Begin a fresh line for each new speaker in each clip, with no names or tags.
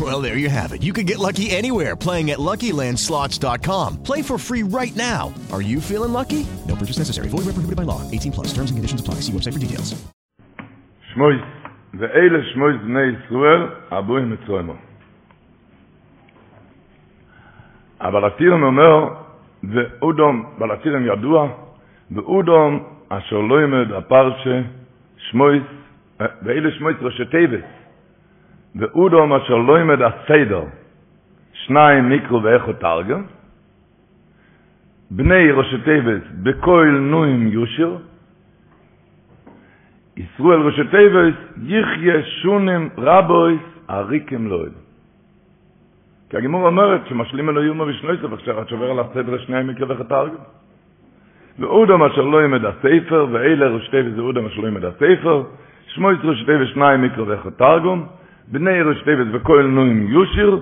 Well, there you have it. You can get lucky anywhere playing at LuckyLandSlots.com. Play for free right now. Are you feeling lucky? No purchase necessary. Void where prohibited by law. 18 plus. Terms and conditions apply. See website for details.
שמויס, ואלה שמויס בני ישראל, הבוים מצוימו. אבל הטירם אומר, ואודום, אבל הטירם ידוע, ואודום אשר לא ימד הפרשה, שמויס, ואלה שמויס ראשי טייבס, ואודום אשר לא ימד הסדר, שניים מיקרו ואיכו תרגם, בני ראשי טייבס, בכל נוים יושר, ישראל ראשי טייבס, יחיה שונים רבויס, אריקים לא אלו. כי הגימור אומרת שמשלים אלו יומו ושנויסף, עכשיו את שובר על הסדר השניים מקרא וחתרגם. ואודם אשר לא ימד הספר, ואלה ראשי טייבס זה אודם אשר לא ימד הספר, שמויס ראשי טייבס שניים מקרא וחתרגם, בני טייבס וכל נוים יושיר,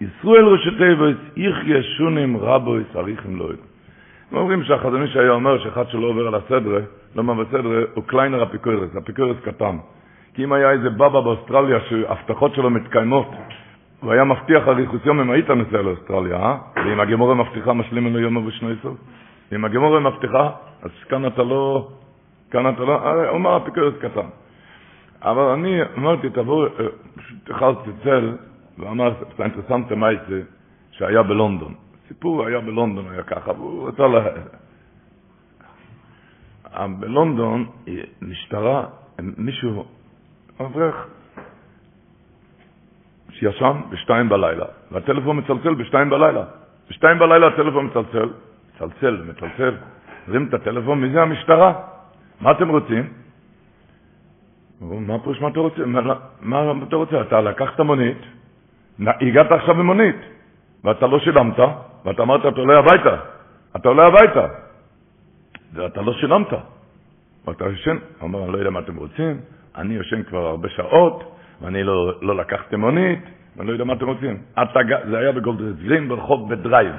ישראל ראשי טייבס, יחיה שונים רבויס, אריכים לא. הם אומרים שהחזון איש היה אומר שאחד שלא עובר על הסדרה, לא מה בסדרה, הוא קליינר אפיקורס, אפיקורס קטן. כי אם היה איזה בבא באוסטרליה שהבטחות שלו מתקיימות, הוא היה מבטיח אריכוס יום אם היית נוסע לאוסטרליה, אה? ואם הגמורה מבטיחה משלים אלו יום ושני סוף? אם הגמורה מבטיחה, אז כאן אתה לא, כאן אתה לא, הוא אמר אפיקורס קטן. אבל אני אמרתי, תבואו, פשוט אחד צלצל, ואמר, זה אינטרסנטה מייסה, שהיה בלונדון. הסיפור היה בלונדון, היה ככה, והוא רצה ל... בלונדון, משטרה, מישהו, אברך, שישן בשתיים בלילה, והטלפון מצלצל בשתיים בלילה. בשתיים בלילה הטלפון מצלצל, מצלצל, מצלצל, רים את הטלפון, מי זה המשטרה? מה אתם רוצים? מה פירוש מה אתה רוצה? מה, מה אתה רוצה? אתה לקחת מונית, הגעת עכשיו במונית, ואתה לא שילמת, ואתה אמרת, אתה עולה הביתה. אתה עולה הביתה. ואתה לא שילמת. ואתה ישן. הוא אמר, אני לא יודע מה אתם רוצים, אני ישן כבר הרבה שעות, ואני לא, לא לקחתי מונית, ואני לא יודע מה אתם רוצים. אתה, זה היה בגולדרס גרין ברחוב בדרייב.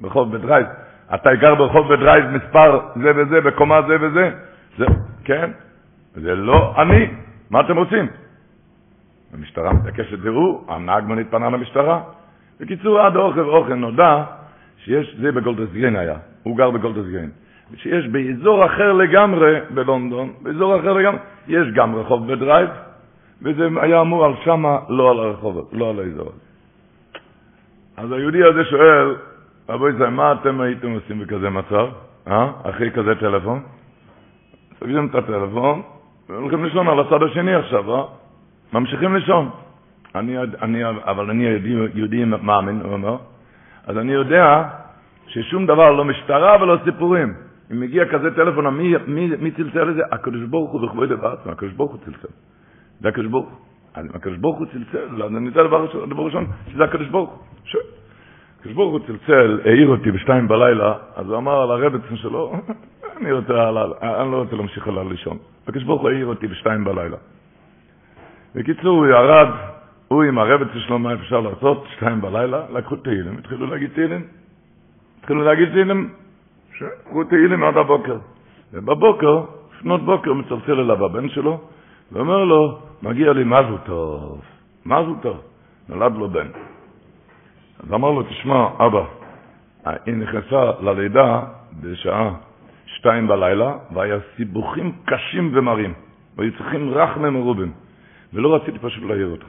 ברחוב בדרייב. אתה גר ברחוב בדרייב מספר זה וזה, בקומה זה וזה. זה, כן? זה לא אני. מה אתם רוצים? המשטרה מתעקשת, תראו, הנהג מונית פנה למשטרה. בקיצור, עד אוכל ואוכל נודע שיש, זה בגולדרס גרין היה, הוא גר בגולדרס גרין, שיש באזור אחר לגמרי בלונדון, באזור אחר לגמרי, יש גם רחוב בדרייב, וזה היה אמור על שמה, לא על הרחוב, לא על האזור הזה. אז היהודי הזה שואל, רבו ישראל, מה אתם הייתם עושים בכזה מצב? אה? אחרי כזה טלפון? סוגרים את הטלפון, והולכים לישון על הצד השני עכשיו, אה? ממשיכים לישון. אני, אני, אבל אני יהודי, יהודי מאמין, הוא אומר, אז אני יודע ששום דבר, לא משטרה ולא סיפורים. אם מגיע כזה טלפון, מי, מי, מי צלצל לזה? הקדוש ברוך הוא וכבוד בעצמו, הקדוש ברוך הוא צלצל. זה הקדוש ברוך הוא. הקדוש ברוך הוא צלצל, אז אני יודע דבר ראשון, דבר ראשון, שזה הקדוש ברוך הוא. הקדוש ברוך הוא צלצל, העיר אותי בשתיים בלילה, אז הוא אמר על הרבצן שלו, אני, רוצה, אני לא רוצה להמשיך עליו לישון. הקדוש ברוך הוא העיר אותי בשתיים בלילה. בקיצור, הוא ירד, הוא עם הרבצן שלו, מה אפשר לעשות? שתיים בלילה, לקחו תהילים, התחילו להגיד תהילים. התחילו להגיד תהילים, שקחו תהילים עד הבוקר. ובבוקר, לפנות בוקר, מצלצל אליו הבן שלו, ואומר לו, מגיע לי מזל טוב, מזל טוב, נולד לו בן. אז אמר לו, תשמע, אבא, היא נכנסה ללידה בשעה שתיים בלילה, והיה סיבוכים קשים ומרים, והיו צריכים רחמם מרובים, ולא רציתי פשוט להעיר אותך.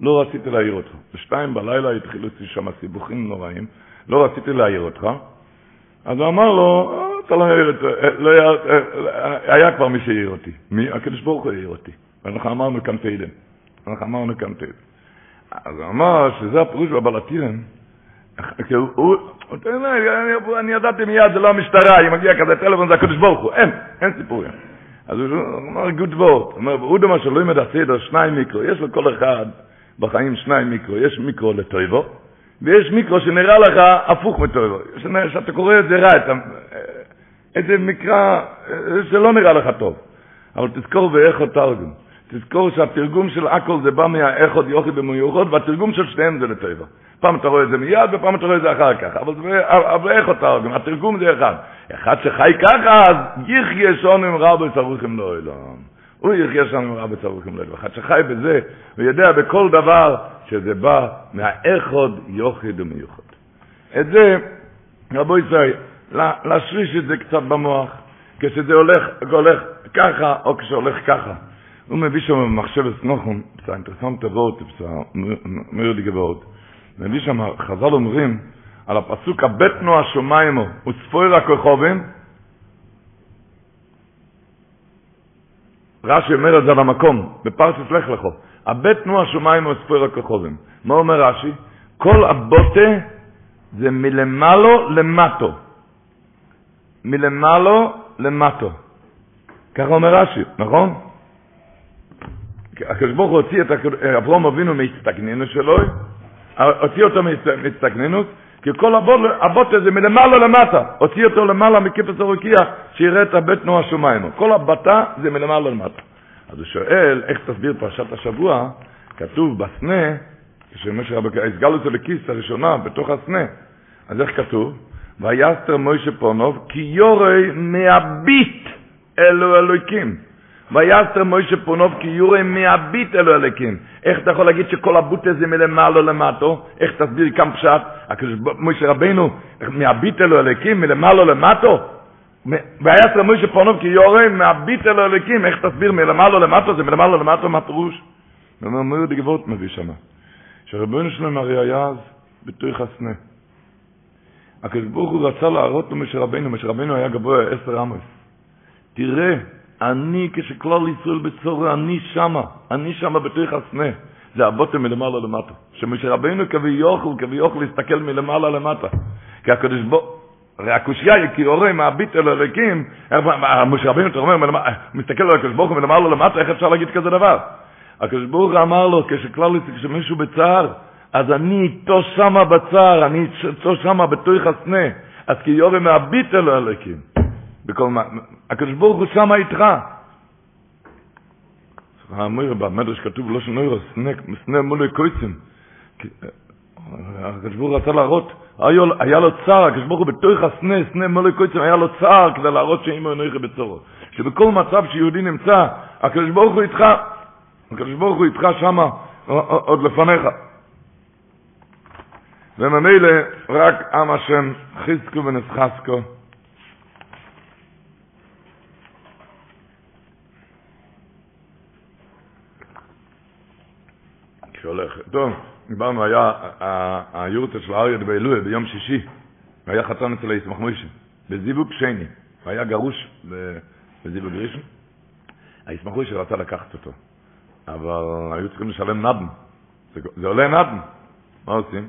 לא רציתי להעיר אותך. בשתיים בלילה התחילו אצלי שם סיבוכים נוראים, לא רציתי להעיר אותך. אז הוא אמר לו, אתה לא העיר את זה, לא היה כבר מי שהעיר אותי. מי? הקדוש ברוך הוא העיר אותי. ואנחנו אמרנו כאן תהילים. אנחנו אמרנו כאן תהילים. אז הוא אמר שזה הפירוש בבלטירן. אני ידעתי מיד, זה לא המשטרה, אם מגיע כזה טלפון זה הקדוש ברוך הוא. אין, אין סיפורים. אז הוא אמר גוד. הוא אומר, הוא דומה שלא ילמד הסדר שניים מיקרו. יש לו כל אחד בחיים שניים מיקרו. יש מיקרו לטויבו, ויש מיקרו שנראה לך הפוך מטויבו. שאתה קורא את זה רע, איזה מקרא שלא נראה לך טוב. אבל תזכור ואיכות תרגום. תזכור שהתרגום של הכל זה בא מהאיכות יוכי במיוחד, והתרגום של שניהם זה לטבע. פעם אתה רואה את זה מיד ופעם אתה רואה את זה אחר כך, אבל, זה, אבל איך אתה, התרגום זה אחד. אחד שחי ככה, אז יחיה שונים רבי צרוכים לעולם. הוא יחיה שונים רבי צרוכים לעולם. אחד שחי בזה, הוא יודע בכל דבר שזה בא מהאיכות יוכי במיוחד. את זה, רבו ישראל, להשריש את זה קצת במוח, כשזה הולך, הולך ככה או כשהולך ככה. הוא מביא שם במחשבת נוחום, זה אינטרסנטה וורט, זה מרדיגה וורט. מביא שם, חז"ל אומרים, על הפסוק הבטנו השומיימו וצפויר הכוכבים, רש"י אומר את זה על המקום, בפרשת לך לכו, הבטנו השומיימו וצפויר הכוכבים. מה אומר רש"י? כל הבוטה זה מלמעלו למטו. מלמעלו למטו. ככה אומר רש"י, נכון? הקדוש ברוך הוא הוציא את אברום אבינו מהצטגנינות שלו, הוציא אותו מהצטגנינות, כי כל הבוט הזה מלמעלה למטה, הוציא אותו למעלה מכיפס הרוקיע, שיראה את הבית תנועה שומיינו. כל הבטה זה מלמעלה למטה. אז הוא שואל, איך תסביר פרשת השבוע? כתוב בסנה, כשמשה רבי, הסגל אותו לכיס הראשונה, בתוך הסנה. אז איך כתוב? ויסתר מוישה פונוב, כי יורי מהביט אלו אלוהיקים. ויסתר מוישה פונוב כי יורי מהביט אלו אלוקים. איך אתה יכול להגיד שכל הבוט הזה מלמעלה למטו? איך תסביר כאן פשט? מוישה רבינו מהביט אלו אלוקים, מלמעלה למטו? ויסתר מוישה פונוב כי יורי מהביט אלו אלוקים. איך תסביר מלמעלה למטו? זה מלמעלה למטו מה פירוש? אומר מויר דגבות מביא שמה. שרבינו שלהם הרי היה אז בתוך הסנה. הקדוש ברוך הוא רצה להראות למשה רבינו, משה רבינו היה גבוה עשר עמוס. תראה, אני כשכלל ישראל בצורה, אני שמה, אני שמה בתוך הסנה. זה הבוטם מלמעלה למטה. שמשה רבינו כביכול, כביכול להסתכל מלמעלה למטה. כי הקדוש ברוך הרי הקושייה היא כי הורה מהביט אל הריקים, משה רבינו, אתה אומר, מסתכל על הקדוש ברוך הוא מלמעלה למטה, איך אפשר להגיד כזה דבר? הקדוש ברוך אמר לו, כשכלל כשמישהו בצער, אז אני איתו שמה בצער, אני איתו שמה בתוך הסנה, אז כי יורה מהביט אל הריקים. בכל הקדוש ברוך הוא שמה איתך. האמיר במדרש כתוב לא שנוירו, סנה מולי קויצים. הקדוש ברוך הוא רצה להראות, היה לו צער, הקדוש ברוך הוא בתוך הסנה, סנה מולי קויצים, היה לו צער כדי להראות שאימו אנוכי בצורו. שבכל מצב שיהודי נמצא, הקדוש ברוך הוא איתך, הקדוש ברוך הוא איתך שמה עוד לפניך. וממילא רק עם השם חזקו ונסחסקו. שהולך. טוב, דיברנו, היה היורצה של אריה דבילויה ביום שישי, והיה חתן אצל הישמח מוישה, בזיווג שני, והיה גרוש בזיווג ראשון. הישמח מוישה רצה לקחת אותו, אבל היו צריכים לשלם נדן. זה, זה עולה נדן. מה עושים?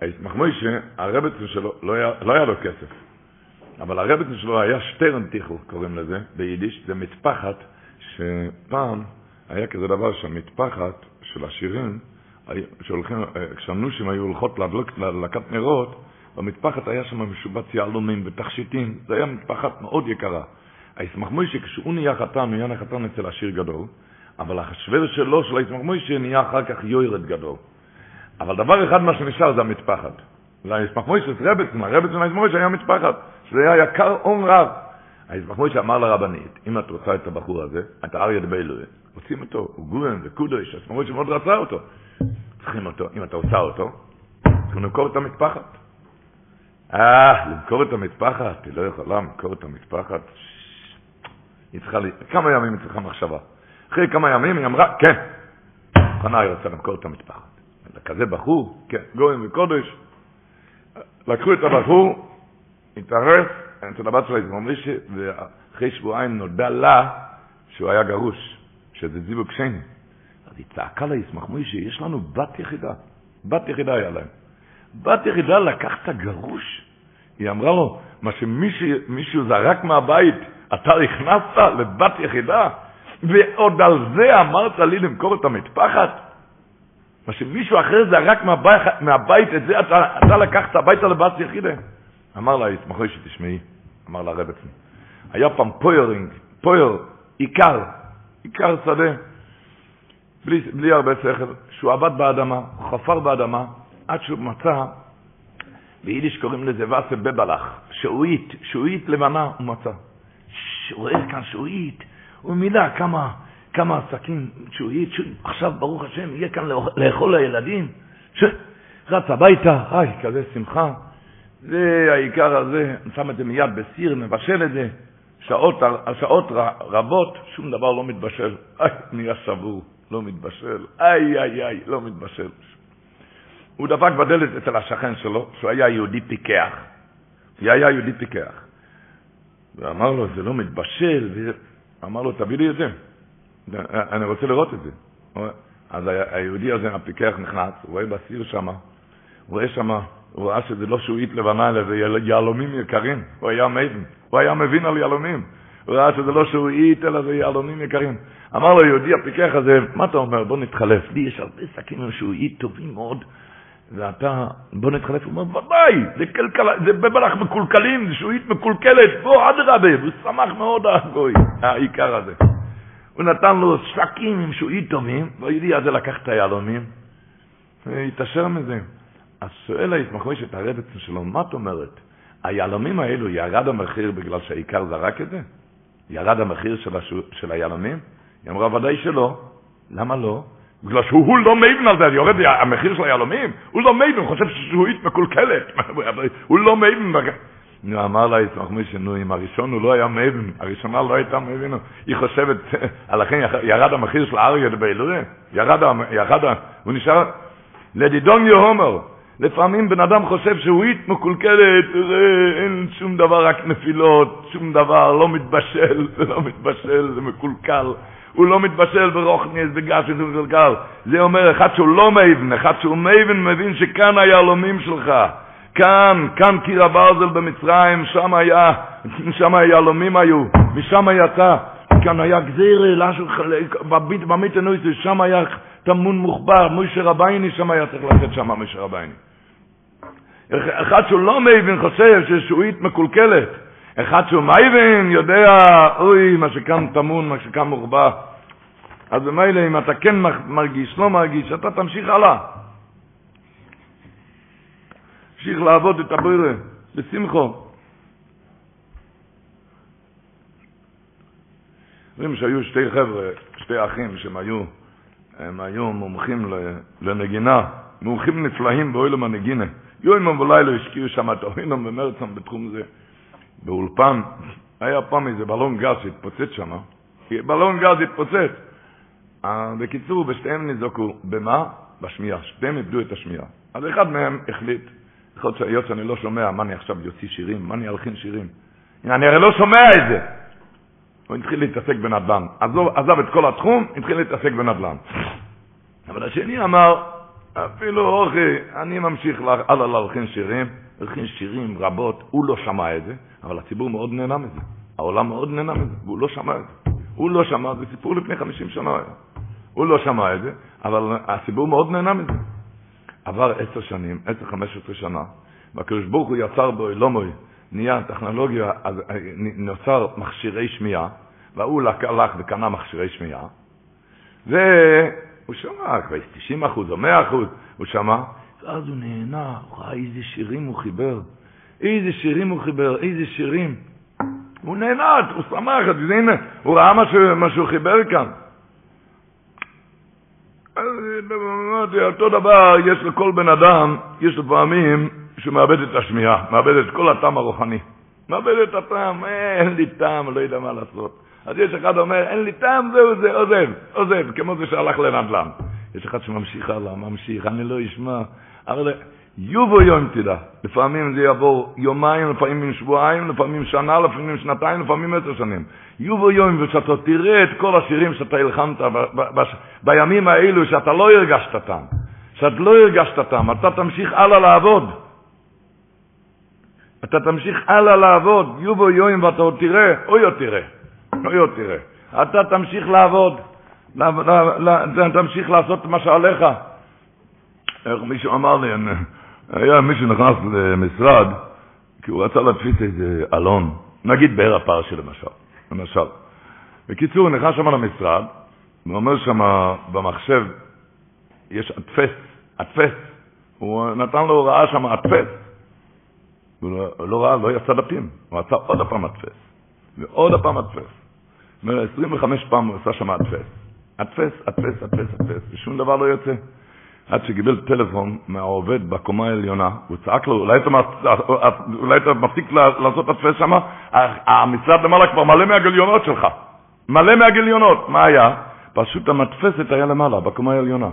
הישמח מוישה, הרבצן שלו, לא היה, לא לו כסף, אבל הרבצן שלו היה שטרן קוראים לזה, ביידיש, זה מטפחת, שפעם היה כזה דבר שהמטפחת של השירים, שהולכים, כשהנושים היו הולכות להדלוק, להדלקת נרות, במטפחת היה שם משובץ יהלומים ותכשיטים, זה היה מטפחת מאוד יקרה. הישמח מוישה, כשהוא נהיה חתן, הוא נהיה חתן אצל עשיר גדול, אבל השווה שלו, של הישמח מוישה, נהיה אחר כך יוירד גדול. אבל דבר אחד מה שנשאר זה המטפחת. והישמח מוישה, רבצן, הרבצן הישמח מוישה היה מטפחת, שזה היה יקר הון רב. הישמח מוישה אמר לרבנית, אם את רוצה את הבחור הזה, את האריה דביילויה, רוצים אותו, הוא גורן וקודש, אז מראות שמאוד רצה אותו. צריכים אותו, אם אתה עושה אותו, צריכים למכור את המטפחת. אה, למכור את המטפחת, היא לא יכולה למכור את המטפחת. היא צריכה, לי, כמה ימים היא צריכה מחשבה. אחרי כמה ימים היא אמרה, כן, חנה היא רוצה למכור את המטפחת. כזה בחור, כן, גורן וקודש. לקחו את הבחור, התערף, אצל הבת שלה, ואחרי שבועיים נודע לה שהוא היה גרוש. שזה זיווג שני. אז היא צעקה לה, ישמח מוישה, יש לנו בת יחידה. בת יחידה היה להם. בת יחידה לקח את הגרוש. היא אמרה לו, מה שמישהו זרק מהבית, אתה הכנסת לבת יחידה, ועוד על זה אמרת לי למכור את המטפחת? מה שמישהו אחר זרק מהבית, מהבית את זה, אתה, אתה לקחת הביתה לבת יחידה. אמר לה, ישמחו שתשמעי, אמר לה רב היה פעם פוירינג, פויר עיקר, עיקר שדה, בלי, בלי הרבה שכל, שהוא עבד באדמה, חפר באדמה, עד שהוא מצא, ביידיש קוראים לזה וסה בבלח, שעועית, שעועית לבנה הוא מצא. הוא רואה כאן שעועית, הוא מילא כמה, כמה עסקים, שעועית, עכשיו ברוך השם יהיה כאן לאכול לילדים, ש... רץ הביתה, היי, כזה שמחה. זה העיקר הזה, שם את זה מיד בסיר, מבשל את זה. שעות, שעות רבות, שום דבר לא מתבשל. איי, נהיה שבור, לא מתבשל. איי, איי, איי, לא מתבשל. הוא דפק בדלת אצל השכן שלו, שהוא היה יהודי פיקח. הוא היה יהודי פיקח. ואמר לו, זה לא מתבשל. אמר לו, תביא לי את זה. אני רוצה לראות את זה. אז היהודי הזה, הפיקח, נכנס, הוא רואה בסיר שם, הוא רואה שם, הוא ראה שזה לא שועית לבנה, אלא זה יהלומים יקרים. הוא היה מבין, הוא היה מבין על יהלומים. הוא ראה שזה לא שועית, אלא זה יהלומים יקרים. אמר לו יהודי הפיקח הזה, מה אתה אומר? בוא נתחלף. לי יש הרבה שקים עם שועית טובים מאוד, ואתה, בוא נתחלף. הוא אומר, ודאי, זה, קלקל, זה בבלח מקולקלים, זה שועית מקולקלת, בוא, אדרבה. הוא שמח מאוד, הגוי, העיקר הזה. הוא נתן לו שקים עם שועית טובים, והיהודי הזה לקח את היהלומים, והתעשר מזה. אז שואל ההתמחוי שאת הרבצן שלו, מה את אומרת? היהלומים האלו, ירד המחיר בגלל שהעיקר זרק את זה? ירד המחיר של, השו, של היהלומים? היא אמרה, ודאי שלא. למה לא? בגלל שהוא לא מבין על זה, יורד המחיר של היהלומים? הוא לא מבין, הוא חושב ששעועית מקולקלת. הוא לא מבין. נו, אמר לה יצמח מישה, נו, אם הראשון הוא לא היה מבין, הראשונה לא הייתה מבין, היא חושבת, לכן ירד המחיר של האריה באלוהי, ירד, ירד, הוא נשאר, לדידון יהומר, לפעמים בן אדם חושב שהוא אית מקולקלת, אין שום דבר, רק נפילות, שום דבר, לא מתבשל, זה לא מתבשל, זה מקולקל. הוא לא מתבשל ברוכניס, בגלל שזה מקולקל. זה אומר אחד שהוא לא מבין, אחד שהוא מבין, מבין שכאן היהלומים שלך. כאן, כאן קיר הברזל במצרים, שם היה, שם היהלומים היו, משם יצא, כאן היה גזיר, במיתנויסי, שם היה טמון מוחבר, מוישה רבייני, שם היה צריך לצאת שם מוישה רבייני. אחד שהוא לא מבין חושב ששעועית מקולקלת, אחד שהוא מייבין יודע, אוי, מה שכאן טמון, מה שכאן מוחבא. אז במילא אם אתה כן מרגיש, לא מרגיש, אתה תמשיך הלאה. המשיך לעבוד את הבוירה, בשמחו. אומרים שהיו שתי חבר'ה, שתי אחים שהם היו, הם היו מומחים לנגינה, מומחים נפלאים באוילם הנגינה. יום ולילה השקיעו שם את אונם ומרצם בתחום זה. באולפן, היה פעם איזה בלון גז שהתפוצץ שם, בלון גז התפוצץ. בקיצור, ששניהם ניזוקו, במה? בשמיעה, שניהם איבדו את השמיעה. אז אחד מהם החליט, יכול להיות שאני לא שומע, מה אני עכשיו יוציא שירים? מה אני אלחין שירים? אני הרי לא שומע את זה. הוא התחיל להתעסק בנדל"ן. עזב את כל התחום, התחיל להתעסק בנדל"ן. אבל השני אמר, אפילו אורכי, אני ממשיך הלאה להלחין שירים, להלחין שירים רבות, הוא לא שמע את זה, אבל הציבור מאוד נהנה מזה. העולם מאוד נהנה מזה, והוא לא שמע את זה. הוא לא שמע, זה סיפור לפני 50 שנה היה. הוא לא שמע את זה, אבל הציבור מאוד נהנה מזה. עבר עשר שנים, עשר, חמש עשרה שנה, והקדוש ברוך הוא יצר בו אלומוי, נהיה טכנולוגיה, אז אה, נוצר מכשירי שמיעה, והוא הלך וקנה מכשירי שמיעה, והוא שמע, כבר 90 אחוז או 100 אחוז, הוא שמע, ואז הוא נהנה, הוא ראה איזה שירים הוא חיבר, איזה שירים הוא חיבר, איזה שירים. הוא נהנה, הוא שמח, הנה, הוא ראה מה שהוא חיבר כאן. אמרתי, אותו דבר יש לכל בן אדם, יש לו פעמים מאבד את השמיעה, מאבד את כל הטעם הרוחני. מאבד את הטעם, אין לי טעם, לא יודע מה לעשות. אז יש אחד אומר, אין לי טעם, זהו זה, עוזב, עוזב, כמו זה שהלך לנדל"ן. יש אחד שממשיך הלאה, ממשיך, אני לא אשמע. אבל יובו יום תדע, לפעמים זה יעבור יומיים, לפעמים שבועיים, לפעמים שנה, לפעמים שנתיים, לפעמים עשר שנים. יובו יום, ושאתה תראה את כל השירים שאתה הלחמת בימים האלו, שאתה לא הרגשת טעם, שאתה לא הרגשת טעם, אתה תמשיך הלאה לעבוד. אתה תמשיך הלאה לעבוד, יובו יום, ואתה עוד תראה, אוי עוד תראה, עוד תראה. אתה תמשיך לעבוד, תמשיך לעשות מה שעליך. איך מישהו אמר לי, היה מישהו נכנס למשרד, כי הוא רצה להדפיס איזה אלון, נגיד באר הפרשי למשל, למשל. בקיצור, הוא נכנס שם למשרד, והוא אומר שם במחשב, יש אדפס, אדפס, הוא נתן לו הוראה שם אדפס. הוא לא, לא ראה, לא יצא דפים, הוא עשה עוד הפעם אדפס, ועוד הפעם אדפס. זאת אומרת, 25 פעם הוא עשה שם אדפס. אדפס, אדפס, אדפס, אדפס, ושום דבר לא יוצא. עד שקיבל טלפון מהעובד בקומה העליונה, הוא צעק לו, אולי אתה, מפסיק לעשות אדפס שם? המשרד למעלה כבר מלא מהגיליונות שלך. מלא מהגיליונות. מה היה? פשוט המדפסת היה למעלה, בקומה העליונה.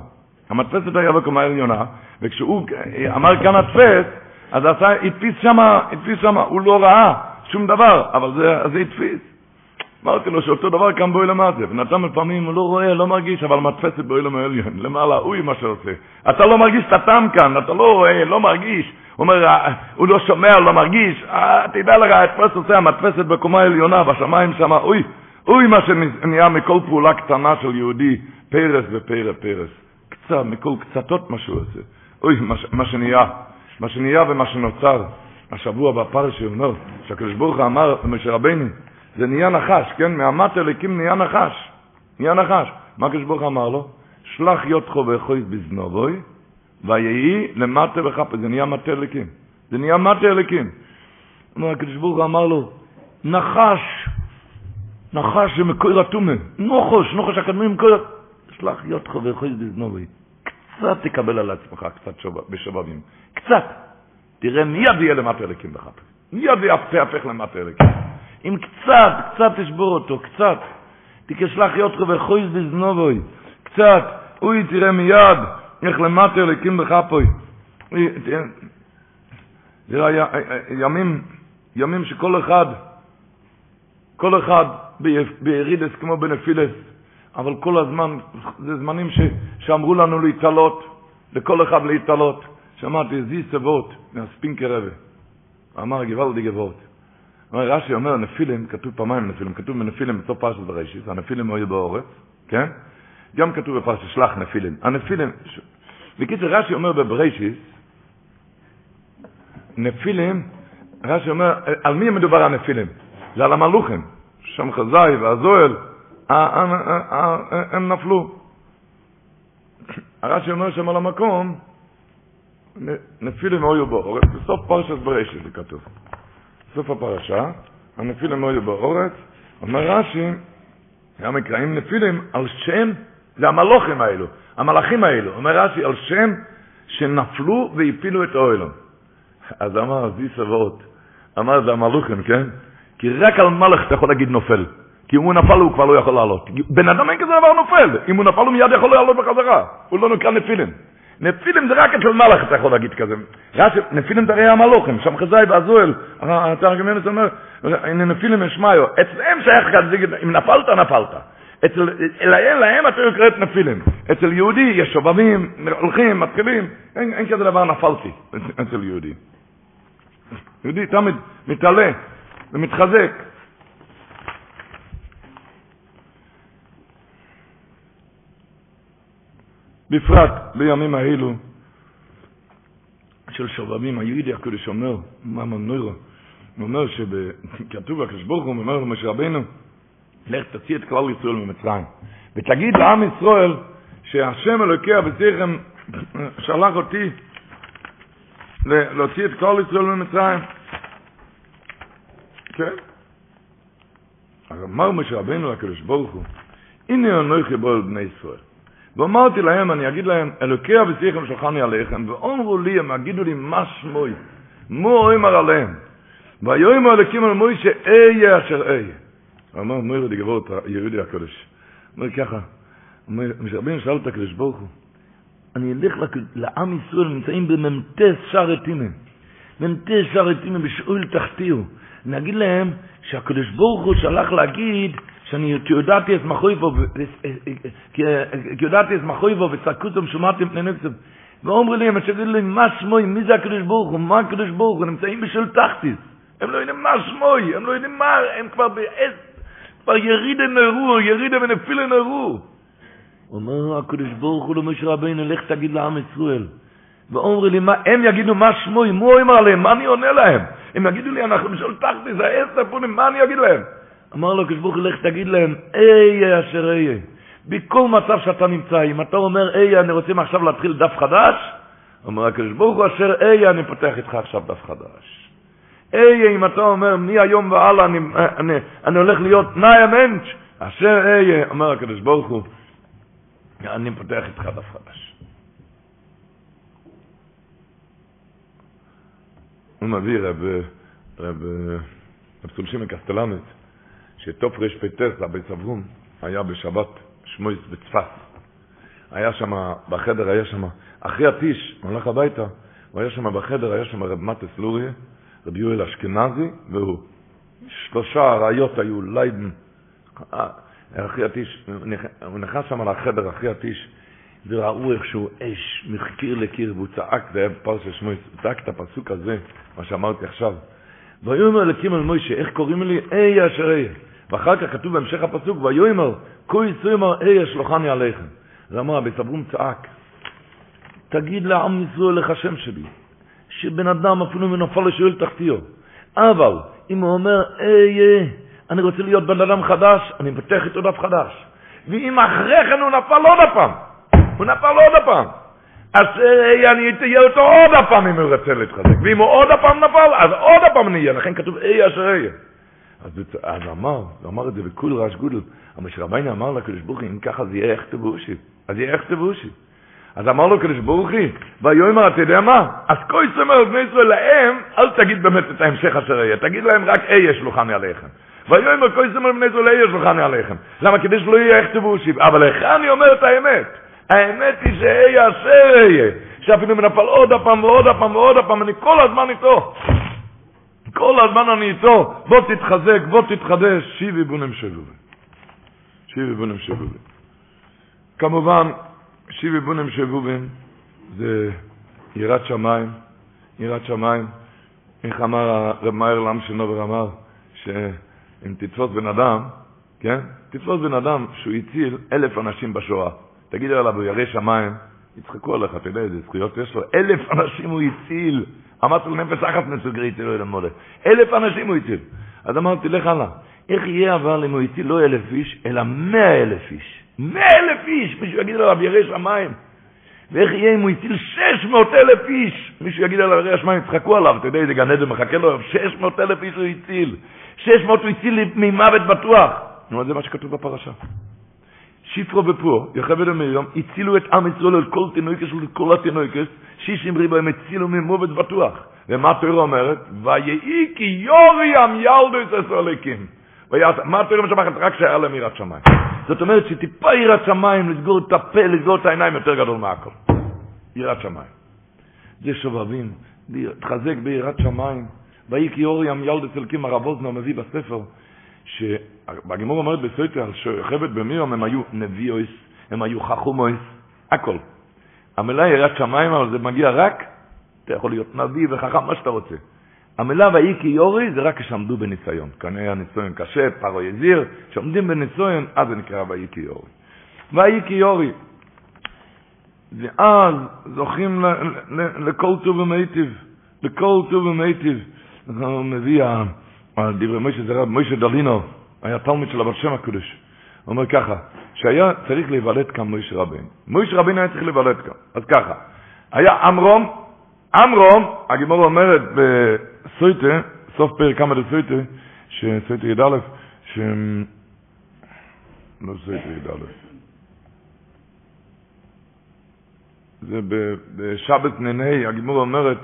המדפסת היה בקומה העליונה, וכשהוא אמר כאן הדפס, אז עשה, הדפיס שמה, הדפיס שמה, הוא לא ראה שום דבר, אבל זה, זה הדפיס. אמרתי לו שאותו דבר כאן באוילם הזה, ונתן לפעמים, הוא לא רואה, לא מרגיש, אבל מדפסת באוילם העליון, למעלה, הוא מה שעושה. אתה לא מרגיש את הטעם כאן, אתה לא רואה, לא מרגיש. הוא אומר, אה, הוא לא שומע, לא מרגיש, אה, תדע לך, הדפס עושה המדפסת בקומה העליונה, בשמיים שם, אוי, אוי מה שנהיה מכל פעולה קטנה של יהודי, פרס ופרס פרס. קצת, מכל קצתות מה שהוא עושה. אוי, מה, שנהיה, מה שנהיה ומה שנוצר. השבוע בפרשי שהקדוש ברוך הוא אמר למשה רבינו, זה נהיה נחש, כן? מהמת אליקים נהיה נחש. נהיה נחש. מה הקדוש ברוך אמר לו? שלח יותחו ואחוי בזנובוי, ויהי למטה וחפה. זה נהיה מטה אליקים. זה נהיה מטה. אומר הקדוש ברוך אמר לו, נחש, נחש זה מקור התומה. נוחוש, נוחוש הקדמים מקור... שלח יותחו ואחוי בזנובוי. קצת תקבל על עצמך, קצת בשובבים. קצת. תראה מיד יהיה למטה אליקים בחפה. מיד יהפך למטה אליקים. אם קצת, קצת תשבור אותו, קצת. תקשלח יותך וחויז בזנובוי. קצת, אוי תראה מיד איך למטה אליקים בחפוי. זה היה ימים, ימים שכל אחד, כל אחד בירידס כמו בנפילס, אבל כל הזמן, זה זמנים ש, שאמרו לנו להתעלות, לכל אחד להתעלות. שמעתי זי סבות מהספינקר רבה. אמר גוואלדי גבורת. רש"י אומר נפילים, כתוב פעמיים נפילים, כתוב בנפילים בסוף פרשת בראשית, הנפילים היו באורץ, כן? גם כתוב בפרשת שלח נפילים. הנפילים. בקיצור רש"י אומר בבראשית, נפילים, רש"י אומר, על מי מדובר הנפילים? זה על המלוכים, שם חזאי והזוהל, הם נפלו. הרש"י אומר שם על המקום, נפילים היו באורץ, בסוף פרשת בראשית זה כתוב. סוף הפרשה, הנפילים היו באורץ, אומר רש"י, גם מקראים נפילים על שם, זה המלוכים האלו, המלאכים האלו, אומר רש"י, על שם שנפלו והפילו את האוהלם. אז אמר זי סבות, אמר זה המלוכים, כן? כי רק על מלך אתה יכול להגיד נופל. כי אם הוא נפל הוא כבר לא יכול לעלות. בן אדם אין כזה דבר נופל. אם הוא נפל הוא מיד יכול לעלות בחזרה. הוא לא נקרא נפילים. נפילים זה רק אצל מלאך, אתה יכול להגיד כזה. רש"י, נפילים זה הרי המלוכים, שם חזאי ועזואל, התרגמנס אומר, הנה נפילים אשמיו, אצלם שייך כזה, אם נפלת, נפלת. אצל, להם, להם אתה קוראת נפילים. אצל יהודי יש שובבים, הולכים, מתחילים, אין, אין כזה דבר נפלתי אצל יהודי. יהודי תמיד מתעלה ומתחזק. בפרט בימים האלו של שובבים, היהודי הקודש אומר, מה מנוירו, הוא אומר שכתוב בקדוש ברוך הוא, אומר למשה רבינו, לך תוציא את כלל ישראל ממצרים, ותגיד לעם ישראל שהשם אלוקי אבציכם שלח אותי להוציא את כלל ישראל ממצרים. כן. אמר משה רבינו לקדוש ברוך הוא, הנה אנוכי בו על בני ישראל. ואמרתי להם, אני אגיד להם, אלוקי אבסיכם שלחני עליכם, ואומרו לי, הם יגידו לי, מה שמוי? מו אמר עליהם. ויאמר אלוקים על מוישה, אהיה אשר אהיה. אמר מוירה דגבות, יהודי הקודש. אומר ככה, משרבים שאל את הקדוש ברוך הוא, אני אלך לעם ישראל, נמצאים במ"ט שער עתימים. מ"ט שער עתימים בשאול תחתיהו. נגיד להם שהקדוש ברוך הוא שלח להגיד שאני יודעתי את מחויבו, כי יודעתי את מחויבו וצעקותם שמעתם פני נפסם. ואומרו לי, הם שואלים לי, מה שמוי, מי זה הקדוש ברוך הוא, מה הקדוש ברוך הוא, נמצאים בשל תחתיס. הם לא יודעים מה שמוי, הם לא יודעים מה, הם כבר בעז, כבר ירידה נערו, ירידה ונפילה נערו. אומר הקדוש ברוך הוא למשה רבינו, לך תגיד לעם ישראל. ואומרו לי, מה, הם יגידו מה שמוי, מה הוא אמר להם, מה אני עונה להם? הם יגידו לי, אנחנו בשל תחתיס, העשר פונים, מה אני אגיד להם? אמר לו הקדוש ברוך לך תגיד להם, אהיה אשר אהיה. בכל מצב שאתה נמצא, אם אתה אומר, אהיה, אני רוצה עכשיו להתחיל דף חדש, אומר הקדוש ברוך הוא, אשר אהיה, אני פותח איתך עכשיו דף חדש. אהיה, אם אתה אומר, מהיום והלאה אני, אני, אני הולך להיות נאי המנץ', אשר אהיה, אומר הקדוש ברוך הוא, אני פותח איתך דף חדש. הוא מביא רב, רב, רב סולשים מקסטלנית, שטוף רפ"ט, רבי סברום, היה בשבת שמויס בצפת. היה שם, בחדר היה שם, אחרי הטיש, הוא הלך הביתה, הוא היה שם בחדר, היה שם רב מטס לוריה, רב יואל אשכנזי, והוא. שלושה ראיות היו, ליידן, אחרי הטיש, הוא נכנס שם לחדר אחרי הטיש, וראו איכשהו אש מקיר לקיר, והוא צעק, זה היה בפרשת שמויס, הוא צעק את הפסוק הזה, מה שאמרתי עכשיו. ויאמר אלוקים אל מוישה, איך קוראים לי? איה אשר איה. ואחר כך כתוב בהמשך הפסוק, ויאמר, כה יצאמר איה שלוחני עליכם. זה אמר, סברום צעק, תגיד לעם ישראל לך שם שלי, שבן אדם אפילו מנופל לשואל תחתיו. אבל אם הוא אומר, איה, אני רוצה להיות בן אדם חדש, אני מפתח איתו דף חדש. ואם אחרי כן הוא נפל עוד הפעם, הוא נפל עוד הפעם. אז אה, אני אתהיה אותו עוד הפעם אם הוא רוצה להתחזק. ואם הוא עוד הפעם נפל, אז עוד הפעם נהיה. לכן כתוב אי אשר אהיה. אז, אז אמר, הוא אמר את זה בקול רעש גודל. אבל שרביינה אמר לקדוש ברוך הוא, אם ככה זה יהיה איך תבושי. אז יהיה איך תבושי. אז אמר לו קדוש ברוך הוא, ויאמר, אתה יודע מה? אז כה יסמר בני ישראל להם, אל תגיד באמת את ההמשך אשר אהיה. תגיד להם רק אהיה שלוחני עליכם. ויאמר כה יסמר בני ישראל אהיה שלוחני עליכם. למה? כדי שלא יהיה איך תבושי. אבל לך אני אומר את האמת. האמת היא שאהיה אשר אהיה. שאפילו אם נפל עוד הפעם ועוד הפעם ועוד הפעם, אני כל הזמן איתו. כל הזמן אני איתו. בוא תתחזק, בוא תתחדש. שיבי בונם שבובי. שיבי בונם שבובי. כמובן, שיבי בונם שבובים זה יראת שמיים. יראת שמיים. איך אמר הרב מאיר למשנובר אמר, שאם תתפוס בן אדם, כן? תתפוס בן אדם שהוא הציל אלף אנשים בשואה. תגיד עליו, הוא ירא שמיים, יצחקו עליך, אתה יודע איזה זכויות יש לו. אלף אנשים הוא הציל. אמרתי לו, נפש אחת מסוגרי תראו אל המולד. אלף אנשים הוא הציל. אז אמרתי, לך הלאה. איך יהיה אבל אם הוא הציל לא אלף איש, אלא מאה אלף איש? מאה אלף איש! מישהו יגיד עליו, ירא שמיים. ואיך יהיה אם הוא הציל שש מאות אלף איש? מישהו יגיד עליו, ירא שמיים, יצחקו עליו. אתה יודע, איזה גן עדן מחכה לו, שש מאות אלף איש הוא הציל. שש מאות הוא הציל ממוות בטוח. נו, זה מה שכתוב בפרשה. שיפרו בפו, יחבד המרים, הצילו את עם ישראל על כל תינוקס ולכל התינוקס, שישים ריבו הם הצילו ממוות בטוח. ומה התורה אומרת? ויהי כי יורי עם ילדו את הסולקים. מה התורה משמחת? רק שהיה להם יראת שמיים. זאת אומרת שטיפה יראת שמיים, לסגור את הפה, לסגור את העיניים, יותר גדול מהכל. יראת שמיים. זה שובבים, תחזק ביראת שמיים. ויהי כי יורי עם ילדו את הסולקים, הרב אוזנר מביא בספר, שהגמור אומרת בסויטר, שחבט במירם הם היו נביאויס, הם היו חכומויס, הכל. המילה יראת שמיים, אבל זה מגיע רק, אתה יכול להיות נביא וחכם, מה שאתה רוצה. המילה ויהי כי יורי זה רק כשעמדו בניסיון. כנראה הניסיון קשה, פרו יזיר, כשעומדים בניסיון, אז זה נקרא ויהי כי יורי. ויהי כי יורי. ואז זוכים לכל טוב ומיטיב, לכל טוב ומיטיב. מביא על דברי מוישה זה רב מוישה דלינו, היה תלמיד של הבר שם. הוא אומר ככה, שהיה צריך להיוולד כאן מוישה רבין. מוישה רבין היה צריך להיוולד כאן. אז ככה, היה אמרום, אמרום, הגימור אומרת בסויטה, סוף פרק כמה דסויטה, שסויטה י"א, ש... לא סויטה י"א. זה בשבת נ"ה, הגימור אומרת,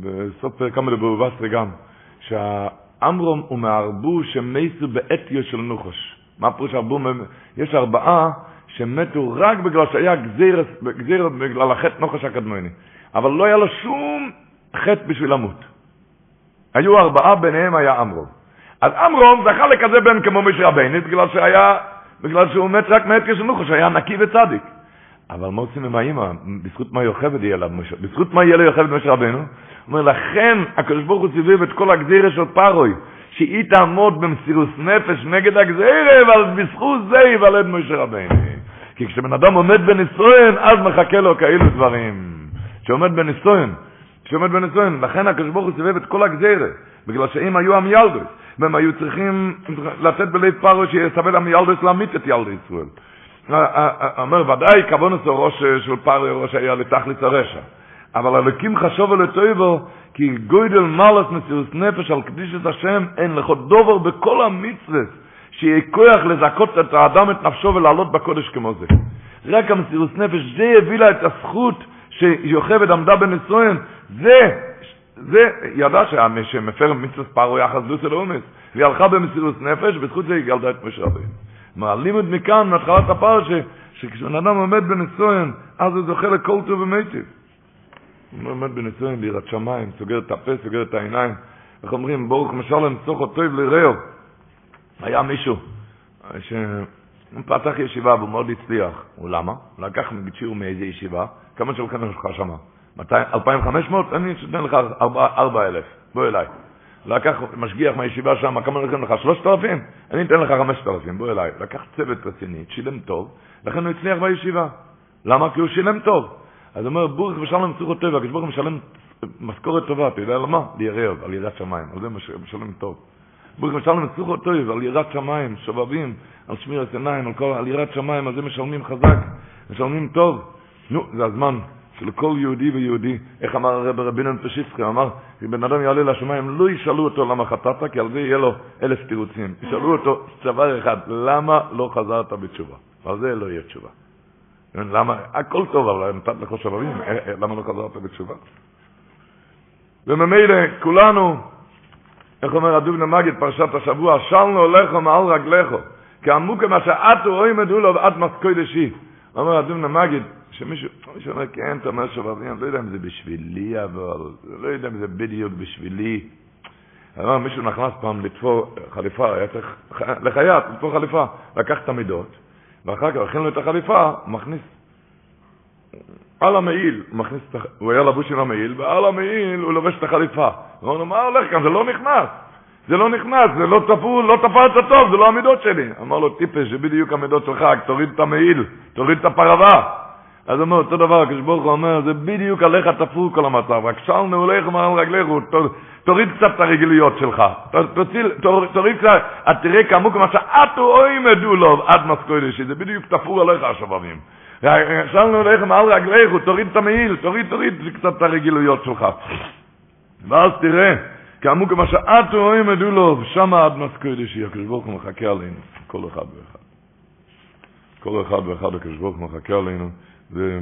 בסוף פרק כמה דבובסטרי גם, שהאמרום הוא מהרבו שמסו באתיו של נוחש. מה פירוש הרבו? יש ארבעה שמתו רק בגלל שהיה גזירת בגלל החטא נוחש הקדמוני. אבל לא היה לו שום חטא בשביל למות. היו ארבעה, ביניהם היה אמרום. אז אמרום זכה לכזה בן כמו משה רבני, בגלל בגלל שהוא מת רק מאתיו של נוחש, היה נקי וצדיק. אבל מה עושים עם האמא? בזכות מה יוכבד יהיה לה משה? בזכות מה יהיה לו יוכבד משה רבנו? הוא אומר, לכן הקדוש ברוך הוא סיבב את כל הגזירה של פרוי, שהיא תעמוד במסירות נפש נגד הגזירה, אבל בזכות זה ייוולד משה רבנו. כי כשבן אדם עומד בנישואין, אז מחכה לו כאלו דברים. שעומד בנישואין, שעומד בנישואין, לכן הקדוש ברוך הוא סיבב את כל הגזירה, בגלל שאם היו עם ילדוס, והם היו צריכים לתת בלב פרעה שיסבל להם ילדס להמית את ילדי ישראל. אומר, ודאי כוונוס ראש של פרעה, ראש היה לתכלית הרשע. אבל אלוקים חשוב על הטויבו, כי גוידל מלס מסירוס נפש על קדישת השם, אין לך דובר בכל המצווה, שיהיה כוח לזכות את האדם את נפשו ולעלות בקודש כמו זה. רק המסירוס נפש, זה הביא לה את הזכות שיוכבד עמדה בנישואין, זה, זה, ידע שמפר מצווה פרעה יחס דוס אל אומץ, והיא הלכה במסירוס נפש, בזכות זה היא גלדה את משה רבינו. מהלימוד מכאן, מהתחלת הפרשה, שכשבן אדם עומד בנישואין, אז הוא זוכה לכל טוב ומיטיב. הוא עומד בנישואין ביראת שמיים, סוגר את הפה, סוגר את העיניים. איך אומרים, ברוך משלם סוכו טוב לרעהו. היה מישהו שהוא פתח ישיבה והוא מאוד הצליח. הוא למה? הוא לקח מגצ'יר מאיזה ישיבה, כמה שלכם יש לך שמה? 2,500? אני אתן לך 4,000, בוא אליי. לקח משגיח מהישיבה שם, כמה נותן לך? 3,000? אני אתן לך 5,000, בוא אליי. לקח צוות רציני, שילם טוב, לכן הוא הצליח בישיבה. למה? כי הוא שילם טוב. אז הוא אומר, בורך ושלום צורכו טבע, הקדוש ברוך הוא משלם משכורת טובה, אתה יודע למה? לירב, על יראת שמיים, על זה משלם טוב. בורך ושלום צורכו טבע, על יראת שמיים, שובבים, על שמירת עיניים, על, כל, על יראת שמיים, על זה משלמים חזק, משלמים טוב. נו, זה הזמן של כל יהודי ויהודי, איך אמר הרב רבינן פשיסקי, אמר, אם בן אדם יעלה לשמיים, לא ישאלו אותו למה חטאת, כי על זה יהיה לו אלף תירוצים. ישאלו אותו דבר אחד, למה לא חזרת בתשובה? ועל זה לא יהיה תשובה. למה, הכל טוב, אבל נתת לך שבבים, למה לא חזרת בתשובה? וממילא כולנו, איך אומר הדובנה מגיד, פרשת השבוע, שלנו לכו מעל רגליכו, כי עמוקה מה שעטו אוי מדו לו ועד מסקוי לשי. אומר הדובנה מגיד, שמישהו, מישהו אומר, כן, אתה אומר שבבים, אני לא יודע אם זה בשבילי, אבל לא יודע אם זה בדיוק בשבילי. אמר, מישהו נכנס פעם לתפור חליפה, היה צריך, לחייט, לתפור חליפה, לקח את המידות, ואחר כך הכין לו את החליפה, מכניס על המעיל, מכניס, הוא היה לבוש עם המעיל, ועל המעיל הוא לובש את החליפה. אומר לו, מה הולך כאן? זה לא נכנס. זה לא נכנס, זה לא תפור, לא תפרת טוב, זה לא המידות שלי. אמר לו, טיפש, זה בדיוק המידות שלך, תוריד את המעיל, תוריד את הפרווה. אז הוא אומר, אותו דבר, הקדוש אומר, זה בדיוק עליך תפור כל המצב, רק של נעוליך מעל רגליך, תוריד קצת את הרגילויות שלך, תוריד קצת, את תראה כמוך מה שאתו אוי מדו לו עד מסקוידשי, זה בדיוק תפור עליך השבבים. של נעוליך מעל רגליך, תוריד את המעיל, תוריד, תוריד קצת את הרגילויות שלך. ואז תראה, כמוך מה שאתו אוי מדו לו, שם עד מסקוידשי, הקדוש ברוך הוא מחכה עלינו, כל אחד ואחד. כל אחד ואחד הקדוש ברוך הוא מחכה עלינו. זה,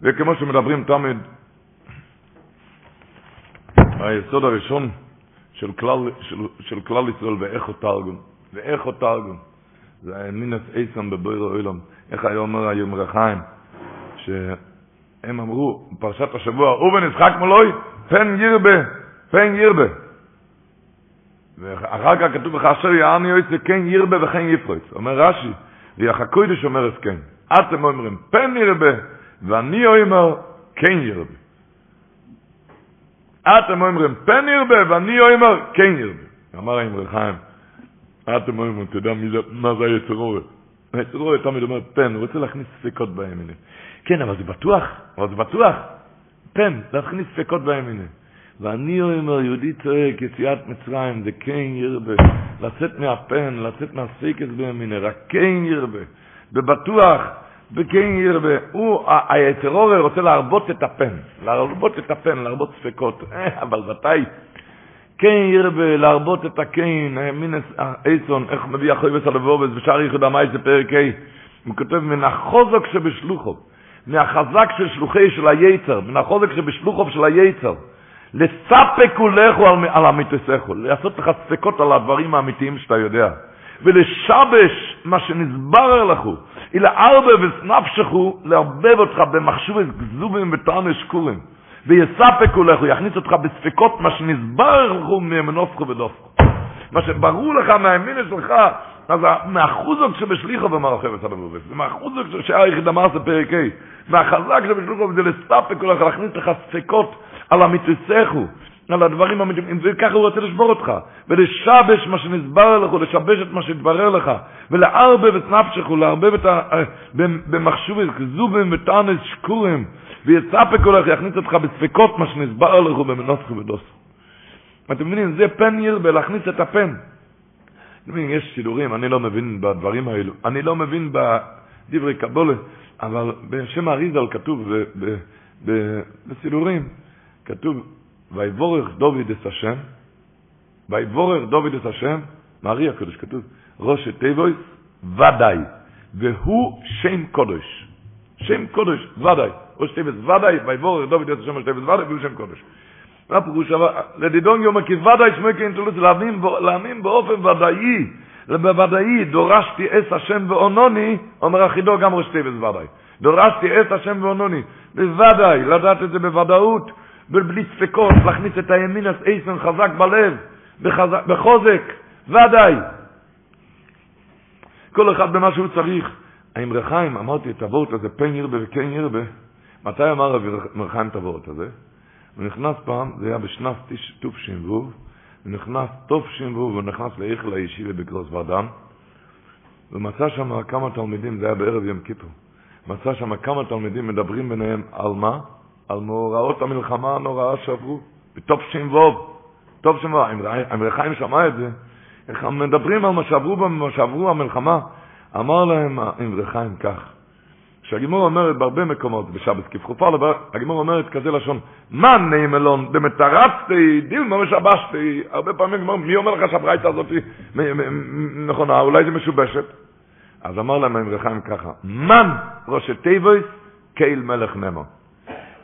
זה כמו שמדברים תמיד, היסוד הראשון של כלל, של, של כלל ישראל ואיך הוא תרגום, ואיך הוא תרגום. זה מינס איסם בבויר אוילום, איך היה אומר היום רחיים, שהם אמרו, פרשת השבוע, אובן ישחק מולוי, פן ירבה, פן ירבה. ואחר כך כתוב לך, אשר יעני יועץ כן ירבה וכן יפרוץ. אומר רש"י, ויחקוידש אומר את כן. אתם אומרים פן ירבה, ואני אומר כן ירבה. אתם אומרים פן ירבה, ואני אומר כן ירבה. אמר האמר חיים, אתם אומרים, אתה יודע מה זה היצרורת? היצרורת תמיד אומר פן, הוא רוצה להכניס ספקות בימינים. כן, אבל זה בטוח, אבל זה בטוח. פן, להכניס ספקות בימינים. ואני אומר, יהודי צועק, יציאת מצרים, זה כן ירבה. לצאת מהפן, לצאת מהספקס בימינים, רק כן ירבה. בבטוח, וכן ירבה. הוא, היתרור רוצה להרבות את הפן, להרבות את הפן, להרבות ספקות. אבל מתי? כן ירבה, להרבות את הקין, מינס אייסון, איך מביא החוי וסלבובס, ושאר ייחוד המאי זה פרק ה', הוא כותב, מן החוזק שבשלוחו, מהחזק של שלוחי של היצר, מן החוזק שבשלוחו של היצר, לספק ולכו על, על אמיתסכו, לעשות לך ספקות על הדברים האמיתיים שאתה יודע. ולשבש מה שנסבר לכו, אלא ארבע וסנפשכו לערבב אותך במחשוב גזובים וטעם שקורים. ויספק הולך, הוא יכניס אותך בספקות מה שנסבר לכו ממנופכו ודופכו. מה שברור לך מהאמינה שלך, אז מהחוזוק שבשליחו במערכי וסד המובס, מהחוזוק שהיה יחיד אמר זה פרק ה', מהחזק שבשליחו זה לספק הולך, להכניס לך ספקות על המיתוסכו, על הדברים האמיתיים, וככה הוא רוצה לשבור אותך, ולשבש מה שנסבר לך, לשבש את מה שהתברר לך, ולערבב את נפשך, ולערבב את ה... במחשובים, זובים וטענס שקורים, ויצפק הולך, יכניס אותך בספקות מה שנסבר לך, ובמנוסך ובדוסך. אתם מבינים, זה פן ירבה, להכניס את הפן. אתם מבינים, יש סידורים, אני לא מבין בדברים האלו. אני לא מבין בדברי קבולה, אבל בשם האריזל כתוב בסידורים, כתוב, ויבורך דוד את השם, ויבורך דוד את השם, מארי הקדוש כתוב, ראש תיבויס ודאי, והוא שם קודש. שם קודש, ודאי. ראש תיבויס ודאי, ויבורך דוד את השם ראש ודאי, והוא שם קודש. מה פירוש? לדידון יום כי ודאי שמי כאינטולוס, להאמין באופן ודאי, בוודאי דורשתי אס השם ואונוני, אומר החידו גם ראש תיבויס ודאי. דורשתי אס השם ואונוני, בוודאי, לדעת את זה בוודאות, בלי ספקות, להכניס את הימין אז איסן חזק בלב, בחוזק, ודאי. כל אחד במה שהוא צריך. האמר חיים, אמרתי את הוורט הזה, פן ירבה וכן ירבה, מתי אמר אמר חיים את הוורט הזה? הוא נכנס פעם, זה היה בשנת טוב ש"ו, הוא נכנס טוב ש"ו, הוא נכנס לאיכל הישיבה בגרוס ורדם, ומצא שם כמה תלמידים, זה היה בערב יום כיפור, מצא שם כמה תלמידים מדברים ביניהם על מה? על מאורעות המלחמה הנוראה שעברו, בטוב ש"ו. טוב ש"ו, אמר חיים שמע את זה, איך מדברים על מה שעברו במה שעברו המלחמה, אמר להם אמר חיים כך, שהגימור אומרת בהרבה מקומות, בשבת כפכופה, הגימור אומרת כזה לשון, מה נעמלון דמטרצתי, דילמה משבשתי, הרבה פעמים גימור, מי אומר לך שהברייתא הזאת נכונה, אולי זה משובשת? אז אמר להם אמר חיים ככה, מן ראשי תיבויס, קייל מלך נאמן.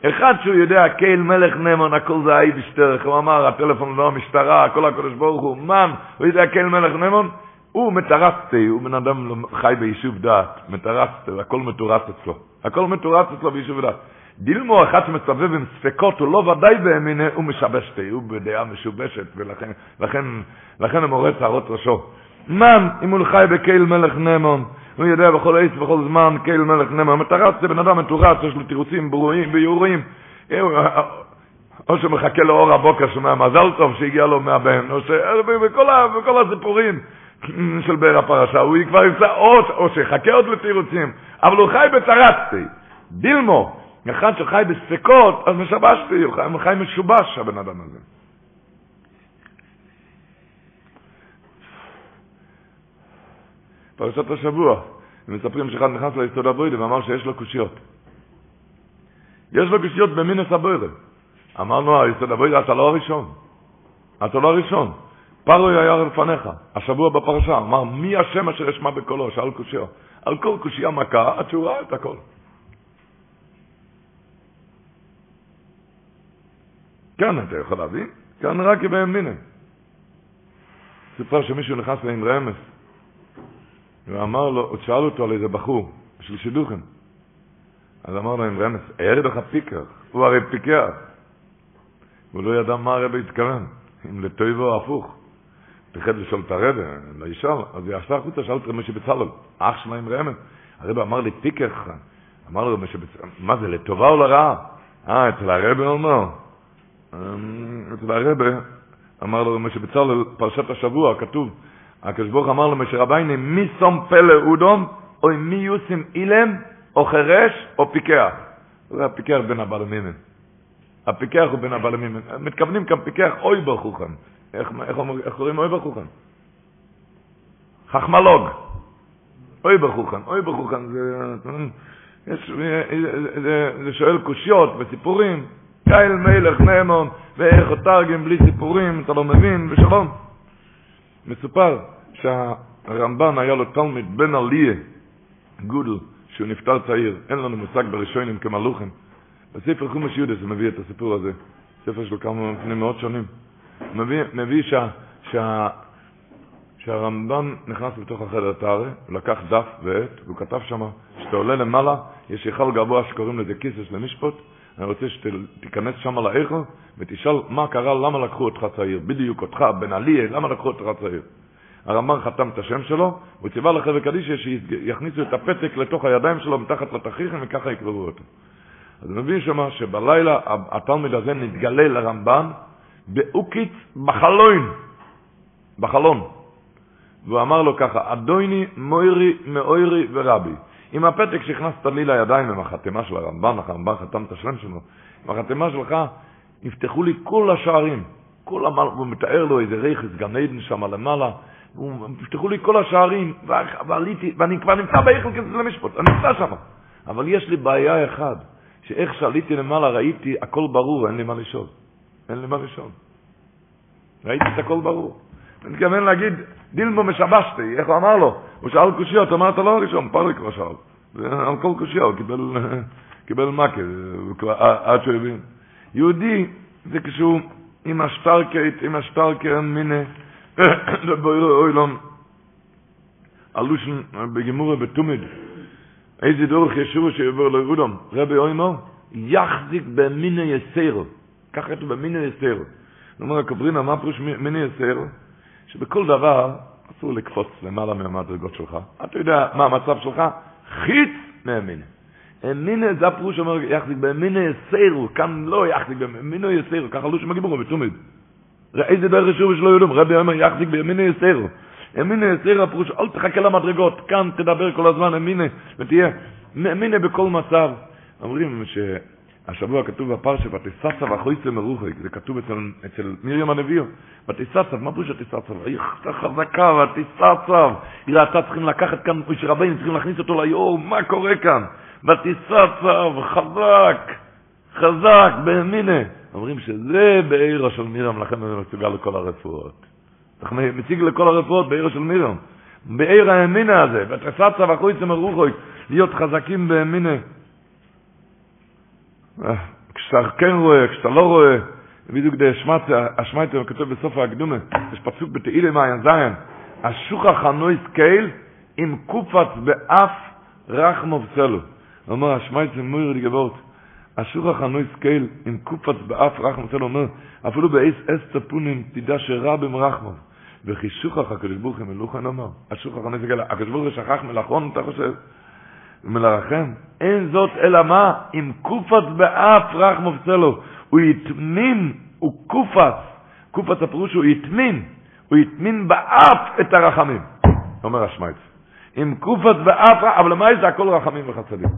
אחד שהוא יודע, קייל מלך נאמן, הכל זה האייבישטער, הוא אמר, הטלפון לא המשטרה, הכל הקדוש ברוך הוא, מן, הוא יודע קייל מלך נאמן, הוא מתרצתא, הוא בן אדם חי ביישוב דעת, מתרצתא, הכל מתורץ אצלו, הכל מתורץ אצלו ביישוב דעת. דילמא אחד שמסתובב עם ספקות, הוא לא ודאי באמונה, הוא משבשתא, הוא בדעה משובשת, ולכן לכן, לכן הוא מורט שערות ראשו. מן, אם הוא חי בקייל מלך נאמן, הוא יודע בכל עת ובכל זמן, קהל מלך נמר, מטרץ זה בן אדם מטורץ, יש לו תירוצים ברורים ויורים. או שמחכה לאור הבוקר, שומע מזל טוב שהגיע לו מהבן, או בכל הסיפורים של באר הפרשה, הוא כבר ימצא עוד, או שיחכה עוד לתירוצים, אבל הוא חי בתרצתי, דילמו, אחד שחי בספקות, אז משבשתי, הוא חי משובש, הבן אדם הזה. פרשת השבוע, הם מספרים שאחד נכנס ליסוד הבוידה ואמר שיש לו קושיות. יש לו קושיות במינס הבוידה. אמרנו, היסוד הבוידה, אתה לא הראשון. אתה לא הראשון. פרוי היה לפניך, השבוע בפרשה, אמר, מי השם אשר אשמע בקולו? שאל קושיו. על כל קושייה מכה, עד שהוא ראה את הכל. כאן אתה יכול להבין, כאן רק יבהם מיני. סיפר שמישהו נכנס לאמרי אמס, ואמר לו, הוא שאל אותו על איזה בחור, של שידוכים. אז אמר לו עם רמז, ערד לך פיקח, הוא הרי פיקח. הוא לא ידע מה הרב התכוון, אם לטויבו או הפוך. פחד לשאול את הרב, לא ישאל, אז הוא ישב החוצה, שאל את רמז שבצלול, אח שלה עם רמז. הרב אמר לי פיקח, אמר לו רמז שבצלול, מה זה, לטובה או לרעה? אה, אצל הרב הוא אומר. אצל הרב, אמר לו רמז שבצלול, פרשת השבוע, כתוב, הקדוש ברוך אמר למשה רבייני, מי שום פלא אודום, או מי יוסים אילם, או חירש, או פיקח. זה הפיקח בין הבלמימים. הפיקח הוא בין הבלמימים. מתכוונים כאן פיקח אוי ברכוכם. איך, איך, איך קוראים אוי ברכוכם? חכמלוג. אוי ברכוכם. אוי ברכוכם זה, יש, זה, זה שואל קושיות וסיפורים. קייל מלך נאמון, ואיך תרגם בלי סיפורים, אתה לא מבין, ושלום. מסופר שהרמב"ן היה לו תלמיד בן עליה, גודל, שהוא נפטר צעיר, אין לנו מושג בראשונים כמלוכים. בספר חומש יהודס הוא מביא את הסיפור הזה, ספר שלו כמה לפני מאות שנים. הוא מביא, מביא שה, שה, שהרמב"ן נכנס לתוך החדר הטהרה, הוא לקח דף ועט, והוא כתב שם, כשאתה עולה למעלה, יש היכל גבוה שקוראים לזה כיסס למשפוט, אני רוצה שתיכנס שם לאיכו ותשאל מה קרה, למה לקחו אותך צעיר, בדיוק אותך, בן עליה, למה לקחו אותך צעיר. הרמב"ן חתם את השם שלו, הוא ציווה לחבר קדישא שיכניסו את הפתק לתוך הידיים שלו מתחת לתכריכים וככה יקברו אותו. אז מבין שמה שבלילה התלמיד הזה נתגלה לרמב"ן באוקיץ בחלון, בחלון. והוא אמר לו ככה, אדוני מוירי מאוירי ורבי. עם הפתק שהכנסת לי לידיים עם החתימה של הרמב"ן, הרמב"ן חתם את השם שלו, עם החתימה שלך נפתחו לי כל השערים. כל המעלה, הוא מתאר לו איזה רכס גן עדן שם למעלה, נפתחו לי כל השערים, ועליתי, ואני כבר נמצא בהיכל כזה למשפט, אני נמצא שם. אבל יש לי בעיה אחת, שאיך שעליתי למעלה ראיתי הכל ברור, אין לי מה לשאול. אין לי מה לשאול. ראיתי את הכל ברור. אני מתכוון להגיד, דילמו משבשתי, איך הוא אמר לו? הוא שאל קושיות, אמרת לא הראשון, פרליק כבר שאל. על כל קושיה הוא קיבל, קיבל מכה, עד שהוא הבין. יהודי זה כשהוא עם השטרקט, עם השטרקר מיני, בוירו אוילום, הלושן בגמורה בתומיד, איזה דורך ישובו שיעבור לאודום, רבי אוימו, יחזיק במיני יסרו, ככה כתוב במיני יסרו. זאת אומרת, הקוברינה, מה פירוש מיני יסרו? שבכל דבר אסור לקפוץ למעלה מהמדרגות שלך. אתה יודע מה המצב שלך? חיץ מהמיני. אמינה זה הפירוש שאומר יחזיק באמינה יסירו, כאן לא יחזיק באמינה יסירו, ככה לא שמגיבורו בתומד. איזה דרך שוב שלא יודעים, רבי אומר יחזיק באמינה יסירו. אמינה יסירו הפירוש, אל תחכה למדרגות, כאן תדבר כל הזמן אמינה, ותהיה אמינה בכל מצב. אומרים שהשבוע כתוב בפרשה, ותססה ואחויסה מרוחק, זה כתוב אצל, אצל מרים הנביאו, ותססה, מה פירוש ותססה? היא חזקה ותססה, היא ראתה צריכים לקחת כאן, שרבנים צריכים להכניס אותו ליאור, מה קורה כאן? צו, חזק, חזק, באמינה. אומרים שזה בעירו של מירם, לכן אני מסוגל לכל הרפואות. מציג לכל הרפואות בעירו של מירם. בעיר האמינה הזה, ותישא צו החויצה מרוחוי, להיות חזקים באמינה. כשאתה כן רואה, כשאתה לא רואה, בדיוק די השמייטר כתוב בסוף ההקדומה, יש פסוק בתהילה מעיין זין, השוכח הנויס קייל עם קופץ באף רחמוב צלו. אומר השמייץ מויר די געוואלט אשוך חנוי סקייל אין קופץ באף רחם צו אומר אפילו באיס אס צפונים תדע שרע במרחם וחישוך הקדוש ברוך הוא מלוך נאמר אשוך חנוי סקייל הקדוש ברוך הוא שכח מלאכון אתה חושב? ומלרחם אין זאת אלא מה? אם קופץ באף רחם צלו הוא יתמין הוא קופץ. קופץ הפירוש הוא יתמין. הוא יתמין באף את הרחמים. אומר השמייץ. עם קופת באף, אבל למה זה הכל רחמים וחסדים?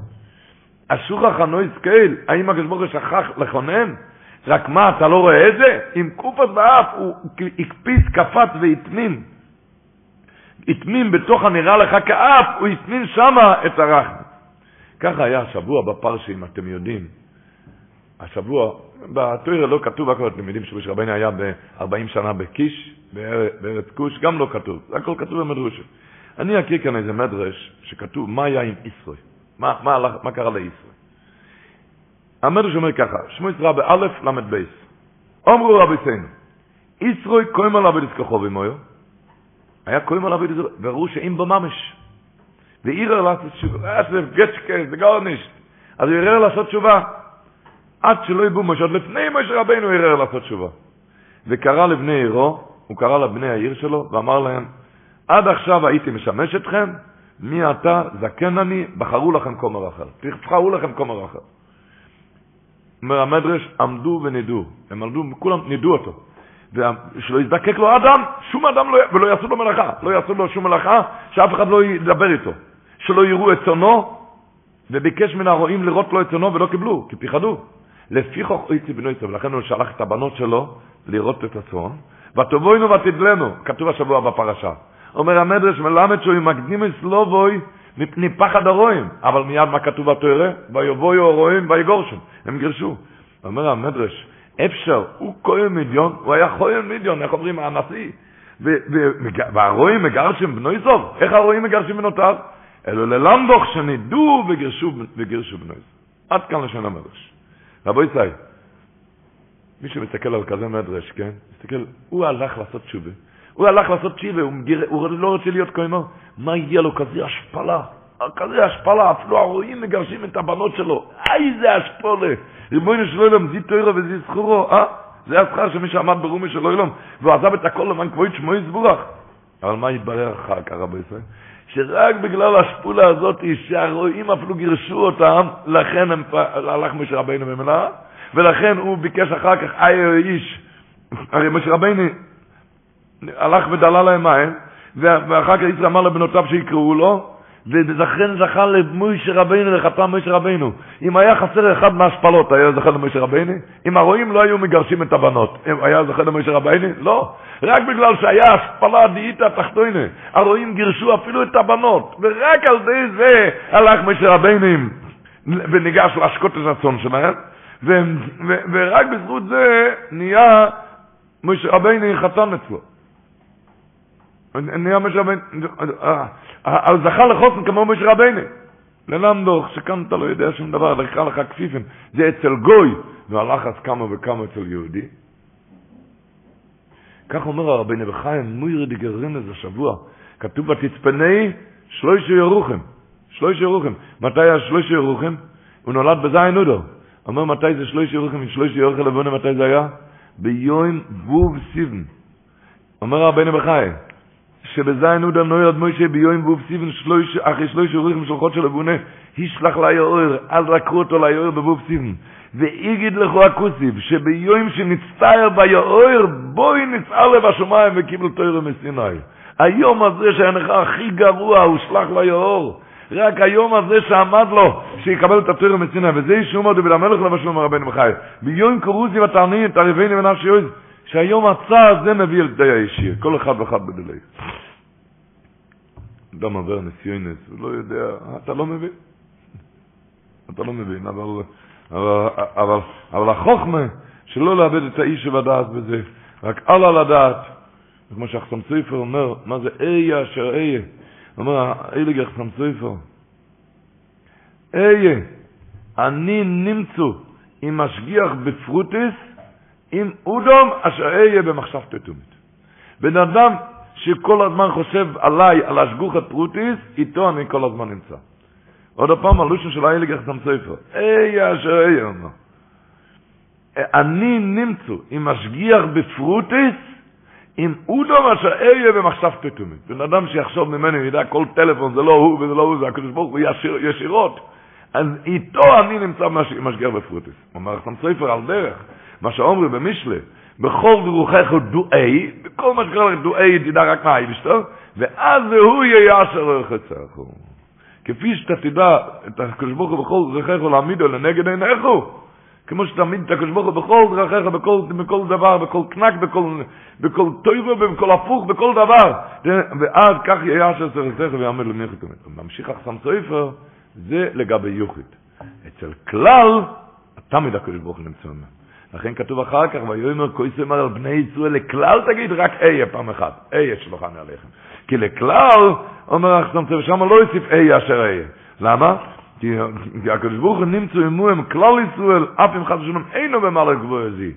אסור חנוי סקייל, האם הקדוש ברוך הוא שכח לכונן? רק מה, אתה לא רואה את זה? עם קופת באף, הוא הקפיץ, קפץ והטמין. הטמין בתוך הנראה לך כאף, הוא הטמין שמה את הרחם. ככה היה השבוע בפרשים, אתם יודעים. השבוע, בתוירה לא כתוב, הכל אתם יודעים שבש רבני היה ב-40 שנה בקיש, בארץ כוש, גם לא כתוב, הכל כתוב במדרושה. אני אקריא כאן איזה מדרש שכתוב מה היה עם ישראל. מה, מה, מה קרה לישראל? המדרש אומר ככה, שמו ישראל באלף למד בייס. אמרו רבי סיינו, ישראל קוים על עבד יזכחו במויו, היה קוים על עבד יזכחו, וראו שאם בו ממש. ועירר לעשות תשובה, זה גצ'קה, זה גאונישט. אז הוא ערער לעשות תשובה. עד שלא יבוא משה, עוד לפני משה רבינו ערער לעשות תשובה. וקרא לבני עירו, הוא קרא לבני העיר שלו, ואמר להם, עד עכשיו הייתי משמש אתכם, מי אתה, זקן אני, בחרו לכם כומר אחר. תבחרו לכם כומר אחר. אומר המדרש, עמדו ונידו. הם עמדו, כולם נידו אותו. ושלא יזדקק לו אדם, שום אדם לא, ולא יעשו לו מלאכה. לא יעשו לו שום מלאכה, שאף אחד לא ידבר איתו. שלא יראו את צונו, וביקש מן הרועים לראות לו את צונו ולא קיבלו, כי פחדו. לפי חוק איצי בנו איתו, ולכן הוא שלח את הבנות שלו לראות את הצאן. ותבואינו ותדלנו, כתוב השבוע בפרשה. אומר המדרש מלמד שהוא מקדים את סלובוי מפני פחד הרועים, אבל מיד מה כתוב בתורה? ויבואו הרועים ויגורשם, הם גירשו. אומר המדרש, אפשר, הוא כהן מיליון, הוא היה כהן מיליון, איך אומרים, הנשיא. והרועים מגרשים בנוי סוף, איך הרועים מגרשים בנותיו? אלו ללמדוך שנידו וגירשו, וגירשו בנוי סוף. עד כאן לשון המדרש. רבו ישראל, מי שמסתכל על כזה מדרש, כן? מסתכל, הוא הלך לעשות תשובה. הוא הלך לעשות צ'יבה, הוא, מגיר, הוא לא רוצה להיות כהנו. מה יהיה לו כזה השפלה? כזה השפלה, אפילו הרועים מגרשים את הבנות שלו. איזה השפלה. ריבונו של עולם, זי תוירו וזי זכורו, אה? זה השכר של מי שעמד ברומי של עולם, והוא עזב את הכל למען כבוד שמו יזבורך. אבל מה יתברר אחר כך, רבי ישראל? שרק בגלל השפולה הזאת, שהרועים אפילו גירשו אותם, לכן הם, הלך משה רבינו במלאה, ולכן הוא ביקש אחר כך, איי איש, הרי משה רבינו הלך ודלה להם מים, ואחר כך ישראל אמר לבנותיו שיקראו לו, ולכן זכה למוישה רבינו, לחתם מוישה רבינו. אם היה חסר אחד מהשפלות, היה זכה למוישה רבינו? אם הרועים לא היו מגרשים את הבנות, היה זכה למוישה רבינו? לא. רק בגלל שהיה השפלה דאיתא תחתונה, הרועים גירשו אפילו את הבנות, ורק על ידי זה הלך מוישה רבינו וניגש להשקות את הצאן שלהם, ורק בזכות זה נהיה מוישה רבינו חתן אצלו. נהיה משה רבינו, אז זכה לחוסן כמו משה רבינו. ללמדוך, שכאן אתה לא יודע שום דבר, לקחה לך כפיפן. זה אצל גוי, והלחץ כמה וכמה אצל יהודי. כך אומר הרבינו בחיים, מוירי דגרינס השבוע, כתוב בתצפני שלוש ירוחם. שלוש ירוחם. מתי היה שלוש ירוחם? הוא נולד בזין אודו. אומר מתי זה שלוש ירוחם, שלוש ירוחם לבונה, מתי זה היה? ביום ווב סיבן. אומר הרבינו בחיים, שבזין הוא דנוי עד מוישה ביום בוב סיבן שלוש, אחרי שלוש אוריכים של חודש של אבונה, הישלח ליאור, אז לקחו אותו ליאור בבוב סיבן. ואיגיד לכו הכוסיב, שביום שנצטער ביאור, בואי נצער בשמיים וקיבל תוירו מסיני. היום הזה שהנך הכי גרוע, הוא שלח ליאור. רק היום הזה שעמד לו, שיקבל את התוירו מסיני, וזה ישום עוד ולמלך לבשלום הרבנו בחי. ביום קרוזי ותענין, תערבני ונפשי יוז. שהיום הצער הזה מביא אל די הישיר, כל אחד ואחד בדלי. אדם עובר נסיונס, הוא לא יודע, אתה לא מבין. אתה לא מבין, אבל, אבל, אבל, אבל החוכמה שלא לאבד את האיש שבדעת בזה, רק הלאה לדעת, כמו שהחסם סופר אומר, מה זה איה אשר איה? אומר, אילג החסם סופר, איה, אני נמצא עם משגיח בפרוטיס, עם אודום אשר אהיה במחשב תתומית. בן אדם שכל הזמן חושב עליי, על השגוחת פרוטיס, איתו אני כל הזמן נמצא. עוד פעם, הלושן של האלה גחתם ספר. איה אשר אהיה, אומר. אני נמצא עם משגיח בפרוטיס, עם אודום אשר אהיה במחשב תתומית. בן אדם שיחשוב ממני, ידע כל טלפון, זה לא הוא וזה לא הוא, זה הקדוש ברוך הוא ישיר, ישירות. אז איתו אני נמצא משגיח בפרוטיס. אומר חתם ספר על דרך. מה שאומרים במשלה, בכל דרוכך דואי, בכל מה שקרה לך דואי, תדע רק מה היבשתו, ואז הוא יהיה אשר לא יחצחו. כפי שאתה תדע את הקדוש ברוך הוא בכל דרכיך להעמידו לנגד עיניך, כמו שתעמיד את הקדוש ברוך הוא בכל דרכיך, בכל, בכל דבר, בכל קנק, בכל, בכל טוירו, בכל הפוך, בכל דבר. ואז כך אשר יחצחו ויעמד לניחת. ממשיך אחסם סופר, זה לגבי יוחד. אצל כלל, תמיד הקדוש ברוך הוא נמצא ממנו. לכן כתוב אחר כך, ויאמר כויס אמר על בני ישראל, לכלל תגיד רק איה פעם אחת, איה שלוחני עליכם. כי לכלל, אומר החסם צבא, שם לא יוסיף איה אשר איה. למה? כי הקדוש ברוך הוא נמצא עמו עם כלל ישראל, אף אם חס ושלום אינו במעלה גבוה זי.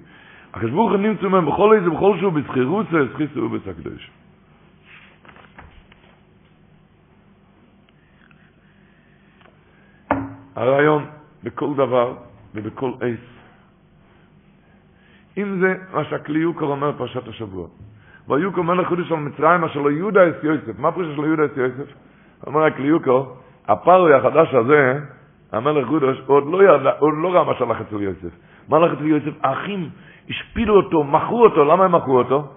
הקדוש ברוך הוא נמצא עמו בכל איזה, בכל שהוא בזכירות, סחיסו ובסקדוש. הרעיון בכל דבר ובכל עץ אם זה מה שהכלי יוקר אומר פרשת השבוע. ויוקר אומר לחודש על מצרים אשר לא יהודה אס יוסף. מה פרשת של יהודה אס יוסף? אומר הכלי יוקר, הפרוי החדש הזה, המלך חודש, עוד לא ידע, עוד לא ראה מה שהלך אצל יוסף. מה הלך אצל יוסף? האחים השפילו אותו, מכרו אותו, למה הם מכרו אותו?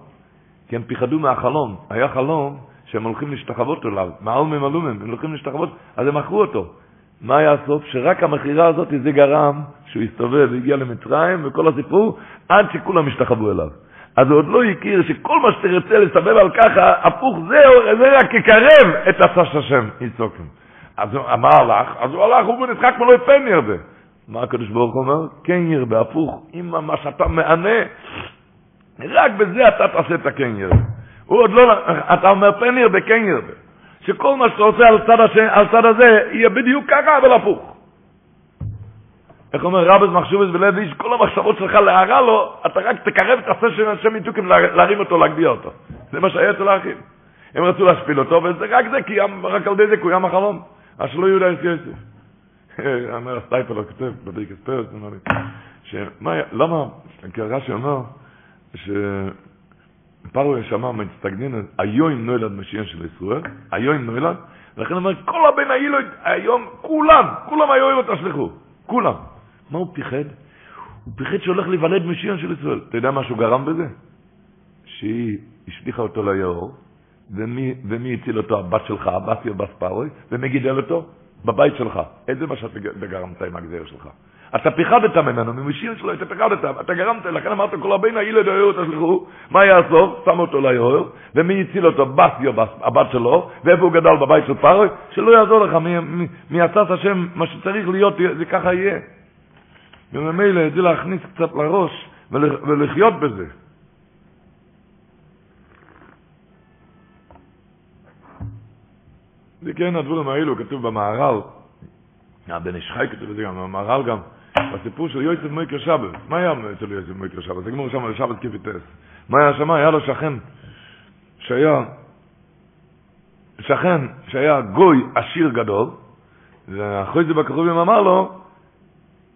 כי הם פיחדו מהחלום. היה חלום שהם הולכים להשתחוות אליו, מעלמים עלומים, הם הולכים להשתחוות, אז הם מכרו אותו. מה היה הסוף? שרק המכירה הזאת זה גרם שהוא הסתובב והגיע למצרים וכל הסיפור עד שכולם השתחוו אליו. אז הוא עוד לא הכיר שכל מה שתרצה לסבב על ככה, הפוך, זה, זה רק יקרב את עשה השם, יצוקים. אז מה הלך? אז הוא הלך, הוא נצחק מלא פן ירבה. מה הקדוש ברוך אומר? כן ירבה, הפוך, אם מה שאתה מענה, רק בזה אתה תעשה את הכן ירבה. הוא עוד לא, אתה אומר פן ירבה, כן ירבה. שכל מה שאתה עושה על צד, השם, על צד הזה, יהיה בדיוק ככה, אבל הפוך. איך אומר רבס מחשובס בלב איש, כל המחשבות שלך להרע לו, אתה רק תקרב את הסר של השם מתוקים להרים אותו, להגביה אותו. זה מה שהיה אצל האחים. הם רצו להשפיל אותו, וזה רק זה, כי רק על ידי זה קוים החלום. אז שלא יהודה את יוסף. אומר הסטייפלר כותב, בבריקס פרס, למה, כי רש"י אומר, פרעה שמע מצטגנין, היום נולד משיח של ישראל, היום נולד, ולכן אומר, כל הבן האילו, היום, כולם, כולם היום תשלחו, כולם. מה הוא פיחד? הוא פיחד שהולך להיוולד משיח של ישראל. אתה יודע מה שהוא גרם בזה? שהיא השליחה אותו ליאור, ומי, ומי הציל אותו? הבת שלך, הבת יובס פרוי, ומי גידל אותו? בבית שלך. איזה מה שאתה גרמת עם הגזיר שלך? אתה פיחדת ממנו, ממשיר שלו אתה פיחדת, אתה גרמת, לכן אמרת כל הבן הילד היו תשלחו, מה יעשו? שם אותו ליאור, ומי הציל אותו? בת יובס, הבת שלו, ואיפה הוא גדל בבית של פרוי? שלא יעזור לך, מי עשת השם, מה שצריך להיות, זה ככה יהיה. וממילא זה להכניס קצת לראש ולחיות בזה. זה כן הדברים האלו, כתוב במהר"ל, הבן איש חי כתוב את זה גם, במהר"ל גם, בסיפור של יוסף מייקר שבת. מה היה אצל יוסף מייקר שבת? זה גמרא שם על שבת קי"ט. מה היה שם? היה לו שכן שהיה, שכן שהיה גוי עשיר גדול, ואחרי זה בכרובים אמר לו,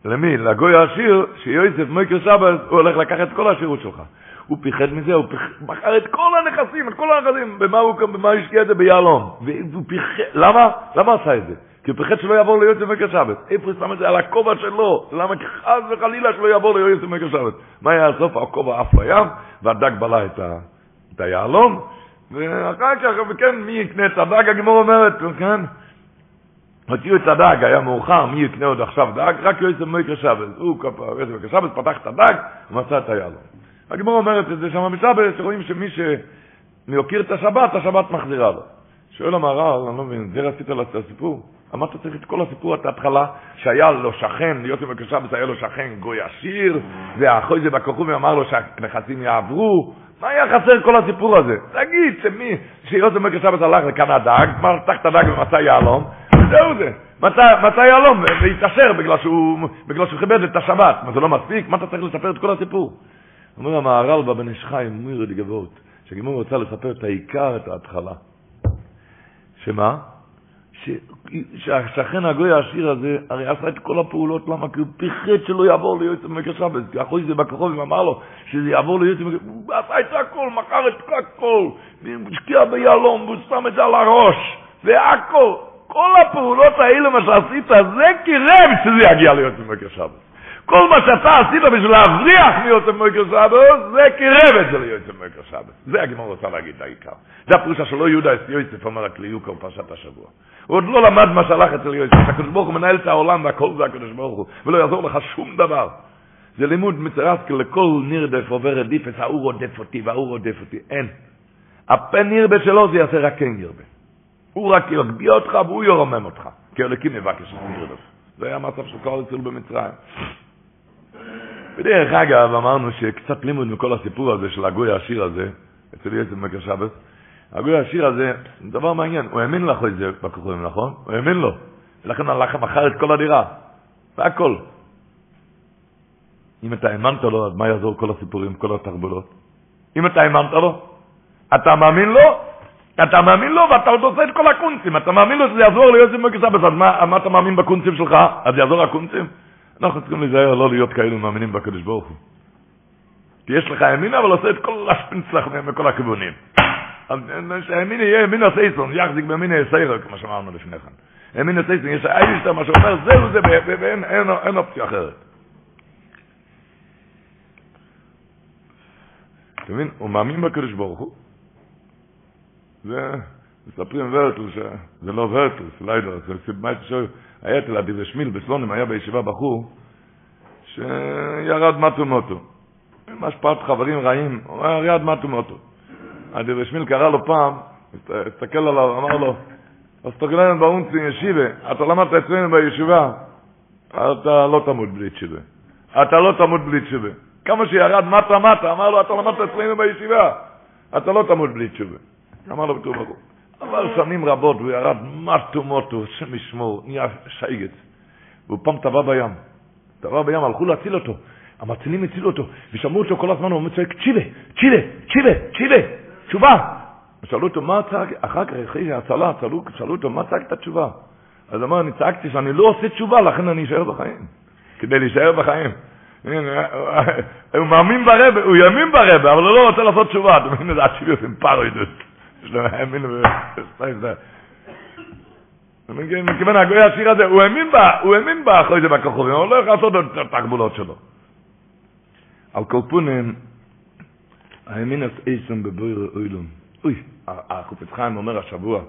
למי? לגוי העשיר, שיוסף מייקר שבת, הוא הולך לקחת את כל העשירות שלך. הוא פיחד מזה, הוא מכר את כל הנכסים, את כל הנכסים, במה הוא, במה השקיע את זה? ביהלום. והוא פיחד, למה? למה עשה את זה? כי הוא פיחד שלא יעבור ליועץ במקר שבת. איפה שם את זה? על הכובע שלו. למה? חס וחלילה שלא יעבור ליועץ במקר שבת. מה היה הסוף? הכובע עף לים, והדג בלע את, ה, את היהלום, ואחר כך, וכן, מי יקנה את הדג? הגמור אומרת, כן? הוציאו את הדג, היה מאוחר, מי יקנה עוד עכשיו דג? רק יועץ במקר שבת. הוא, יועץ במקר שבת, פתח את הדג, ומצא את היהלום. הגמור אומרת את זה שם בשבת, שרואים שמי שמוקיר את השבת, השבת מחזירה לו. שואל המהר"ל, אני לא מבין, זה רצית לעשות אמרת צריך את כל הסיפור את ההתחלה, שהיה לו שכן, להיות עם הקשבת, היה לו שכן גוי עשיר, ואחרי זה בכוכבים אמר לו שהנכסים יעברו. מה היה חסר כל הסיפור הזה? תגיד שמי, שיוסף מקשבת הלך לכאן הדג, פתח את הדג ומצא יהלום, וזהו זה. מצא יהלום והתעשר בגלל שהוא, בגלל שהוא כיבד את השבת. מה זה לא מספיק? מה אתה צריך לספר את כל הסיפור? אומר המהר"ל בבן איש חיים, מירי דגבות, שהגימור רוצה לספר את העיקר, את ההתחלה. שמה? שהשכן הגוי העשיר הזה, הרי עשה את כל הפעולות, למה? כי הוא פיחד שלא יעבור ליועץ שבת, כי אחרי זה בכחוב אמר לו שזה יעבור ליועץ במקר הוא עשה את הכל, מכר את הכל, השקיע ביהלום, והוא שם את זה על הראש, והכל, כל הפעולות האלה, מה שעשית, זה קירב שזה יגיע ליועץ שבת. כל מה שאתה עשית בשביל להבריח מיוצא מויקר סבא, זה קירב את זה ליוצא מויקר סבא. זה הגמור רוצה להגיד את העיקר. זה הפרושה שלא יהודה את יוסף אומר רק ליוקר פרשת השבוע. הוא עוד לא למד מה שהלך אצל יוסף. הקדוש ברוך הוא מנהל את העולם והכל זה הקדוש ברוך הוא, ולא יעזור לך שום דבר. זה לימוד מצרסקל לכל נרדף עובר רדיפס, ההוא רודף אותי וההוא רודף אותי. אין. הפן נרבה שלו זה יעשה רק כן ירבה. הוא רק יגביה אותך והוא ירומם אותך. כי אלוקים מבקש נרדף. זה היה המצב של כל אצל במצרים. בדרך אגב, אמרנו שקצת לימוד מכל הסיפור הזה של הגוי העשיר הזה, אצל יצב מקר שבת, הגוי העשיר הזה, זה דבר מעניין, הוא האמין לך זה בכוכבים, נכון? הוא האמין לו. ולכן הלך מכר את כל הדירה, זה הכל. אם אתה האמנת לו, אז מה יעזור כל הסיפורים, כל התרבולות? אם אתה האמנת לו, אתה מאמין לו, אתה מאמין לו ואתה עוד עושה את כל הקונצים, אתה מאמין לו שזה יעזור ליוסף מקר שבת, אז מה, מה אתה מאמין בקונצים שלך? אז יעזור הקונצים? אנחנו צריכים להיזהר לא להיות כאלו מאמינים בקדוש ברוך הוא. כי יש לך ימין, אבל עושה את כל השפינצלח מכל הכיוונים. הימין יהיה ימין הסייסון, יחזיק בימין הסיירו, כמו שאמרנו לפני כן. ימין הסייסון, יש איילישטר, מה שאומר, זהו זה, ואין אופציה אחרת. אתה מבין? הוא מאמין בקדוש ברוך הוא. זה, מספרים ורטל, ורטל, זה לא יודע, זה סיבה שואל, היה אצל אדיב שמיל בסלונים, היה בישיבה בחור, שירד מטו מוטו. ממש פרט חברים רעים, הוא ירד מטו מוטו. אדיב שמיל קרא לו פעם, הסתכל עליו, אמר לו, תגלנו באונצי ישיבה, אתה למדת אצלנו בישיבה, אתה לא תמות בלי תשיבה. אתה לא תמות בלי תשיבה. כמה שירד מטה מטה, אמר לו, אתה למדת אצלנו בישיבה, אתה לא תמות בלי תשיבה. אמר לו בתור ברור. עבר שנים רבות, והוא ירד מטו מוטו, השם ישמור, נהיה שייגת. והוא פעם טבע בים. טבע בים, הלכו להציל אותו. המצילים הצילו אותו, ושמעו אותו כל הזמן, הוא צועק, צ'ילה, צ'ילה, צ'ילה, צ'ילה, תשובה. שאלו אותו, מה צעק, אחר כך, אחרי ההצלה, שאלו אותו, מה צעק את התשובה? אז אמר, אני צעקתי שאני לא עושה תשובה, לכן אני אשאר בחיים. כדי להישאר בחיים. הוא מאמין ברבה, הוא יאמין ברבה, אבל הוא לא רוצה לעשות תשובה. אתה מבין, זה הצ'ילה עם פרוידות. יש לו האמין וסטייף זה. מכיוון הגוי השיר הזה, הוא האמין בה, הוא האמין בה אחרי זה בכוכבים, הוא לא יכול לעשות את הגבולות שלו. על כל פונים, האמין את איסם בבויר אוילום. אוי, החופץ חיים אומר השבוע,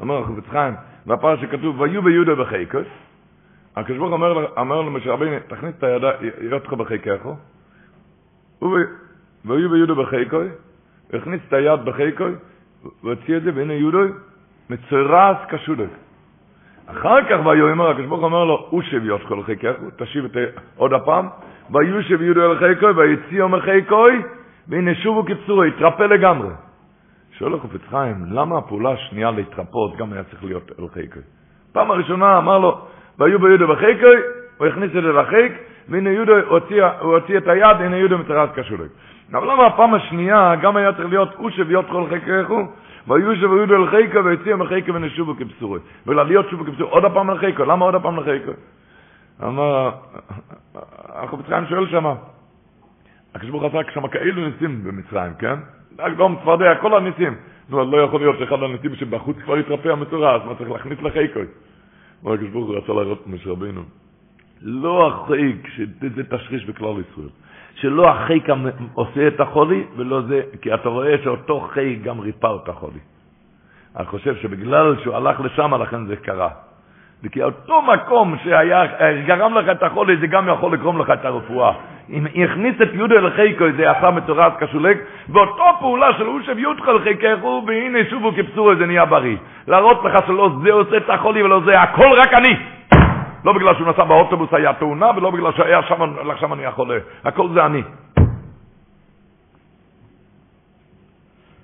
אומר החופץ חיים, בפרש שכתוב, ויהיו ביהודה בחיקוס, הקדוש ברוך אומר, למשה רבינו, תכניס את ידך בחיקךו, ויהיו ביהודה בחיקוי, הכניס את היד בחיקוי, והוציא את זה, והנה יהודוי, מצורס כשודק. אחר כך ויאמר, הקדוש ברוך אומר לו, ושב יושך כל חיקךו, תשיב את עוד הפעם, ויושב יהודוי אל חיקוי, ויציאו מחיקוי, והנה שובו כפסורו, התרפא לגמרי. שואל החופץ חיים, למה הפעולה השנייה להתרפות גם היה צריך להיות אל חיקוי? פעם הראשונה אמר לו, והיו ביהודה בחיקוי, הוא הכניס את זה לחיק, והנה יהודה הוציא, הוא הוציא את היד, הנה יהודה מצרס כשולק. אבל למה הפעם השנייה גם היה צריך להיות הוא שביות כל חיקו, ויושב ויהודה אל חיקו, והציע מחיקו ונשובו כבשורי. ולהיות שובו כבשורי, עוד הפעם לחיקו, למה עוד הפעם לחיקו? אמר, החופץ חיים שואל שמה, הקדוש ברוך עשה שם כאלו ניסים במצרים, כן? גם צפרדע, כל הניסים. נו, לא יכול להיות שאחד הניסים שבחוץ כבר התרפא המצורע, אז מה צריך להכניס לחיקוי? אמר הוא רצה להראות משה רבינו. לא החיק, שזה תשריש בכלל ישראל. שלא החיק עושה את החולי, ולא זה, כי אתה רואה שאותו חיק גם ריפא את החולי. אני חושב שבגלל שהוא הלך לשם, לכן זה קרה. וכי אותו מקום שגרם לך את החולי, זה גם יכול לגרום לך את הרפואה. אם הכניס את יהודה אל חיקו, זה עשה מצורעת כשולק, ואותו פעולה של הוא שביותך אל חיקךו, והנה שובו כפסורו, זה נהיה בריא. להראות לך שלא זה עושה את החולי ולא זה, הכל רק אני. לא בגלל שהוא נסע באוטובוס היה תאונה, ולא בגלל שהיה שם, עכשיו אני החולה. הכל זה אני.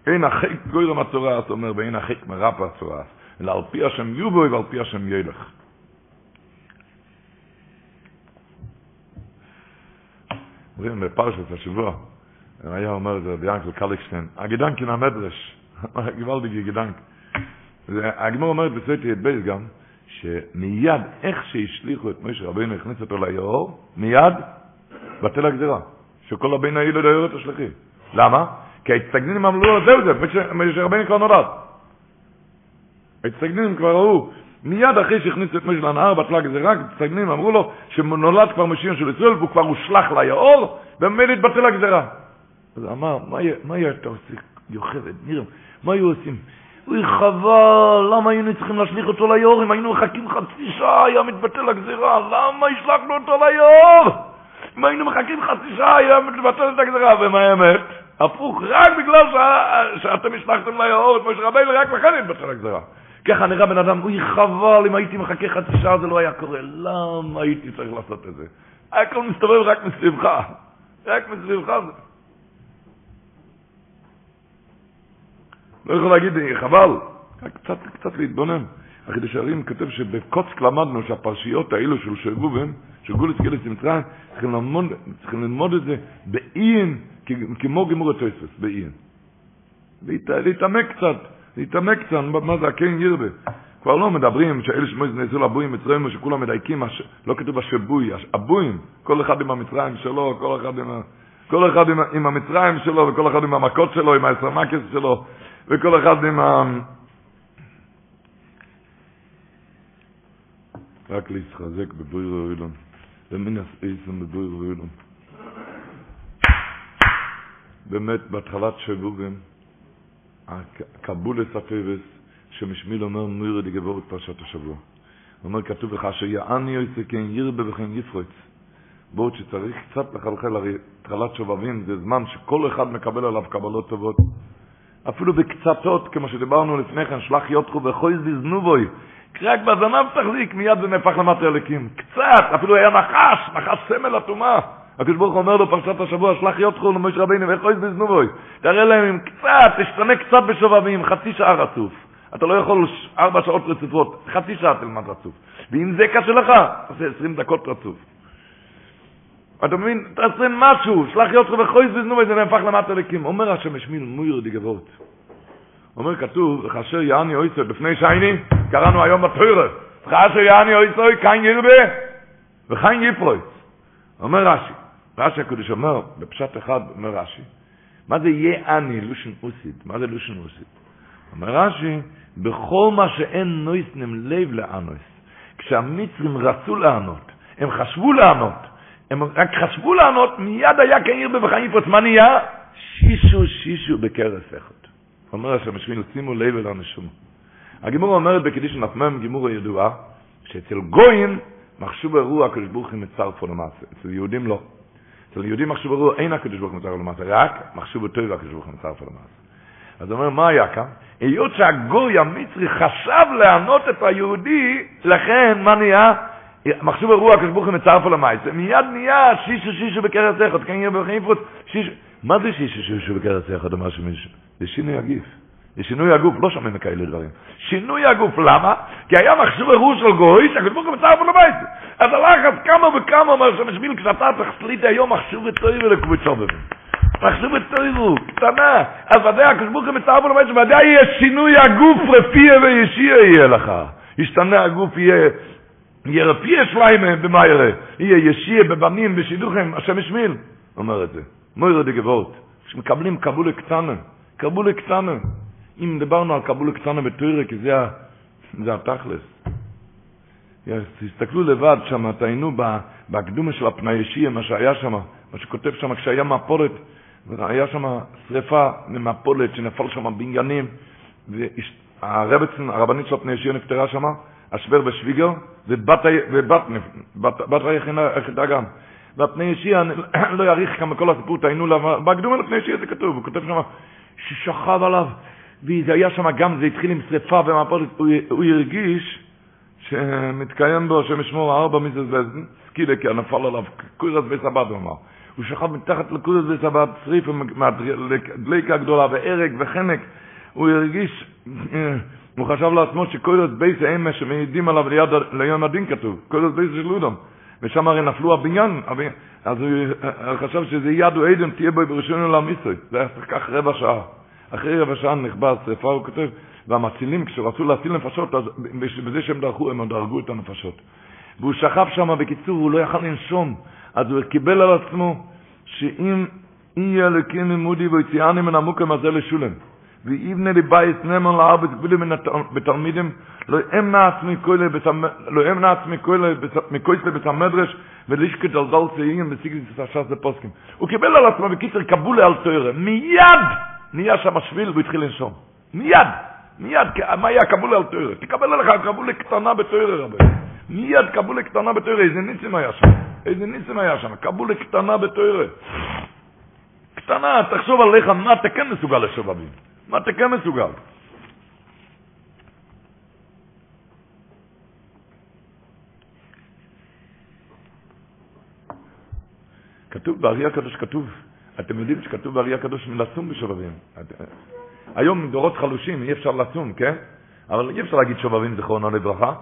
אין החיק גוירם הצורס, אומר, ואין החיק מרפא הצורס, אלא על פי השם יובוי ועל פי השם ילך. אומרים בפרשת השבוע, היה אומר את זה רבי ינקל קליקשטיין, א געדאנק אין מדרש, געוואלדיגע געדאנק. הגמרא אומרת בסויטה י"ב גם, שמיד איך שהשליכו את משה רבינו, הכניס אותו ליאור, מיד בטל הגזירה, שכל הבן הילוד היאורה תשליכוהו. למה? כי ההצטגנינים אמרו לו, זהו זה, משה רבינו כבר נולד. ההצטגנינים כבר ראו, מיד אחרי שהכניסו את משה לנהר, בטלה גזירה, ההצטגנינים אמרו לו שנולד כבר משיח של ישראל, והוא כבר הושלך ליאור, וממילא התבטל הגזירה. אז אמר, מה יהיה אתה עושה, יוכבד, נירם, מה היו עושים? אוי חבל, למה היינו צריכים להשליך אותו ליאור? אם היינו מחכים חצי שעה היה מתבטל הגזירה, למה השלחנו אותו ליאור? אם היינו מחכים חצי שעה היה מתבטל את הגזירה, ומה האמת? הפוך, רק בגלל שאתם השלחתם ליאור את משה רבינו, רק לכן התבטל הגזירה. ככה נראה בן אדם, אוי חבל, אם הייתי מחכה חצי שעה זה לא היה קורה, למה הייתי צריך לעשות את זה? הכל מסתובב רק מסביבך, רק מסביבך זה. לא יכול להגיד, חבל, קצת, קצת להתבונן. החידוש הערים כותב שבקוצק למדנו שהפרשיות האלו של שרובן, של גולס גלס מצרים, צריכים ללמוד, צריכים ללמוד את זה באיין, כמו גמור התוספס, באיין. להתעמק קצת, להתעמק קצת, מה זה הכן ירבה. כבר לא מדברים שאלה שמויז נעשו לבויים מצרים, שכולם מדייקים, לא כתוב השבוי, הבויים, כל אחד עם המצרים שלו, כל אחד עם, כל אחד עם, עם המצרים שלו, וכל אחד עם המכות שלו, עם האסרמקס שלו, וכל אחד עם ה... רק להתחזק בבויר אוילון, ומן הספייסם בבויר אוילון. באמת, בהתחלת שבובים, הקבולס הטבס, שמשמיל אומר מוירי דגבור את פרשת השבוע. הוא אומר, כתוב לך, שיעני יויסה כן ירבה וכן יפרוץ. בעוד שצריך קצת לחלחל, הרי התחלת שובבים זה זמן שכל אחד מקבל עליו קבלות טובות. אפילו בקצתות, כמו שדיברנו לפני כן, שלח יותחו וחוי זיזנובוי. רק בזנב תחזיק, מיד זה נהפך למטה אלוקים. קצת, אפילו היה נחש, נחש סמל הטומאה. הקדוש ברוך אומר לו פרשת השבוע, שלח יותחו למשה רבינו וחוי זיזנובוי. תראה להם עם קצת, תשתנה קצת בשובבים, חצי שעה רצוף. אתה לא יכול ארבע שעות רצופות, חצי שעה תלמד רצוף. ואם זה קשה לך, תעשה עשרים דקות רצוף. אתה מבין? תעשה משהו, שלח יותך וחויס בזנו וזה נהפך למטה לקים. אומר השם השמיל מויר דיגבות. אומר כתוב, וכאשר יעני אויסוי בפני שייני, קראנו היום בתוירה, וכאשר יעני אויסוי, כאן ירבה, וכאן יפרויץ. אומר רש"י, רש"י הקדוש אומר, בפשט אחד אומר רש"י, מה זה אני, לושן אוסית? מה זה לושן אוסית? אומר רש"י, בכל מה שאין נויסנם לב לאנוס, כשהמצרים רצו לענות, הם חשבו לענות, הם רק חשבו לענות, מיד היה כאיר בבחיים יפרוץ. מה נהיה? שישו שישו בקרס אחד. אומר השם שמיל, שימו לב אל הנשום. הגימור אומרת בקדיש נפמם גימור הידועה, שאצל גויים מחשוב אירוע הקדוש ברוך הוא מצרפו למעשה, אצל יהודים לא. אצל יהודים מחשוב אירוע אין הקדוש ברוך הוא מצרפו למעשה, רק מחשוב בטוב הקדוש ברוך הוא מצרפו למעשה. אז אומר, מה היה כאן? היות שהגוי המצרי חשב לענות את היהודי, לכן, מה נהיה? מחשוב אירוע הקדוש ברוך הוא מצרפו למעשה, מיד נהיה שישו שישו בקרס אחד, כן יהיה בכם יפרוץ, שישו, מה זה שישו שישו בקרס אחד, אמר שמישהו? זה שינוי הגיף. זה שינוי הגוף, לא שומעים כאלה דברים. שינוי הגוף, למה? כי היה מחשוב אירוע של גוי, שהקדוש ברוך הוא למעשה. אז הלך אז כמה וכמה אומר שמשביל כשאתה סליט היום מחשוב ותויר ולקבוצו בבין. מחשוב ותוירו, קטנה. אז ודאי הקדוש ברוך הוא מצרפו למעשה, ודאי יהיה שינוי הגוף רפיע וישיר יהיה לך. ישתנה הגוף יהיה יהיה רפיע שליימה במיירה, יהיה ישיר בבנים, בשידוכים, השם ישמיל, אומר את זה. מוירה דגבות, שמקבלים קבולה קטנה, קבולה קטנה. אם דיברנו על קבולה קטנה בתוירה, כי זה, זה התכלס. תסתכלו לבד שם, תעיינו בהקדומה של הפני ישיר, מה שהיה שם, מה שכותב שם, כשהיה מפולת, היה שם שריפה ממפולת שנפל שם בניינים, והרבצן, הרבנית של הפני ישיר נפטרה שם, אשבר בשוויגר, ובת היחידה גם. והפני ישיר, אני לא אעריך כמה כל הסיפור, תעיינו לה, בהקדומה לפני ישיר זה כתוב, הוא כותב שם ששכב עליו, וזה היה שם גם, זה התחיל עם שריפה ומפולת, הוא, הוא הרגיש שמתקיים בו, השם ישמור, ארבע מזזבזן, סקילה, כי נפל עליו קורס בסבת, הוא אמר. הוא שכב מתחת לקורס בסבת, שריף, דליקה גדולה, והרג וחנק. הוא הרגיש, הוא חשב לעצמו שקורס בייס אמש שמעידים עליו ליד, ליום הדין כתוב, קורס בייס של לודום. ושם הרי נפלו הבניין, אז הוא חשב שזה יד או עדן תהיה בו בראשון עולם ישראל. זה היה כך רבע שעה. אחרי רבע שעה נכבה השרפה, הוא כותב, והמצילים, כשרצו להציל נפשות, אז בזה שהם דרכו, הם דרגו את הנפשות. והוא שכב שם, בקיצור, הוא לא יכל לנשום, אז הוא קיבל על עצמו שאם יהיה אלוקים ממודי ויציאני מן המוקם הזה לשולם, ויבנה לי בית נאמן לארבע תקבילי מן בתלמידים, לא אמנע עצמי בית המדרש, ולשקט על דל צעירים בסיגי שש לפוסקים. הוא קיבל על עצמו, בקיצר, קבולה על תוירה. מיד נהיה שם שביל והוא התחיל לנשום. מיד. מיד, מה היה קבולה על תוירה? תקבל עליך קבולה קטנה בתוירה, רבי. מיד קבולה קטנה בתוירה, איזה ניסים היה שם. איזה ניסים היה שם. קבולה קטנה בתוירה. קטנה, תחשוב עליך, מה אתה כן מסוגל לשובבים? מה אתה כן מסוגל? כתוב בארי הקדוש כתוב, אתם יודעים שכתוב בארי הקדוש מלצום בשובבים. היום דורות חלושים אי אפשר לצום, כן? אבל אי אפשר להגיד שובבים זיכרונו לברכה.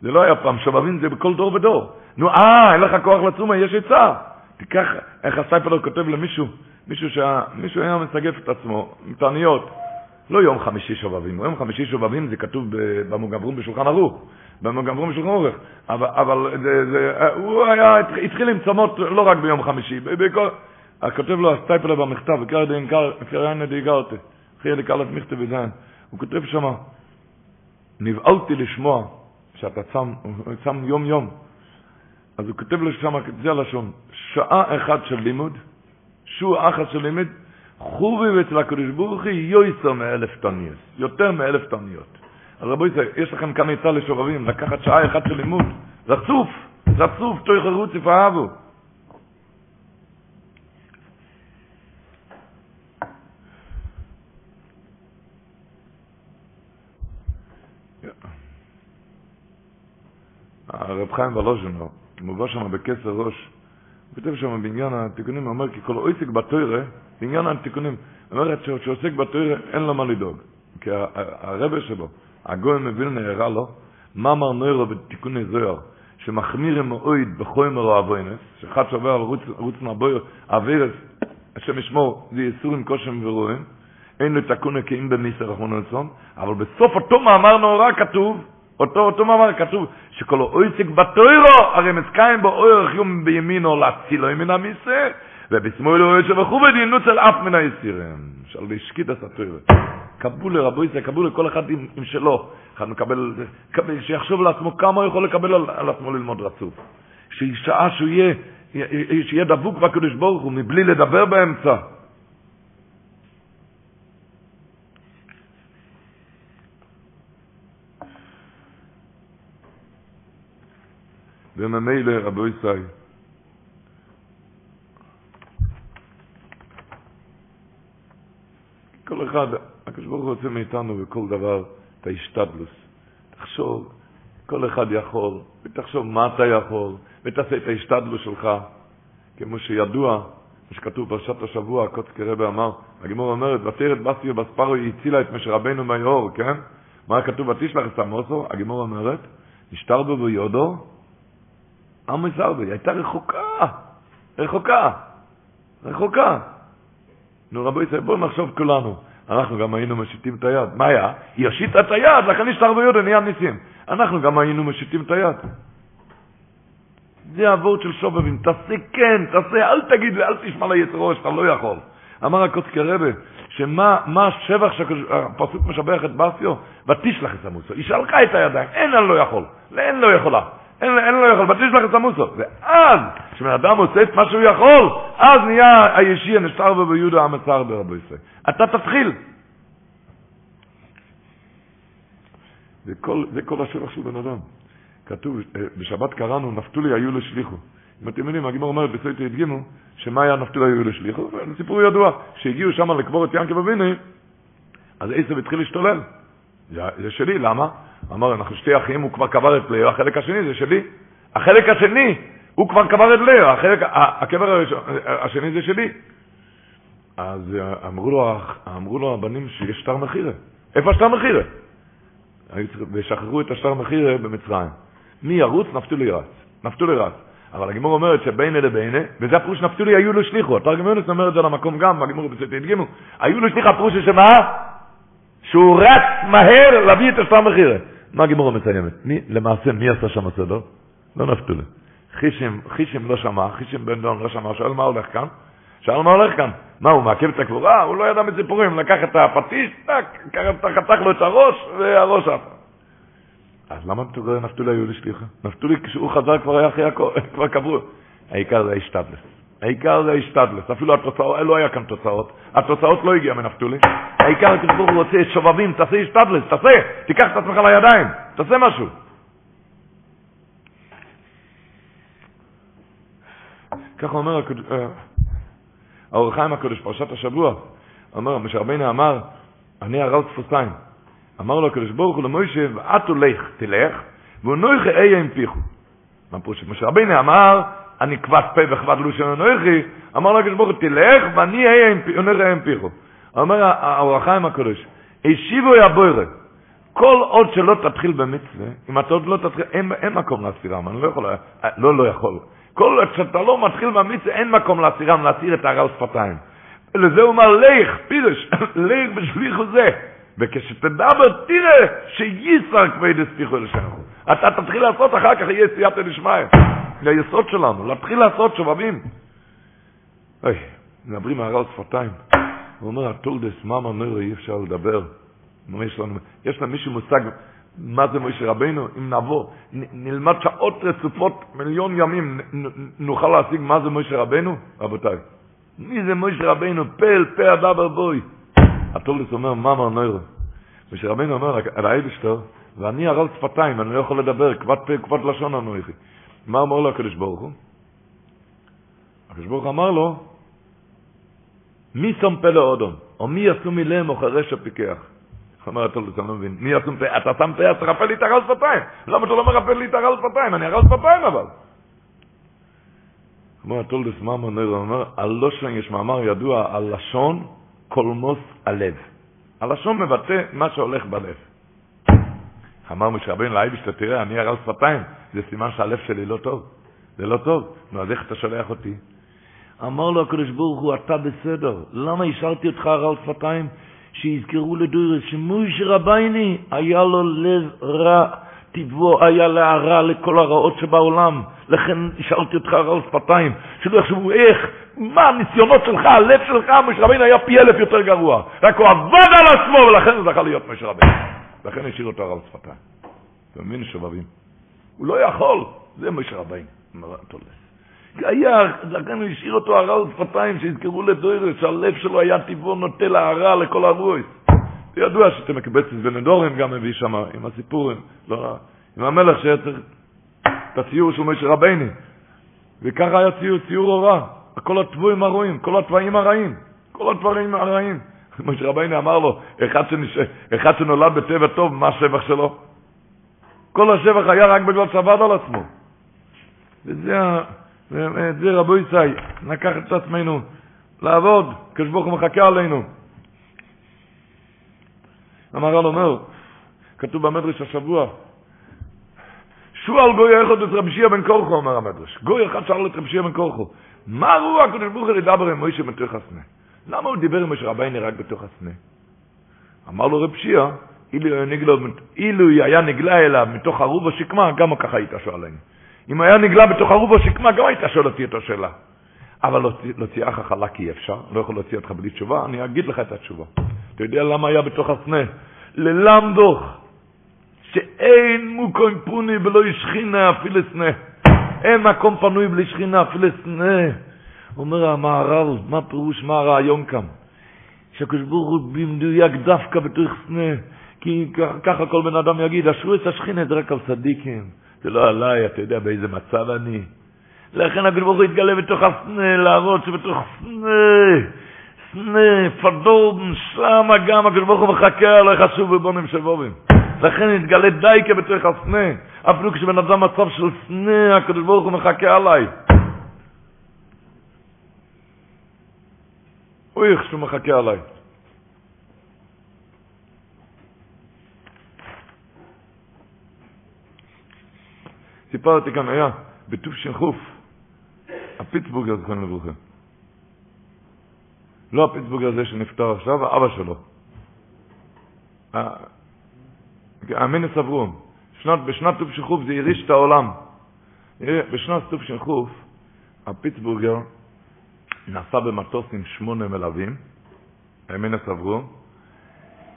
זה לא היה פעם, שובבים זה בכל דור ודור. נו, אה, אין לך כוח לצום, יש עצה. תיקח, איך הסטייפלר כותב למישהו, מישהו, שה, מישהו היה מסגף את עצמו, תעניות. לא יום חמישי שובבים, יום חמישי שובבים זה כתוב במגן אברהם בשולחן ערוך, במגן אברהם בשולחן ערוך, אבל, אבל זה, זה, הוא היה, התחיל עם צומות לא רק ביום חמישי, בכל, כותב לו הסטייפלר במכתב, קראיינה די גרטה, חלק א' מכתב וזין, הוא כותב שם, נבהלתי לשמוע שאתה צם, צם יום יום, אז הוא כותב לו שם, זה הלשון, שעה אחת של לימוד, שוע אחת של לימוד, חובי אצל הקדוש ברוך הוא יויסר מאלף תניות, יותר מאלף תניות. אז רבוי, יש לכם כאן עצה לשובבים, לקחת שעה אחת של לימוד, רצוף, רצוף, תוי חירות אהבו. הרב חיים ולוז'נו, מובא שם בכסר ראש, הוא כותב שם בעניין התיקונים, הוא אומר, כי כל עוסק בתוירה, בעניין התיקונים, הוא אומר, שעוסק בתוירה, אין לו מה לדאוג. כי הרבה שלו, הגוי מווילנה הראה לו, מה אמר נוירו בתיקוני זוהר, שמחמיר מאוד בחומר או אבוינס, שאחד שעובר על רוץ נבויר, אבירס, השם ישמור, זה יסורים כושם ורואים, אין לו תקונה כי אם במיסר רחמון לצון, אבל בסוף אותו מאמר נורא כתוב, אותו, אותו מאמר כתוב, שכל אויצק בתוירו, הרי מסקיים בו אורך יום בימינו להצילו מן המיסה, ובשמאלו אוהד שבחו בדינות של אף מן היסירים. של להשקיט את התוירו. קבולה, רבו ישראל, קבולה, כל אחד עם, עם שלו. אחד מקבל, קבל, שיחשוב לעצמו כמה הוא יכול לקבל על, על עצמו ללמוד רצוף. ששעה שהוא יהיה, שיהיה דבוק בקדוש ברוך הוא, מבלי לדבר באמצע. וממילא רבו ישראל. כל אחד, הקדוש ברוך הוא רוצה מאיתנו בכל דבר את ההשתדלוס. תחשוב, כל אחד יכול, ותחשוב מה אתה יכול, ותעשה את ההשתדלוס שלך. כמו שידוע, מה שכתוב בפרשת השבוע, קוצקי רבי אמר, הגימור אומרת, ותרת בסטיו בספרו היא הצילה את משה רבנו מהיאור, כן? מה כתוב ותשלח את עמוסו? הגימור אומרת, נשתר בו ביודו, מסרבי, היא הייתה רחוקה, רחוקה, רחוקה. נו רבו ישראל, בואו נחשוב כולנו. אנחנו גם היינו משיתים את היד. מה היה? היא הושיטה את היד, לכן נשתר ביודו, נהיה ניסים. אנחנו גם היינו משיתים את היד. זה הוורד של שובבים, תעשה כן, תעשה, אל תגיד לי, אל תשמע ליצרו שאתה לא יכול. אמר הקוצקי רבה, שמה השבח שהפסוק משבח את ברסיו? ותשלח את עמוסו. היא שלחה את הידיים, אין אני לא יכול, אין לא יכולה. אין, אין לא יכול, ותשלח את עמוסו. ואז, כשבן אדם עושה את מה שהוא יכול, אז נהיה הישי הנשאר בו ביהודה המצר ברבו ישראל. אתה תתחיל. זה כל, זה כל השבח של בן אדם. כתוב, אה, בשבת קראנו, נפתולי היו לשליחו. אם אתם יודעים, הגימור אומרת בסויטי הדגימו, שמה היה נפתולי היו לשליחו? זה סיפור ידוע, שהגיעו שם לקבור את ינקי בביני, אז עשב התחיל להשתולל. זה, זה שלי, למה? אמר, אנחנו שתי אחים, הוא כבר קבר את ליאו, החלק השני זה שלי. החלק השני, הוא כבר קבר את ליאו, החלק, הקבר הראשון, השני זה שלי. אז אה, אמרו לו, אמרו לו הבנים שיש שטר מחירה. איפה השטר מחירה? ושחררו את השטר מחירה במצרים. מי ירוץ? נפתולי רץ. נפתולי רץ. אבל הגימור אומרת שבין אלה בין וזה הפירוש נפתולי היו לו שליחו. התרגם יונס אומר את זה למקום גם, הגימור בסרטי הדגימו. היו לו שליח הפירוש שמה? שהוא רץ מהר להביא את השטר מחירה. מה הגימור מסיימת? מי, למעשה, מי עשה שם הסדר? לא נפתולי. חישים, חישים לא שמע, חישים בן דון לא שמע, שואל מה הולך כאן? שאל מה הולך כאן? מה, הוא מעכב את הקבורה? הוא לא ידע מסיפורים, לקח את הפטיש, טק, חתך לו את הראש, והראש עף. אז למה נפתולי היו לשליחה? נפתולי כשהוא חזר כבר היה אחרי הכל, כבר קברו. העיקר זה ההשתדלס. העיקר זה ההשתדלס. אפילו התוצאות, לא היה כאן תוצאות. התוצאות לא הגיעה מנפתולי. העיקר הקדוש רוצה שובבים, תעשה השתדלס, תעשה, תיקח את עצמך לידיים, תעשה משהו. ככה אומר אה, האור חיים הקדוש, פרשת השבוע, אומר, משה רבינו אמר, אני הרל תפוסיים. אמר לו הקדוש ברוך הוא למוישה, ואת הולך, תלך, ונויכה אהיה עם פיחו. מה פירוש? משה רבינו אמר, אני כבד פה וכבד לושן הנויכי, אמר לו הקדוש תלך, ואני אהיה עם פיחו. אומר האור החיים הקדוש, יא בוירה, כל עוד שלא תתחיל במצווה, אם אתה עוד לא תתחיל, אין, אין מקום להסירם, אני לא יכול, לא, לא יכול. כל עוד שאתה לא מתחיל במצווה, אין מקום להסירם, להסיר את הרל שפתיים. לזה הוא אומר, לך, פירש, לך בשליחו זה. וכשתדבר, תראה שייסר כבד הספיחו אל. אתה תתחיל לעשות, אחר כך יהיה סייעתא דשמיא. זה היסוד שלנו, להתחיל לעשות שובבים. אוי, מדברים על שפתיים. הוא אומר, הטולדס, מה מנורו, אי אפשר לדבר. יש לנו, יש לנו מישהו מושג מה זה מוישה רבנו? אם נבוא, נלמד שעות רצופות, מיליון ימים, נוכל להשיג מה זה מוישה רבנו? רבותיי, מי זה מוישה רבנו? פל, פה הדבר בוי. הטולדס אומר, מה אמר נוירו? מוישה רבנו אומר על האייבשטר, ואני הרל שפתיים, אני לא יכול לדבר, כבד פה, כבד לשון אנוכי. מה אמר לו הקדוש ברוך הוא? הקדוש ברוך אמר לו, מי שם פה לאודום, או מי יעשו מילם או חרש הפיקח? אומר הטולדס, אני לא מבין, מי יעשו פה, אתה שם פה, אז תרפא לי את הרל שפתיים. למה אתה לא מרפא לי את הרל שפתיים? אני הרל שפתיים אבל. אומר הטולדס, מה אמר נוירו? אומר, על לשון יש מאמר ידוע, על לשון קולמוס הלב. הלשון מבטא מה שהולך בלב. אמר משה רבינו לאייבשטר, תראה, אני הרל שפתיים, זה סימן שהלב שלי לא טוב. זה לא טוב. נו, אז איך אתה שולח אותי? אמר לו הקדוש ברוך הוא, אתה בסדר. למה השארתי אותך הרל שפתיים? שיזכרו לדוירס שמויש רבייני היה לו לב רע, טבעו היה להרע לכל הרעות שבעולם. לכן השארתי אותך על שפתיים, שלא יחשבו איך, מה הניסיונות שלך, הלב שלך, משה רבינו היה פי אלף יותר גרוע. רק הוא עבד על עצמו ולכן הוא זכה להיות משה רבינו. לכן השאיר אותו רע על שפתיים. אתה מבין שובבים? הוא לא יכול, זה משה רבינו. היה, לכן השאיר אותו הרע על שפתיים, שיזכרו לדוירס, שהלב שלו היה טבעו נוטה להרע לכל הרועס. זה ידוע שאתם מקבצת בנדורם גם מביא שם, עם הסיפורים, לא, עם המלך שהיה צריך... את הציור של משה רבני. וככה היה ציור, ציור הורע. כל התבואים הרעים, כל התוואים הרעים, כל הדברים הרעים. משה רבני אמר לו, אחד, שנש... אחד שנולד בטבע טוב, מה השבח שלו? כל השבח היה רק בגלל שעבד על עצמו. וזה, זה רבו ישי, לקחת את עצמנו לעבוד, כשברוך הוא מחכה עלינו. המהר"ל אומר, כתוב במדרש השבוע, שועל גוי אחד את רבי שיעה בן קורחו, אומר המדרש. גוי אחד שאל את רבי שיעה בן קורחו, מה רוח הקדוש ברוך הוא לדבר עם מוישה בתוך הסנה? למה הוא דיבר עם משה רבייני רק בתוך הסנה? אמר לו רב שיעה, אילו היה נגלה אליו מתוך ערוב השקמה, גם ככה היית שואלני. אם היה נגלה בתוך ערוב השקמה, גם היית שואל אותי את השאלה. אבל להוציא אח החלק אי אפשר, לא יכול להוציא אותך בלי תשובה, אני אגיד לך את התשובה. אתה יודע למה היה בתוך הסנה? ללמדוך, שאין מוקום פוני ולא ישכינה אפילו סנה. אין מקום פנוי בלי שכינה אפילו סנה. אומר המהר"ל, מה פירוש, מה הרעיון כאן? שהקדוש ברוך הוא במדויק דווקא בתוך סנה, כי ככה כל בן אדם יגיד, אשרו את השכינה זה רק על צדיקים, זה לא עליי, אתה יודע באיזה מצב אני. לכן הקדוש הוא יתגלה בתוך הסנה, להראות שבתוך סנה, סנה, פדורבן, שמה גם הקדוש הוא מחכה עליך שוב בבונים של בובים. לכן יתגלה דייקה בתוך הסנה, אפילו כשבן אדם מצב של סנה, הקדוש ברוך הוא מחכה עליי. אוי, איך שהוא מחכה עליי. סיפרתי כאן, היה בתש"ח, הפיטסבורגר, זכרנו לברכה. לא הפיטסבורגר הזה שנפטר עכשיו, האבא שלו. המינס אברום. בשנת תש"ח זה הריש את העולם. בשנת תש"ח הפיטסבורגר נסע במטוס עם שמונה מלווים, המינס אברום.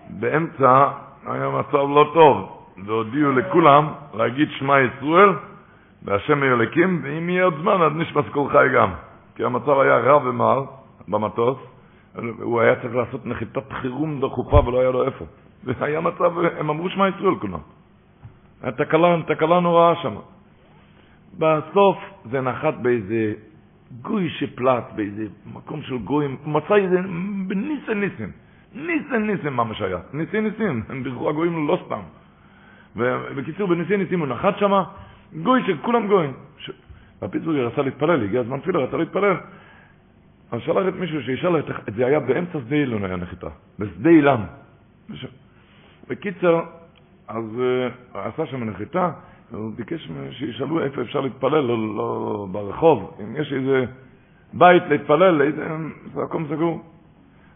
באמצע היה מצב לא טוב, והודיעו לכולם להגיד שמע ישראל, והשם אלוקים, ואם יהיה עוד זמן אז נשמע כל חי גם. כי המצב היה רע ומר במטוס, הוא היה צריך לעשות נחיתת חירום דחופה ולא היה לו איפה. והיה מצב, הם אמרו שמע ישראל כולם. הייתה תקלה, תקלה נוראה שם. בסוף זה נחת באיזה גוי שפלט, באיזה מקום של גויים, מצא איזה ניסן ניסן. ניסן ניסן ממש היה. ניסן ניסן, הם בירכו הגויים לא סתם. ובקיצור, בניסי ניסים הוא נחת שמה, גוי של כולם גויים. ש... הפיצבורג רצה להתפלל, הגיע הזמן תפילה, רצה להתפלל. אז שלח את מישהו שישאל את זה, היה באמצע שדה אילון היה נחיתה, בשדה אילם. בקיצר, אז uh, עשה שם נחיתה, הוא ביקש שישאלו איפה אפשר להתפלל, לא, לא ברחוב, אם יש איזה בית להתפלל, איזה מקום סגור.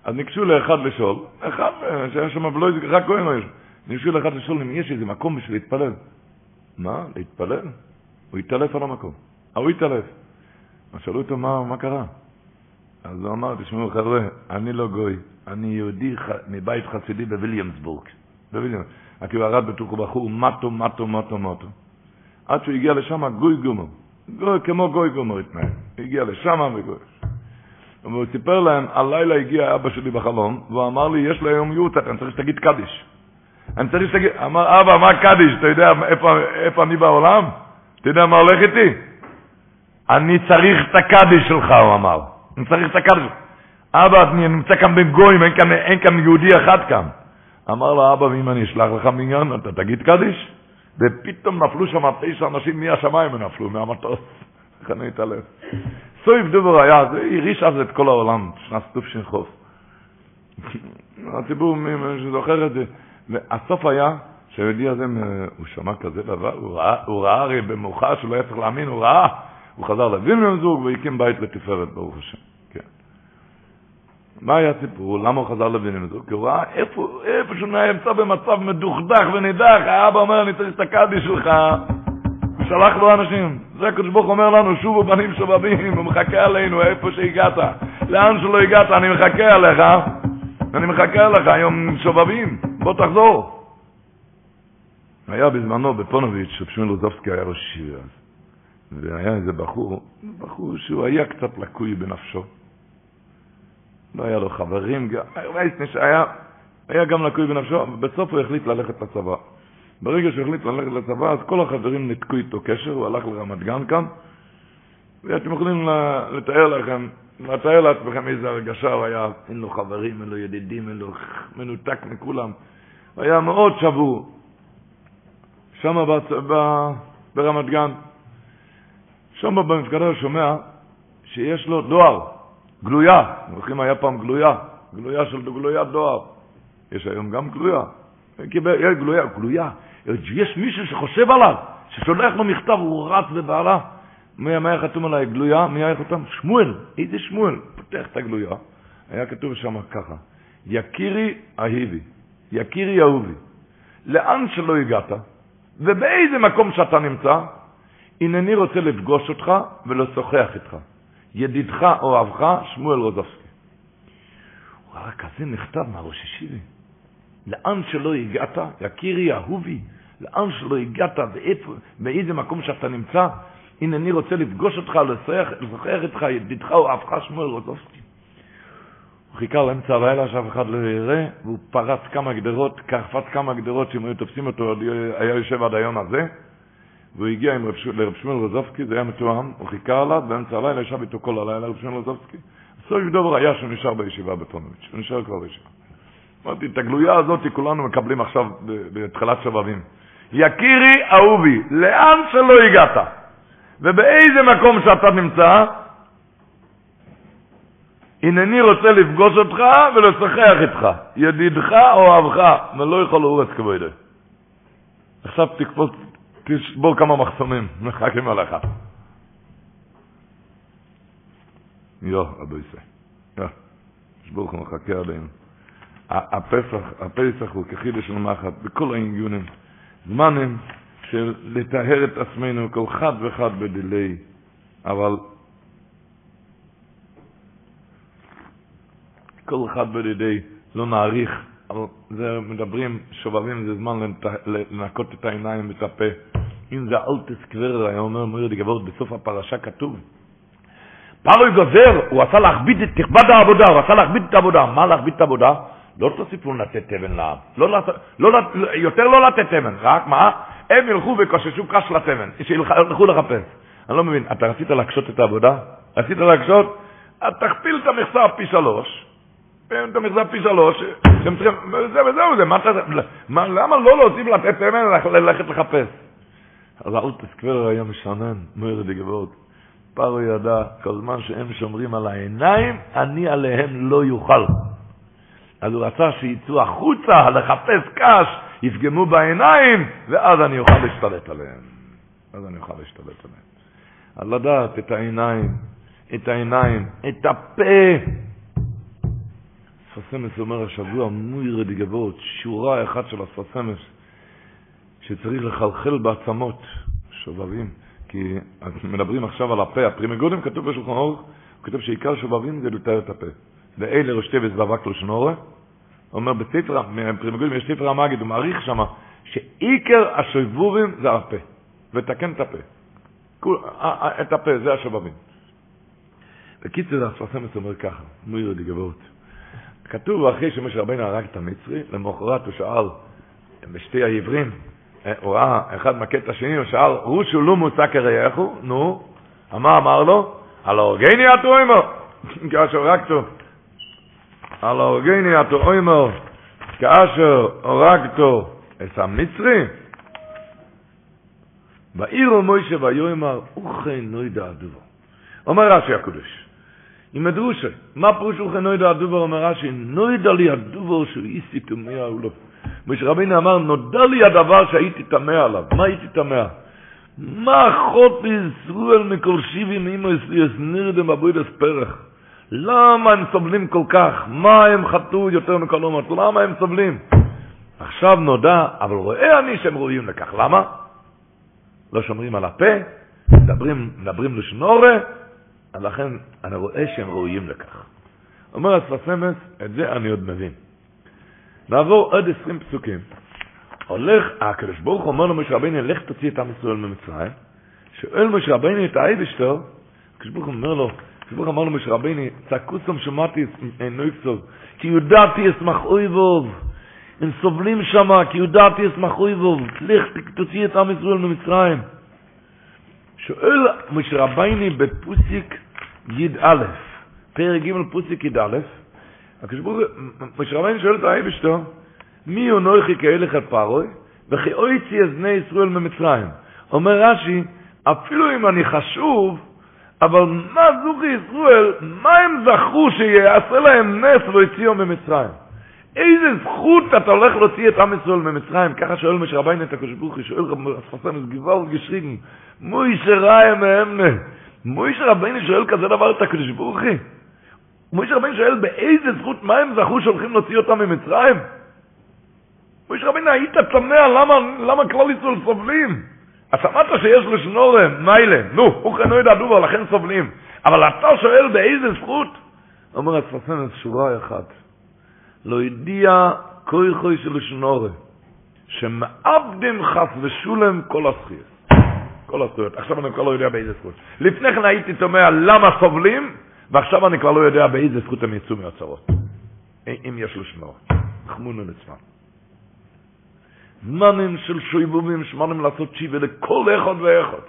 אז ניגשו לאחד לשאול, אחד אה, שהיה שם, ולא, רק גויים לא יש. ניגשו לאחד לשאול אם יש איזה מקום בשביל להתפלל. מה? להתפלל? הוא התעלף על המקום. ההוא התעלף. אז שאלו אותו מה, מה קרה. אז הוא אמר, תשמעו חבר'ה, אני לא גוי, אני יהודי ח... מבית חסידי בוויליאמסבורג. בוויליאמסבורג. ירד בתוכו בחור, מטו, מטו, מטו, מטו. עד שהוא הגיע לשם, גוי גומר. גוי, כמו גוי גומר התנהל. הגיע לשם וגוי. והוא סיפר להם, הלילה הגיע אבא שלי בחלום, והוא אמר לי, יש לי היום יורצח, אני צריך שתגיד קדיש. אני צריך שתגיד, אמר, אבא, מה קדיש? אתה יודע איפה, איפה אני בעולם? אתה יודע מה הולך איתי? אני צריך את הקדיש שלך, הוא אמר. אני צריך את הקדיש. אבא, אני נמצא כאן בין גויים, אין כאן, אין כאן יהודי אחד כאן. אמר לו, אבא, ואם אני אשלח לך מניין, אתה תגיד קדיש? ופתאום נפלו שם תשע אנשים מהשמיים נפלו, מהמטוס. איך אני אתעלם? סויב דובר היה, זה הריש אז את כל העולם, שנת תש"ח. הציבור, מי שזוכר את זה, והסוף היה שהיהודי הזה, הוא שמע כזה דבר, הוא ראה, הוא ראה הרי במאוחר שלא היה צריך להאמין, הוא ראה, הוא חזר לווילנם זוג והקים בית לתפארת, ברוך השם. כן. מה היה הסיפור? למה הוא חזר לווילנם זוג? כי הוא ראה איפה, איפה שהוא נמצא במצב מדוכדך ונידח, האבא אומר, אני צריך את הקאדי שלך. שלח לו אנשים. זה הקדוש ברוך אומר לנו, שובו בנים שובבים, הוא מחכה עלינו איפה שהגעת. לאן שלא הגעת, אני מחכה עליך. אני מחכה לך, היום שובבים, בוא תחזור. היה בזמנו בפונוביץ', ששמואל רוזובסקי היה ראש עיר אז, והיה איזה בחור, בחור שהוא היה קצת לקוי בנפשו. לא היה לו חברים, היה, היה גם לקוי בנפשו, בסוף הוא החליט ללכת לצבא. ברגע שהוא החליט ללכת לצבא, אז כל החברים ניתקו איתו קשר, הוא הלך לרמת גן כאן, ואתם יכולים לתאר לכם, לתאר לעצמכם איזה הרגשה הוא היה, אין לו חברים, אין לו ידידים, אין לו מנותק מכולם. הוא היה מאוד שבור. שם ברמת גן. שם במפקדה הוא שומע שיש לו דואר, גלויה. זוכרים היה פעם גלויה, גלויה של גלוית דואר. יש היום גם גלויה. גלויה, גלויה. יש מישהו שחושב עליו, ששולח לו מכתב, הוא רץ ובעלה. מי היה חתום עליי? גלויה? מי היה חתום? שמואל. איזה שמואל? פותח את הגלויה. היה כתוב שם ככה, יקירי אהיבי, יקירי אהובי, לאן שלא הגעת, ובאיזה מקום שאתה נמצא, הנני רוצה לפגוש אותך ולשוחח איתך. ידידך אוהבך, שמואל רוזובסקי. הוא כזה מכתב מהראש השיבי. לאן שלא הגעת, יקירי אהובי, לאן שלא הגעת, ואיפה, באיזה מקום שאתה נמצא, הנה אני רוצה לפגוש אותך, לשוחח איתך, ידידך אוהבך, שמואל רוזובסקי. הוא חיכה לאמצע הלילה שאף אחד לא יראה, והוא פרץ כמה גדרות, קפץ כמה גדרות שאם היו תופסים אותו, היה יושב עד היום הזה. והוא הגיע עם רב, לרב שמואל רזובסקי, זה היה מתואם, הוא חיכה עליו, באמצע הלילה ישב איתו כל הלילה, רב שמואל רזובסקי. סוף דובר היה שהוא נשאר בישיבה בפונוביץ', הוא נשאר כבר בישיבה. אמרתי, את הגלויה הזאת כולנו מקבלים עכשיו בתחילת שבבים. יקירי אהובי, לאן שלא הגעת, ובאיזה מקום שאתה נמצא, הנני רוצה לפגוש אותך ולשוחח איתך, ידידך או אוהבך, ולא יכול לאורץ כבודי. עכשיו תקפוץ תשבור כמה מחסומים, מחכים עליך. יו, אבו יסי. יו, שברוך הוא מחכה עלינו. הפסח, הפסח הוא כחידש של מחט, בכל העניונים. זמנים של לטהר את עצמנו כל חד וחד בדילי, אבל כל אחד בדילי לא נעריך אבל זה מדברים, שובבים זה זמן לנקות את העיניים ואת הפה. אם זה אלטס קברר, היה אומר מורי דגבות, בסוף הפרשה כתוב. פרוי גוזר, הוא עשה להכביד את תכבד העבודה, הוא עשה להכביד את העבודה. מה להכביד את העבודה? לא תוסיפו לתת תבן לעם. לא, לא, יותר לא לתת תבן, רק מה? הם ילכו ויקוששו קש לתבן, שילכו לחפש. אני לא מבין, אתה רצית להקשות את העבודה? רצית להקשות? אז תכפיל את המכסה פי שלוש, את המכסה פי שלוש, שהם צריכים, זה וזהו זה, מה אתה, מה, למה לא להוסיף לתת תמן ללכת לחפש? אז אל תסקבר היה משנן, מויר דגבות. פרו ידע, כל זמן שהם שומרים על העיניים, אני עליהם לא יוכל. אז הוא רצה שיצאו החוצה לחפש קש, יפגמו בעיניים, ואז אני אוכל להשתלט עליהם. אז אני אוכל להשתלט עליהם. אז לדעת את העיניים, את העיניים, את הפה. ספסמס אומר השבוע, מוירה דגבות, שורה אחת של הספסמס, שצריך לחלחל בעצמות, שובבים, כי מדברים עכשיו על הפה, הפרי מגדים כתוב בשולחן ערוך, הוא כתוב שעיקר שובבים זה לטהר את הפה. ואלה ראשתי וזבק לשנורה, אומר בספר, פרי מגדים יש ספר המגיד, הוא מעריך שמה, שעיקר זה הפה, לתקן את הפה. את הפה, זה השובבים. בקיצור, השפת אמת אומר ככה, מוירא'דיגע וורט. כתוב אחרי שמשה רבינו הרג את המצרי, למחרת הוא שאל בשתי העברים, הוא ראה אחד מכה את השני, הוא שאל, רושו לא מוצא כרייכו, נו, מה אמר לו? על האורגני אתו אימו, כאשר הרגתו, על האורגני אתו אימו, כאשר הרגתו את המצרי, בעיר מוישה ויאמר, וכן נוידע הדובו. אומר רש"י הקדוש, עם מדרושה. מה פירוש הוא נוידע הדובר אומר רש"י? נוידע לי הדובר שהוא איסי טמא או לא. משה רבינו אמר, נודע לי הדבר שהייתי טמא עליו. מה הייתי טמא? מה אחות ישראל מכל שיבים אימו אסליאס נרדם אבוידס פרח? למה הם סובלים כל כך? מה הם חטאו יותר מכל אומות? למה הם סובלים? עכשיו נודע, אבל רואה אני שהם ראויים לכך. למה? לא שומרים על הפה, מדברים, מדברים לשנורה, אז לכן אני רואה שהם ראויים לכך. אומר הספסמס, את זה אני עוד מבין. נעבור עוד עשרים פסוקים. הולך, הקדוש ברוך אומר למשה רבינו, לך תוציא את עם ישראל ממצרים. שואל משה רבינו את האייבשטר, הקדוש ברוך אומר לו, הוא אמר למשה רבינו, צעקו סום שמעתי נויקסוב, כי יודעתי אשמח אוי ואוב. הם סובלים שם, כי יודעת ישמחו יבוב, לך תוציא את עם ישראל ממצרים. שואל משה רבייני בפוסיק י"א, פרק ג' פוסיק י"א, משה רבייני שואל את האייבשטו, מי הוא נויכי כאלך את פרוי, וכי אויצי את בני ישראל ממצרים. אומר רש"י, אפילו אם אני חשוב, אבל מה זוכי ישראל, מה הם זכו שיעשה להם נס ויציאו ממצרים? איזה זכות אתה הולך להוציא את עם ישראל ממצרים? ככה שואל משה רביין את הקדוש ברוך הוא, שואל רב אספסן, גבל גשריגן, מוישה ראי מאמנה. מוישה רביין שואל כזה דבר את הקדוש ברוך הוא? מוישה רביין שואל באיזה זכות, מה הם זכו שהולכים להוציא אותם ממצרים? מוישה רביין, היית תמה למה, למה כלל ישראל סובלים? אז אמרת שיש לשנורם, מיילה, נו, הוא כנו ידע דובר, לכן סובלים. אבל אתה שואל באיזה זכות? אומר אספסן, שורה אחת. לא ידיע כוי חוי של שנורם, שמעבדים חס ושולם כל הזכויות. כל הזכויות. עכשיו אני כבר לא יודע באיזה זכות. לפני כן הייתי תומע למה סובלים, ועכשיו אני כבר לא יודע באיזה זכות הם יצאו מהצרות. אם יש לשמור. חמונו נצמם. זמנים של שויבובים, זמנים לעשות שיבה לכל אחד ואחד.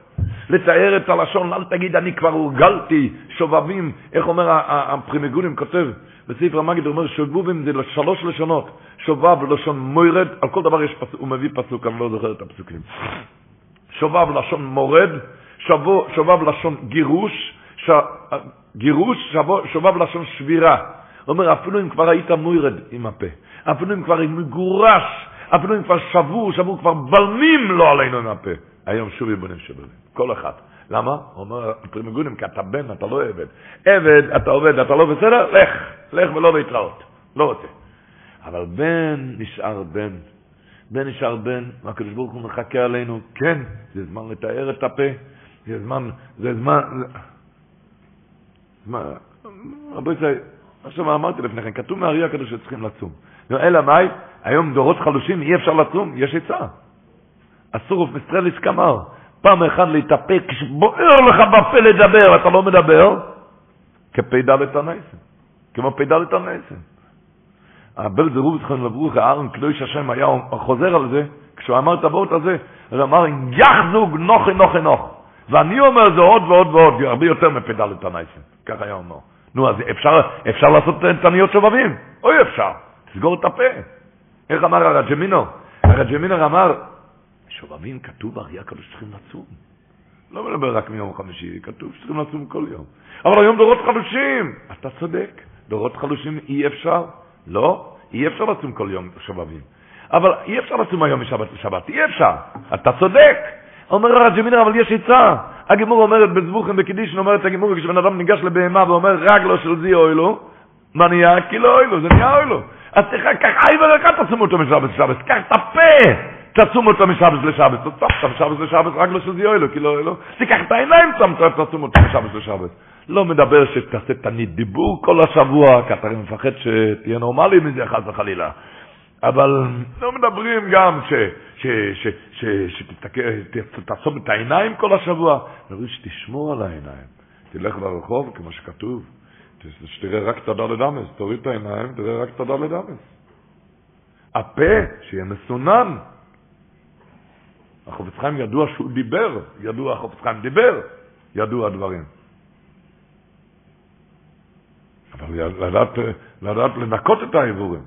לתאר את הלשון, אל תגיד אני כבר הורגלתי שובבים, איך אומר הפרימיגונים כותב בספר המגיד, הוא אומר שובבים זה שלוש לשונות, שובב לשון מוירד, על כל דבר יש פסוק, הוא מביא פסוק, אני לא זוכר את הפסוקים. שובב לשון מורד, שובב לשון גירוש, ש... גירוש, שובב לשון שבירה. הוא אומר, אפילו אם כבר היית מוירד עם הפה, אפילו אם כבר מגורש, אפילו אם כבר שבור, שבור כבר בלמים לא עלינו עם הפה. היום שוב יבונים שבבים, כל אחד. למה? הוא אומר, פרימגונים, כי אתה בן, אתה לא עבד. עבד, אתה עובד, אתה לא בסדר, לך, לך ולא להתראות. לא רוצה. אבל בן נשאר בן. בן נשאר בן, והקדוש ברוך הוא מחכה עלינו, כן, זה זמן לתאר את הפה, זה זמן, זה זמן, זמן, רבי ישראל, עכשיו אמרתי לפני כן, כתוב מהארי הקדוש שצריכים לצום. אלא מאי, היום דורות חלושים, אי אפשר לצום, יש עצה. אסור ופסטרליס כמר, פעם אחת להתאפק, כשבוער לך בפה לדבר, אתה לא מדבר, כפ"ד הנייסן, כמו פ"ד הנייסן. הבל זה רובצחן לברוך, הארן קדוש השם היה חוזר על זה, כשהוא אמר את הוורט הזה, הוא אמר, יחזוג נוחי נוחי נוח. ואני אומר זה עוד ועוד ועוד, הרבה יותר מפ"ד הנייסן, ככה היה אומר. נו, אז אפשר, אפשר לעשות תניות שובבים, אוי אפשר, תסגור את הפה. איך אמר הרג'מינו? הרג'מינו אמר, שובבים כתוב אריה הקדוש שצריכים לצום. לא מדבר רק מיום חמישי, כתוב שצריכים לצום כל יום. אבל היום דורות חלושים. אתה צודק, דורות חלושים אי אפשר. לא, אי אפשר לצום כל יום שובבים. אבל אי אפשר לצום היום משבת לשבת, אי אפר. אתה צודק. אומר הרב ג'מינר, אבל יש עצה. הגמור אומרת בזבוכם בקידישן, אומרת הגמור, כשבן אדם ניגש לבהמה ואומר רגלו של זי אוי לו, מה נהיה? כי לא אוי לו, זה נהיה אוי אז תקח אי ורקה תצום אותו משבת לשבת, קח את הפה. תצום אותו משבת לשבת, תצום אותו משבת לשבת, רק לא שזה יואלו, כי לא יואלו. תיקח את העיניים, תצום אותו משבת לשבת. לא מדבר שתעשה תנית דיבור כל השבוע, כי אתה מפחד שתהיה נורמלי מזה חס וחלילה. אבל לא מדברים גם שתעצום את העיניים כל השבוע. מדברים שתשמור על העיניים. תלך ברחוב, כמו שכתוב, שתראה רק את הדלת אמס, תוריד את העיניים, תראה רק את הדלת אמס. הפה, שיהיה מסונן. החופץ חיים ידוע שהוא דיבר, ידוע החופץ חיים דיבר, ידוע הדברים. אבל לדעת, לדעת לנקות את העיבורים.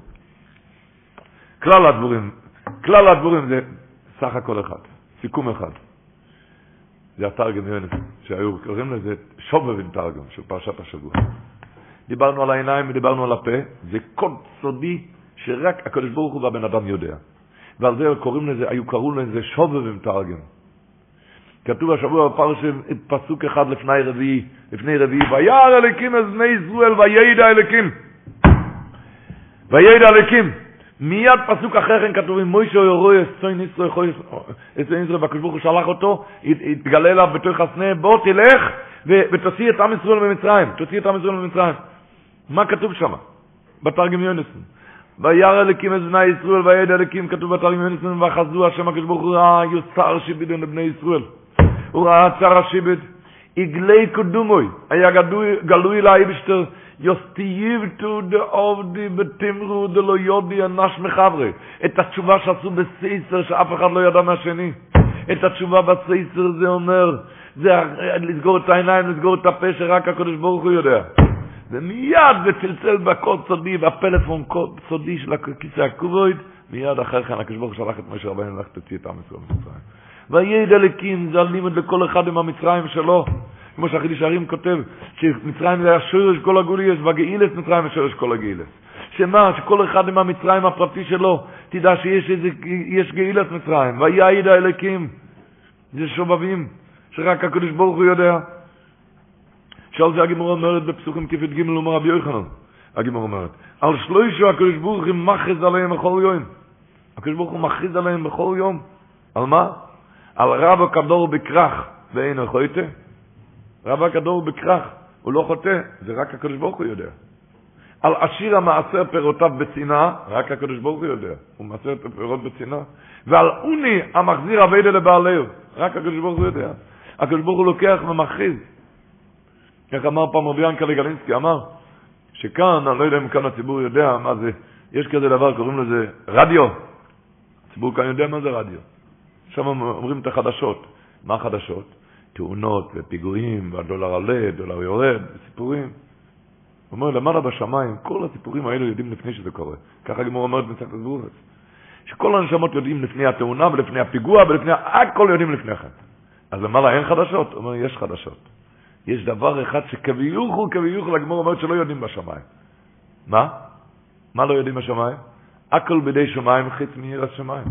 כלל הדבורים, כלל הדבורים זה סך הכל אחד, סיכום אחד. זה התרגם שהיו קוראים לזה שובב עם תרגם של פרשת השבוע. דיברנו על העיניים ודיברנו על הפה, זה קוד סודי שרק הקדוש ברוך הוא והבן אדם יודע. ועל זה קוראים לזה, היו קראו לזה שובב עם תרגם. כתוב השבוע בפרשם פסוק אחד לפני רביעי, לפני רביעי, וירא אליקים אז בני ישראל וידע אליקים. וידע אליקים. מיד פסוק אחר כן כתוב, אם מוישה יורו יסוי ניסו יכול יסוי ניסו, והקדוש ברוך הוא שלח אותו, התגלה אליו בתוך הסנה, בוא תלך ותוציא את עם ישראל ממצרים, תוציא את עם ישראל ממצרים. מה כתוב שם? בתרגם יונסון. וירא אליקים את בני ישראל וידע אליקים כתוב בתרגם יונסון וחזו השם הקדוש ברוך הוא ראה יוצר שיבידן לבני ישראל. הוא ראה צר השיבד, עגלי קדומוי, היה גלוי לאייבשטר תיובתא דעבדו בטומרא דלא ידע אנש מחבריה. את התשובה שעשו בסייסר שאף אחד לא ידע מהשני. את התשובה בסייסר זה אומר, זה לסגור את העיניים, לסגור את הפה שרק הקדוש ברוך הוא יודע. ומיד וצלצל בקוד סודי, בפלאפון קוד סודי של הכיסא הכובויד, מיד אחר כך הקדוש ברוך שלח את משה רבנו לך תוציא את עם ישראל ממצרים. וידע אלוקים, זה הלימוד לכל אחד עם המצרים שלו. כמו שהחידיש הרים כותב, שמצרים זה השורש כל הגוליאס, וגאילס מצרים השורש כל הגאילס. שמה, שכל אחד עם המצרים הפרטי שלו, תדע שיש איזה, יש גאילס מצרים, ויעיד האלוקים. זה שובבים, שרק הקדוש ברוך הוא יודע. שעל זה הגימור אומרת בפסוקים כפת ג' אומר רבי יוחנן, הגימור אומרת, על שלושו הקדוש ברוך הוא מכריז עליהם בכל יום. הקדוש ברוך הוא מכריז עליהם בכל יום. על מה? על רב הקדור בכרך ואין החוטא. רב הקדור בכרך, הוא לא חוטא, זה רק הקדוש ברוך הוא יודע. על עשיר המעשר פירותיו בצנעה, רק הקדוש ברוך הוא יודע, הוא מעשר את הפירות בצנעה. ועל עוני המחזיר אביידה לבעליהו, רק הקדוש ברוך הוא יודע. הקדוש ברוך הוא לוקח ומכריז. איך אמר פעם רבי ינקלה גלינסקי, אמר שכאן, אני לא יודע אם כאן הציבור יודע מה זה, יש כזה דבר, קוראים לזה רדיו. הציבור כאן יודע מה זה רדיו. שם אומרים את החדשות. מה החדשות? תאונות ופיגועים, והדולר עולה, דולר יורד, סיפורים. הוא אומר, למעלה בשמיים, כל הסיפורים האלו יודעים לפני שזה קורה. ככה גמור אומרת בצחת זבורס. שכל הנשמות יודעים לפני התאונה ולפני הפיגוע ולפני, הכל יודעים לפני כן. אז למעלה אין חדשות? הוא אומר, יש חדשות. יש דבר אחד שכביוכו, כביוכו, לגמור אומרת שלא יודעים בשמיים. מה? מה לא יודעים בשמיים? הכל בידי שמיים חוץ מיראת שמיים.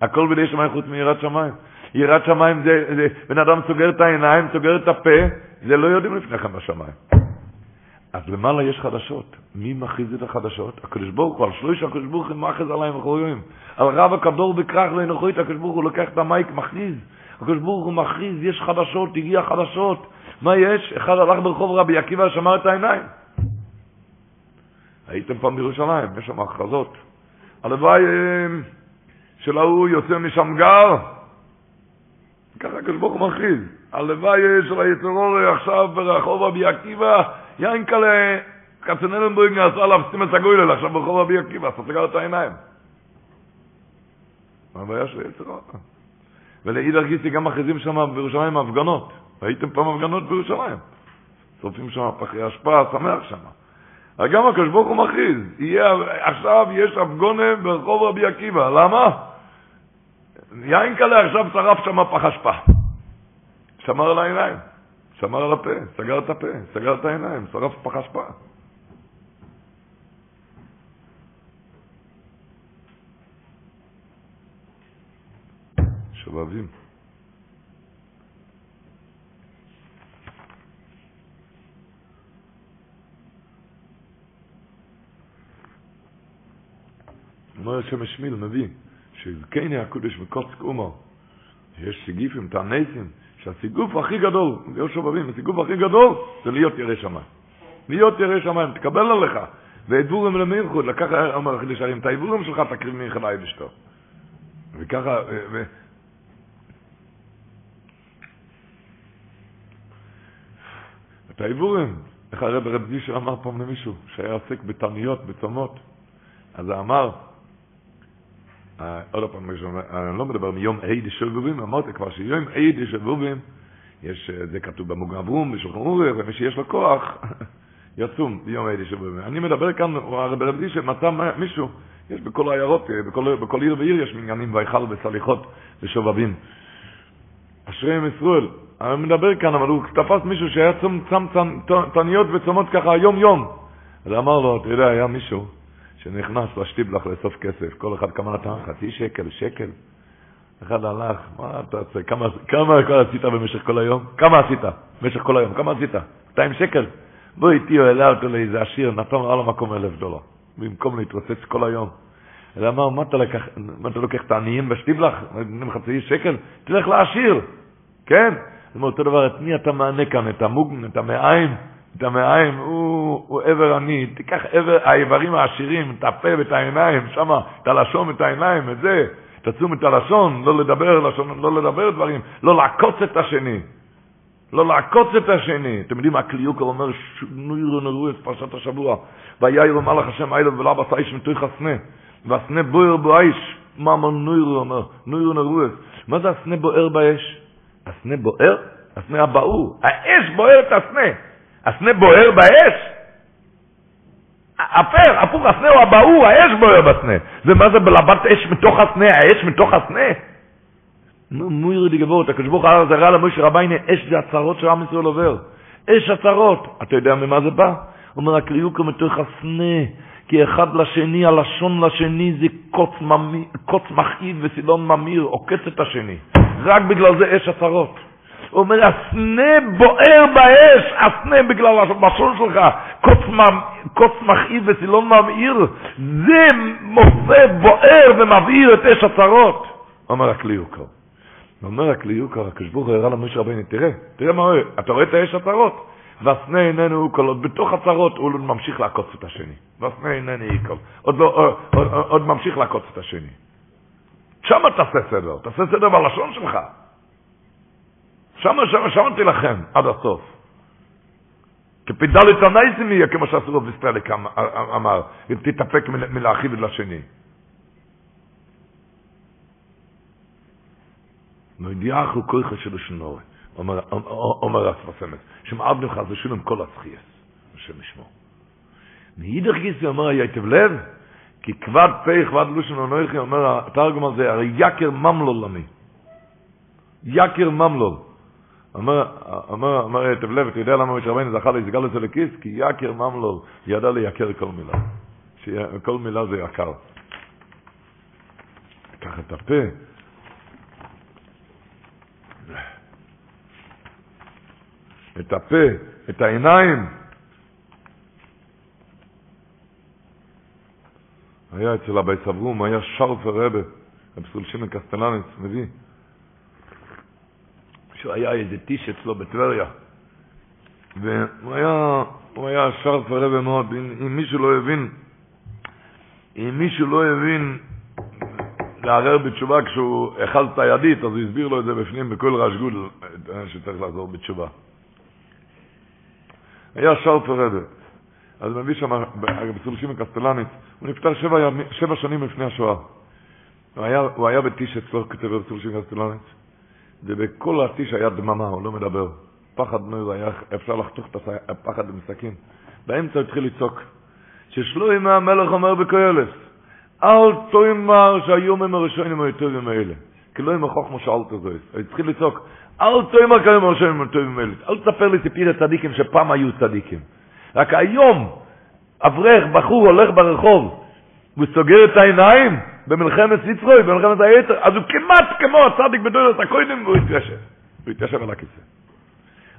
הכל בידי שמיים חוץ מיראת שמיים. יראת שמיים זה, זה, בן אדם סוגר את העיניים, סוגר את הפה, זה לא יודעים לפני כן בשמיים. אז למעלה יש חדשות. מי מכריז את החדשות? הקדוש ברוך הוא, על שלוש הקדוש ברוך הוא מכריז עליהם יום. על רב הקדור בכרך ואנוכית, הקדוש ברוך הוא לוקח את המייק, מכריז. הקדוש ברוך הוא מכריז, יש חדשות, הגיע חדשות. מה יש? אחד הלך ברחוב רבי עקיבא, שמר את העיניים. הייתם פעם בירושלים, יש שם הכרזות. הלוואי אה, של ההוא יוצא משם גר, ככה הקדוש ברוך מכריז. הלוואי של היצרור עכשיו ברחוב רבי עקיבא, יין כאלה, כצנלנבורג נעשה עליו סטימת הגוילל עכשיו ברחוב רבי עקיבא, אז סגר את העיניים. מה הבעיה של היצרור? ולאידר גיסי גם מכריזים שם בירושלים הפגנות. ראיתם פעם הפגנות בירושלים? שורפים שם פחי אשפה, שמח שם. גם הקדוש ברוך הוא מכריז, עכשיו יש הפגונה ברחוב רבי עקיבא, למה? יין כלה עכשיו שרף שם פח אשפה. שמר על העיניים, שמר על הפה, סגר את הפה, סגר את העיניים, שרף פח אשפה. שובבים. אומר השם השמיל, מביא, שזקני הקודש מקוצק אומו, שיש סיגיפים, תענסים, שהסיגוף הכי גדול, זה שובבים, הסיגוף הכי גדול זה להיות ירא שמיים. להיות ירא שמיים, תקבל עליך. ועדבורים למלכות, לקח, אומר החידוש הרים, את העדבורים שלך תקריב מיכלי אשתו. וככה, ו... את העדבורים, איך הרב רב דישר אמר פעם למישהו, שהיה עוסק בתעניות, בצומות, אז אמר, עוד פעם, אני לא מדבר מיום עד שבובים, אמרתי כבר שיום עד שבובים, יש, זה כתוב במוגרברום, בשולחן אורי, ומי שיש לו כוח, יצום ביום עד שבובים. אני מדבר כאן, הרב רבי שמצא מישהו, יש בכל העיירות, בכל, בכל עיר ועיר יש מניינים ויכל וסליחות ושובבים. אשריהם ישראל. אני מדבר כאן, אבל הוא תפס מישהו שהיה צום, צם, תניות וצומות ככה יום יום. אז אמר לו, אתה יודע, היה מישהו, שנכנס לשטיבלח לאסוף כסף, כל אחד כמה נתן? חצי שקל, שקל. אחד הלך, מה אתה עושה? כמה, כמה עשית במשך כל היום? כמה עשית במשך כל היום? כמה עשית? 200 שקל? בוא איתי, הוא העלה אותו לאיזה עשיר, נתן על המקום אלף דולר, במקום להתרוצץ כל היום. אלא אמר, מה אתה, לקח, מה אתה לוקח את העניים בשטיבלח? נותנים חצי שקל? תלך לעשיר, כן? זאת אומרת, אותו דבר, את מי אתה מענה כאן? את המוגן, את המעיים? המעיים, הוא, הוא עבר עני, תיקח עבר, האיברים העשירים, את הפה ואת העיניים, שמה, את הלשון ואת העיניים, את זה, תצום את הלשון, לא לדבר לשון, לא לדבר דברים, לא לעקוץ את השני. לא לעקוץ את השני. אתם יודעים, הקליוקר אומר, נוירו נרו את פרשת השבוע, ויאיר מלאך השם אילוב ולא בשר איש מתוך הסנה, והסנה בוער באש, מה אמר נוירו אומר, נוירו נרו את. מה זה הסנה בוער באש? הסנה בוער? הסנה הבעור. האש בוער את הסנה. הסנה בוער באש? הפר, הפוך, הסנה הוא הבעור, האש בוער בסנה. ומה זה בלבת אש מתוך הסנה, האש מתוך הסנה? נו, מויר די גבורת, הקדוש ברוך הוא זה רע למשה רביינה, אש זה הצהרות של עם ישראל עובר. אש הצהרות. אתה יודע ממה זה בא? אומר הקריוקו מתוך הסנה, כי אחד לשני, הלשון לשני זה קוץ, ממי, קוץ מכאיב וסילון ממיר, עוקץ את השני. רק בגלל זה אש הצהרות. הוא אומר, הסנה בוער באש, הסנה בגלל הלשון שלך, קוץ, מכאיב וסילון ממיר, זה מוצא בוער ומבעיר את אש הצהרות. אומר הקליוקו. אומר הקליוקר, הקשבוך הראה למשה רבינו, תראה, תראה מה הוא, אתה רואה את האש הצרות? והסנה איננו כל עוד בתוך הצרות הוא ממשיך לעקוץ את השני. והסנה איננו יקול. עוד, לא, עוד, עוד, עוד ממשיך לעקוץ את השני. שם תעשה סדר, תעשה סדר בלשון שלך. שם, שם, שם תילחם עד הסוף. כפידלת הנייסים יהיה, כמו שעשו רב ישראליק אמר, תתאפק מלהרחיב את לשני. מודיעך הוא כויכה של השנורי, אומר הספסמת, שמעב לך זה שולם כל הצחייס, השם ישמו. מאידך גיסי אומר היתב לב, כי כבד פה, כבד לושן ונויכי, אומר התרגום הזה, הרי יקר ממלול למי. יקר ממלול. אומר, אומר, אומר היטב לב, אתה יודע למה משה רבינו זכה להסגל את זה לכיס? כי יקר ממלול ידע לייקר כל מילה. שכל מילה זה יקר. קח את הפה, את הפה, את העיניים. היה אצל אבי סברום, היה שרפר רבה, רב סולשימן קסטלנץ, מביא, שהוא היה איזה טיש אצלו בטבריה, והוא היה, הוא היה שרפר רבה מאוד, אם, אם מישהו לא הבין, אם מישהו לא הבין לערער בתשובה כשהוא אכל את הידית, אז הוא הסביר לו את זה בפנים בכל רעש גודל, שצריך לעזור בתשובה. היה שרפר רבה. אז מביא שם, הרב סולשים קסטלנית, הוא נפטר שבע, שבע שנים לפני השואה. הוא היה, הוא היה בטיש אצלו, כתב רב סולשים קסטלנית, ובכל הטיש היה דממה, הוא לא מדבר. פחד נוי, היה אפשר לחתוך את הפחד עם סכין. באמצע התחיל לצעוק, ששלוים המלך אומר בקהלת, אל תאמר שהיומים הראשונים היו טובים מאלה. כי לא עם החוכמה שאלת. הוא התחיל לצעוק, אל תאמר כיום הראשונים היו טובים מאלה. אל תספר לי סיפיר צדיקים שפעם היו צדיקים. רק היום, אברך, בחור, הולך ברחוב, הוא סוגר את העיניים במלחמת סיצרוי, במלחמת היתר, אז הוא כמעט כמו הצדיק בדורת הקודם, והוא התיישב. הוא התיישב על הכיסא.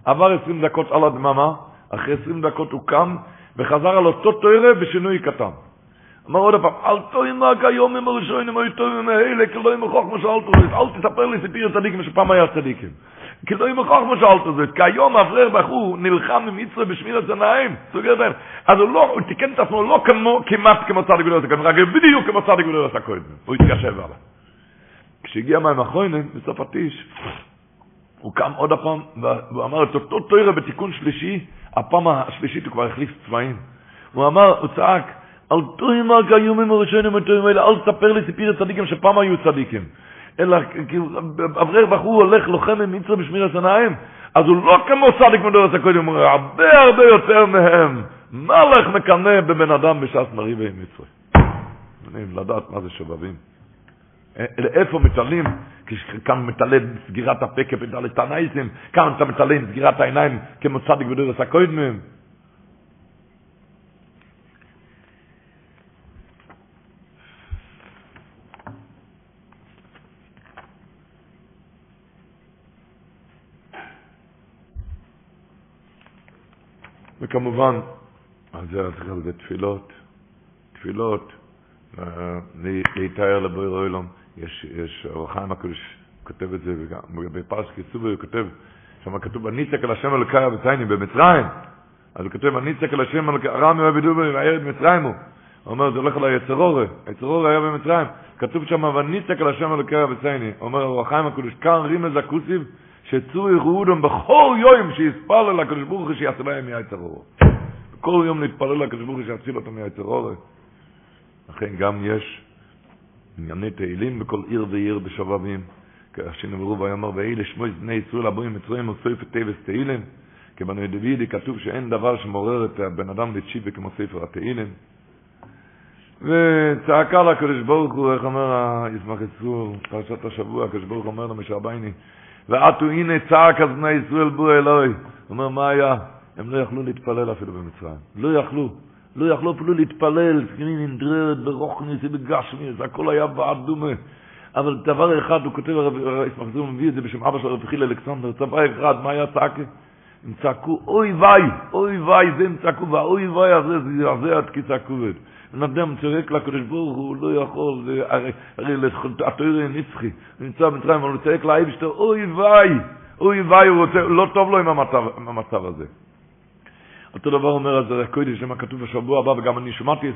עבר עשרים דקות על הדממה, אחרי עשרים דקות הוא קם, וחזר על אותו תוירה בשינוי קטן. אמר עוד פעם, אל תאמר כיום עם הראשונים היו טובים מאלה, כי לא עם החוכמה שאלת זאת, אל תספר לי סיפיר צדיקים שפעם היה צדיקים. כי לא עם החוכמה שאלת זאת, כי היום אברך בחור נלחם יצרה בשמיר הצנאים, סוגר להם. אז הוא לא, הוא תיקן את עצמו לא כמו, כמעט כמו צדיק ולא עשה רק בדיוק כמו צדיק ולא עשה. הוא התיישב עליו. כשהגיע מים אחרונים, בסוף הטיש, הוא קם עוד הפעם, והוא אמר את אותו תוירה בתיקון שלישי, הפעם השלישית הוא כבר החליף צבעים. הוא אמר, הוא צעק, אל תאמר כיומים הראשונים הטובים האלה, אל תספר לי סיפיר צדיקים שפעם היו צדיקים. אלא, אברך בחור הולך לוחם עם מצווה בשמיר השניים, אז הוא לא כמו צדיק מדורס הקודם, הוא הרבה הרבה יותר מהם. מלך מקנא בבן אדם בשעת מריבה עם מצווה. לדעת מה זה שובבים. איפה מתעלים? כאן מתעלה סגירת הפה כפתע לתנאיסים, כאן אתה מתעלה עם סגירת העיניים כמו צדיק בדורס הקודם. וכמובן, על זה צריך לזה תפילות, תפילות, להתאר לבוי רואילום. יש, יש אור החיים הקדוש כותב את זה, וגם בפרס קיצובי הוא כותב, שם כתוב, הניצק על השם אלוקי אבצייני במצרים, אז הוא כותב, הניצק על השם אלוקי, רם אוהב דובי והירד מצרים הוא. הוא אומר, זה הולך על היצרורי, היצרורי היה במצרים, כתוב שם, וניצק על השם אלוקי אבצייני, אומר אור החיים הקדוש, כאן רימז הכוסיב, שצור ירודום בכל יום שיספל לקדוש ברוך הוא שיעשה להם מיצר אור. כל יום להתפלל לקדוש ברוך הוא שיציל אותם מיצר אור. לכן גם יש ענייני תהילים בכל עיר ועיר בשובבים. שנאמרו ויאמר ואלה שמוי בני ישראל הבואים מצרים וספר טבעס תהילים. כבנו דוידי כתוב שאין דבר שמעורר את הבן אדם לתשיבה כמו ספר התהילים. וצעקה לקדוש ברוך הוא, איך אומר ישמח יצור, פרשת השבוע, הקדוש ברוך אומר למשה ועטו הנה צעק אז בני ישראל בו אלוהי. הוא אומר, מה היה? הם לא יכלו להתפלל אפילו במצרים. לא יכלו. לא יכלו אפילו להתפלל, סכנין נדררת ברוכניס ובגשמיס, הכל היה בעד דומה. אבל דבר אחד, הוא כותב, ישמח יצור מביא את זה בשם אבא של רב חיל אלכסנדר, צבא אחד, מה היה צעקה? הם צעקו, אוי ויי, אוי ויי, זה הם צעקו, והאוי ויי הזה, זה עד כי צעקו את. בן אדם צועק לקדוש ברוך הוא, לא יכול, הרי, התוירה נצחי, נמצא במצרים, אבל הוא צועק לאייבשטר, אוי ויי, אוי הוא רוצה, לא טוב לו עם המצב הזה. אותו דבר אומר זה הקודש, שמה כתוב בשבוע הבא, וגם אני שמעתי את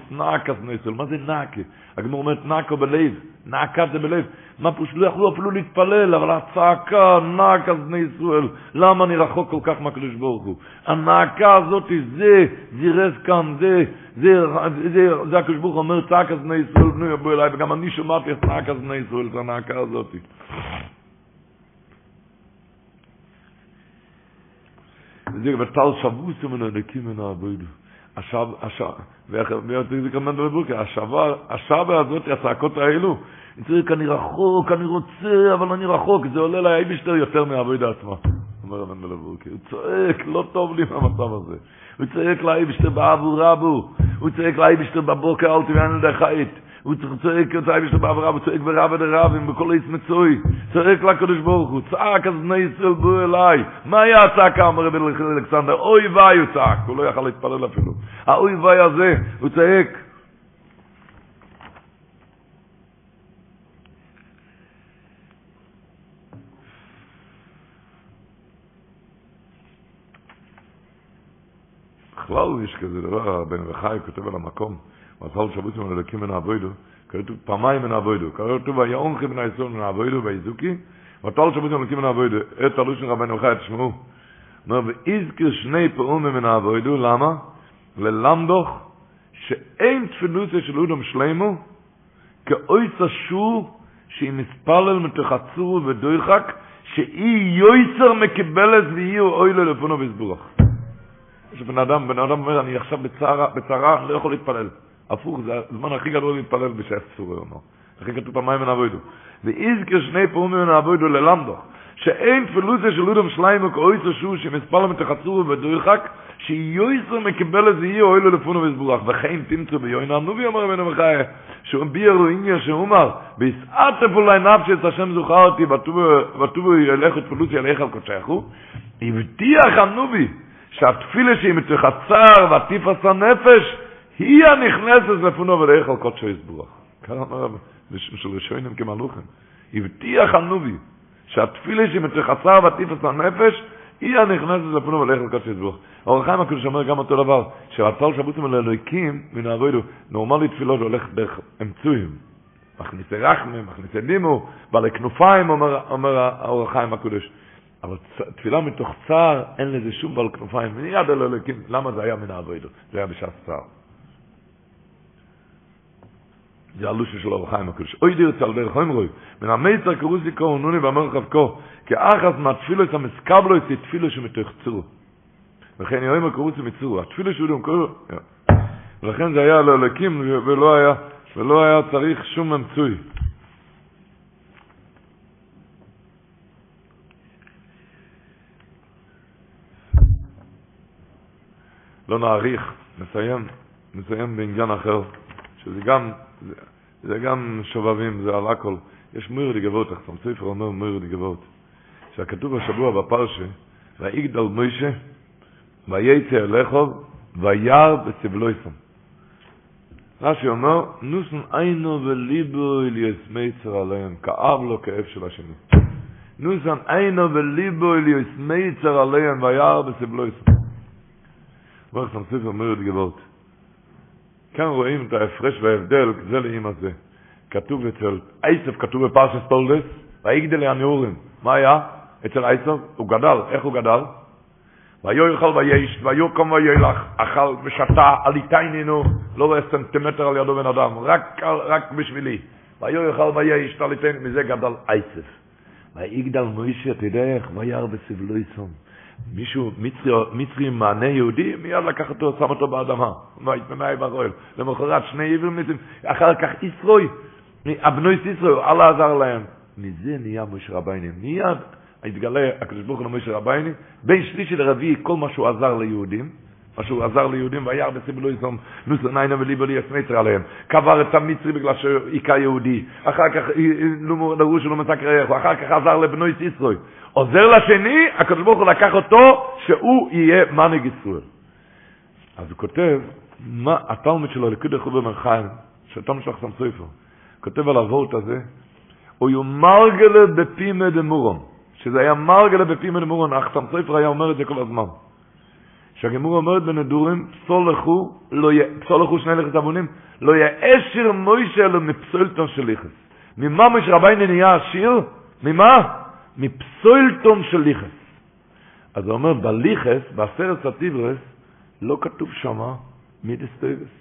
בני ישראל. מה זה נעקה? הגמור אומרת נעקה בלב, נעקה זה בלב. מה פשוט לא יכלו אפילו להתפלל, אבל הצעקה, בני ישראל. למה אני רחוק כל כך מהקדוש ברוך הוא? הנעקה הזאת, זה זירז כאן, זה, זה, זה, זה, הקדוש ברוך אומר, בני ישראל, בנו יבוא אליי, וגם אני שמעתי את בני ישראל, את הנעקה הזאת. זה בטל שבוס מן הנקים מן העבוד. השב השב ואיך זה כמובן בבוקר? השבה השבה הזאת הצעקות האלו. צריך אני רחוק אני רוצה אבל אני רחוק. זה עולה לי בשטר יותר מהעבוד עצמה. אומר רבן בבוקר הוא צועק לא טוב לי מהמצב הזה הוא צועק לי בשטר בעבור רבו הוא צועק לי בשטר בבוקר אל תביאן לדחית הוא צועק האביש בעברה, הוא צועק ברב דרבים, בכל עץ מצוי, צועק לקדוש ברוך הוא, צעק אז בני ישראל בוא אליי. מה היה הצעקה, אמר רבי אלכסנדר? אוי ואי הוא צעק, הוא לא יכל להתפלל אפילו. האוי ואי הזה, הוא צועק. בכלל יש כזה דבר, בן וחי כותב על המקום. מזל שבוס מן אלוקים מן אבוידו, כתוב פעמיים מן אבוידו, כתוב ויעונכי מן הישראל מן אבוידו ואיזוקי, מזל שבוס מן אלוקים מן אבוידו, את הלושן רבנו חי, תשמעו, אומר, ואיזכר שני פעומים מן אבוידו, למה? ללמדוך שאין תפילוסיה של אודם שלמו, כאוי צשור שהיא מספלל מתחצור ודויחק, שאי יויצר מקבלת ואי אוי לפונו בסבורך. יש בן אדם, בן אדם אומר, אני עכשיו בצערה, בצערה, לא יכול להתפלל. הפוך, זה הזמן הכי גדול להתפלל בשעת הוא אומר. לכן כתוב פעמיים מן אבוידו. ואיזכר שני פעמים מן אבוידו ללמדו, שאין תפילוסיה של אודם שליימו כאויצו שור שמספר מתחצרו ודויחק, שיועסר מקבל איזה יהיה אוהלו לפונו וסבורך, וכן תמצאו ביועין הנובי אומר רבנו מחיה, שהוא ביאר לו עניין שאומר, ביסעת פולי נפשי את השם זוכרתי, וטובו ילך את פילוסיה ילך על קודשךו, הבטיח הנובי, שהתפילה שהיא מתחצר והטיפס הנפש, היא הנכנסת לפונו ולאיך על קודשו יסבורך. כאן אומר של ראשונים כמלוכים. הבטיח הנובי שהתפילה שהיא מתחצר והטיפס הנפש, היא הנכנסת לפונו ולאיך על קודשו יסבורך. אור החיים הקדוש אומר גם אותו דבר, שרצה שבוצים על אלוהיקים מן העבודו, נורמלי תפילות הולך דרך אמצויים. מכניסי רחמי, מכניסי לימו, בעלי כנופיים, אומר, אומר האור החיים הקדוש. אבל תפילה מתוך צער, אין לזה שום בעל כנופיים. מיד אל אלוהיקים, למה זה היה מן העבודו? זה היה בשעת צער. זה הלושה של אור החיים הקדוש. אוי דיר צל דרך חומרוי, מן המיצר קרוסיקו ונוני ואמר חבקו, כי אחת מהתפילוס המסקבלו את תפילו שמתוך צור. וכן יאמר קרוסי מצור, התפילו שהוא גם קורא, ולכן זה היה לאלוקים ולא היה, ולא היה צריך שום אמצוי. לא נאריך, נסיים, נסיים בעניין אחר, שזה גם, זה, זה גם שובבים, זה על הכל. יש מויר דגבות, אך ספר אומר מויר דגבות, שהכתוב השבוע בפרשה, ויגדל מוישה, וייצא אליכוב, וירא בסבלויסם. רש"י אומר, נוסן עינו וליבו אל יסמיצר עליהם, כאב לו כאב של השני. נוסן עינו וליבו אל יסמיצר עליהם, וירא בסבלויסם. אומר שם ספר מרד גבות. כאן רואים את ההפרש וההבדל, זה לאמא זה. כתוב אצל עשף, כתוב בפרשת תולדס, ויגדל הנעורים. מה היה? אצל אייסוב, הוא גדל, איך הוא גדל? ויו יאכל ויש, ויו קום וילך, אכל ושתה, על איתייננו, לא רואה סנטימטר על ידו בן אדם, רק, רק בשבילי. ויו יאכל ויש, על איתייננו, מזה גדל אייסף. ויגדל מוישה, יודע איך, וירא בסבלו יסום. מישהו, מצרי, מצרי מענה יהודי, מיד לקח אותו, שם אותו באדמה. מה יתמנאי ברואל. למחרת שני עברים, אחר כך ישרוי, הבנוי ישרוי, אללה עזר להם. מזה נהיה משה רבייני. מיד התגלה הקדוש ברוך הוא למשה רבייני, בין שלישי לרביעי כל מה שהוא עזר ליהודים, מה שהוא עזר ליהודים, וירא בסיבלו יסום נוסו ניינה וליבו לי עליהם. קבר את המצרי בגלל שהוא היכה יהודי. אחר כך דרוש שלא מסקר איך, אחר כך עזר לבנוי סיסרוי. עוזר לשני, הקדוש ברוך הוא לקח אותו, שהוא יהיה מנהיג ישראל. אז הוא כותב, מה התלמוד שלו, לקוד חובר מרחיים, שהתלמוד שלו חסם סופר, כותב על הוורט הזה, הוא יומרגלה בפימה דמורון. שזה היה מרגלה בפימה דמורון, תם סופר היה אומר את זה כל הזמן. שהגמור אומרת בנדורים, פסולחו, לא י... פסולחו שני לכת אבונים, לא יאשר מוישה אלו מפסולתון של ליכס. ממה מוישה רבייני נהיה עשיר? ממה? מפסולתון של ליכס. אז הוא אומר, בליכס, בעשרת הטיברס, לא כתוב שמה מידס טויבס.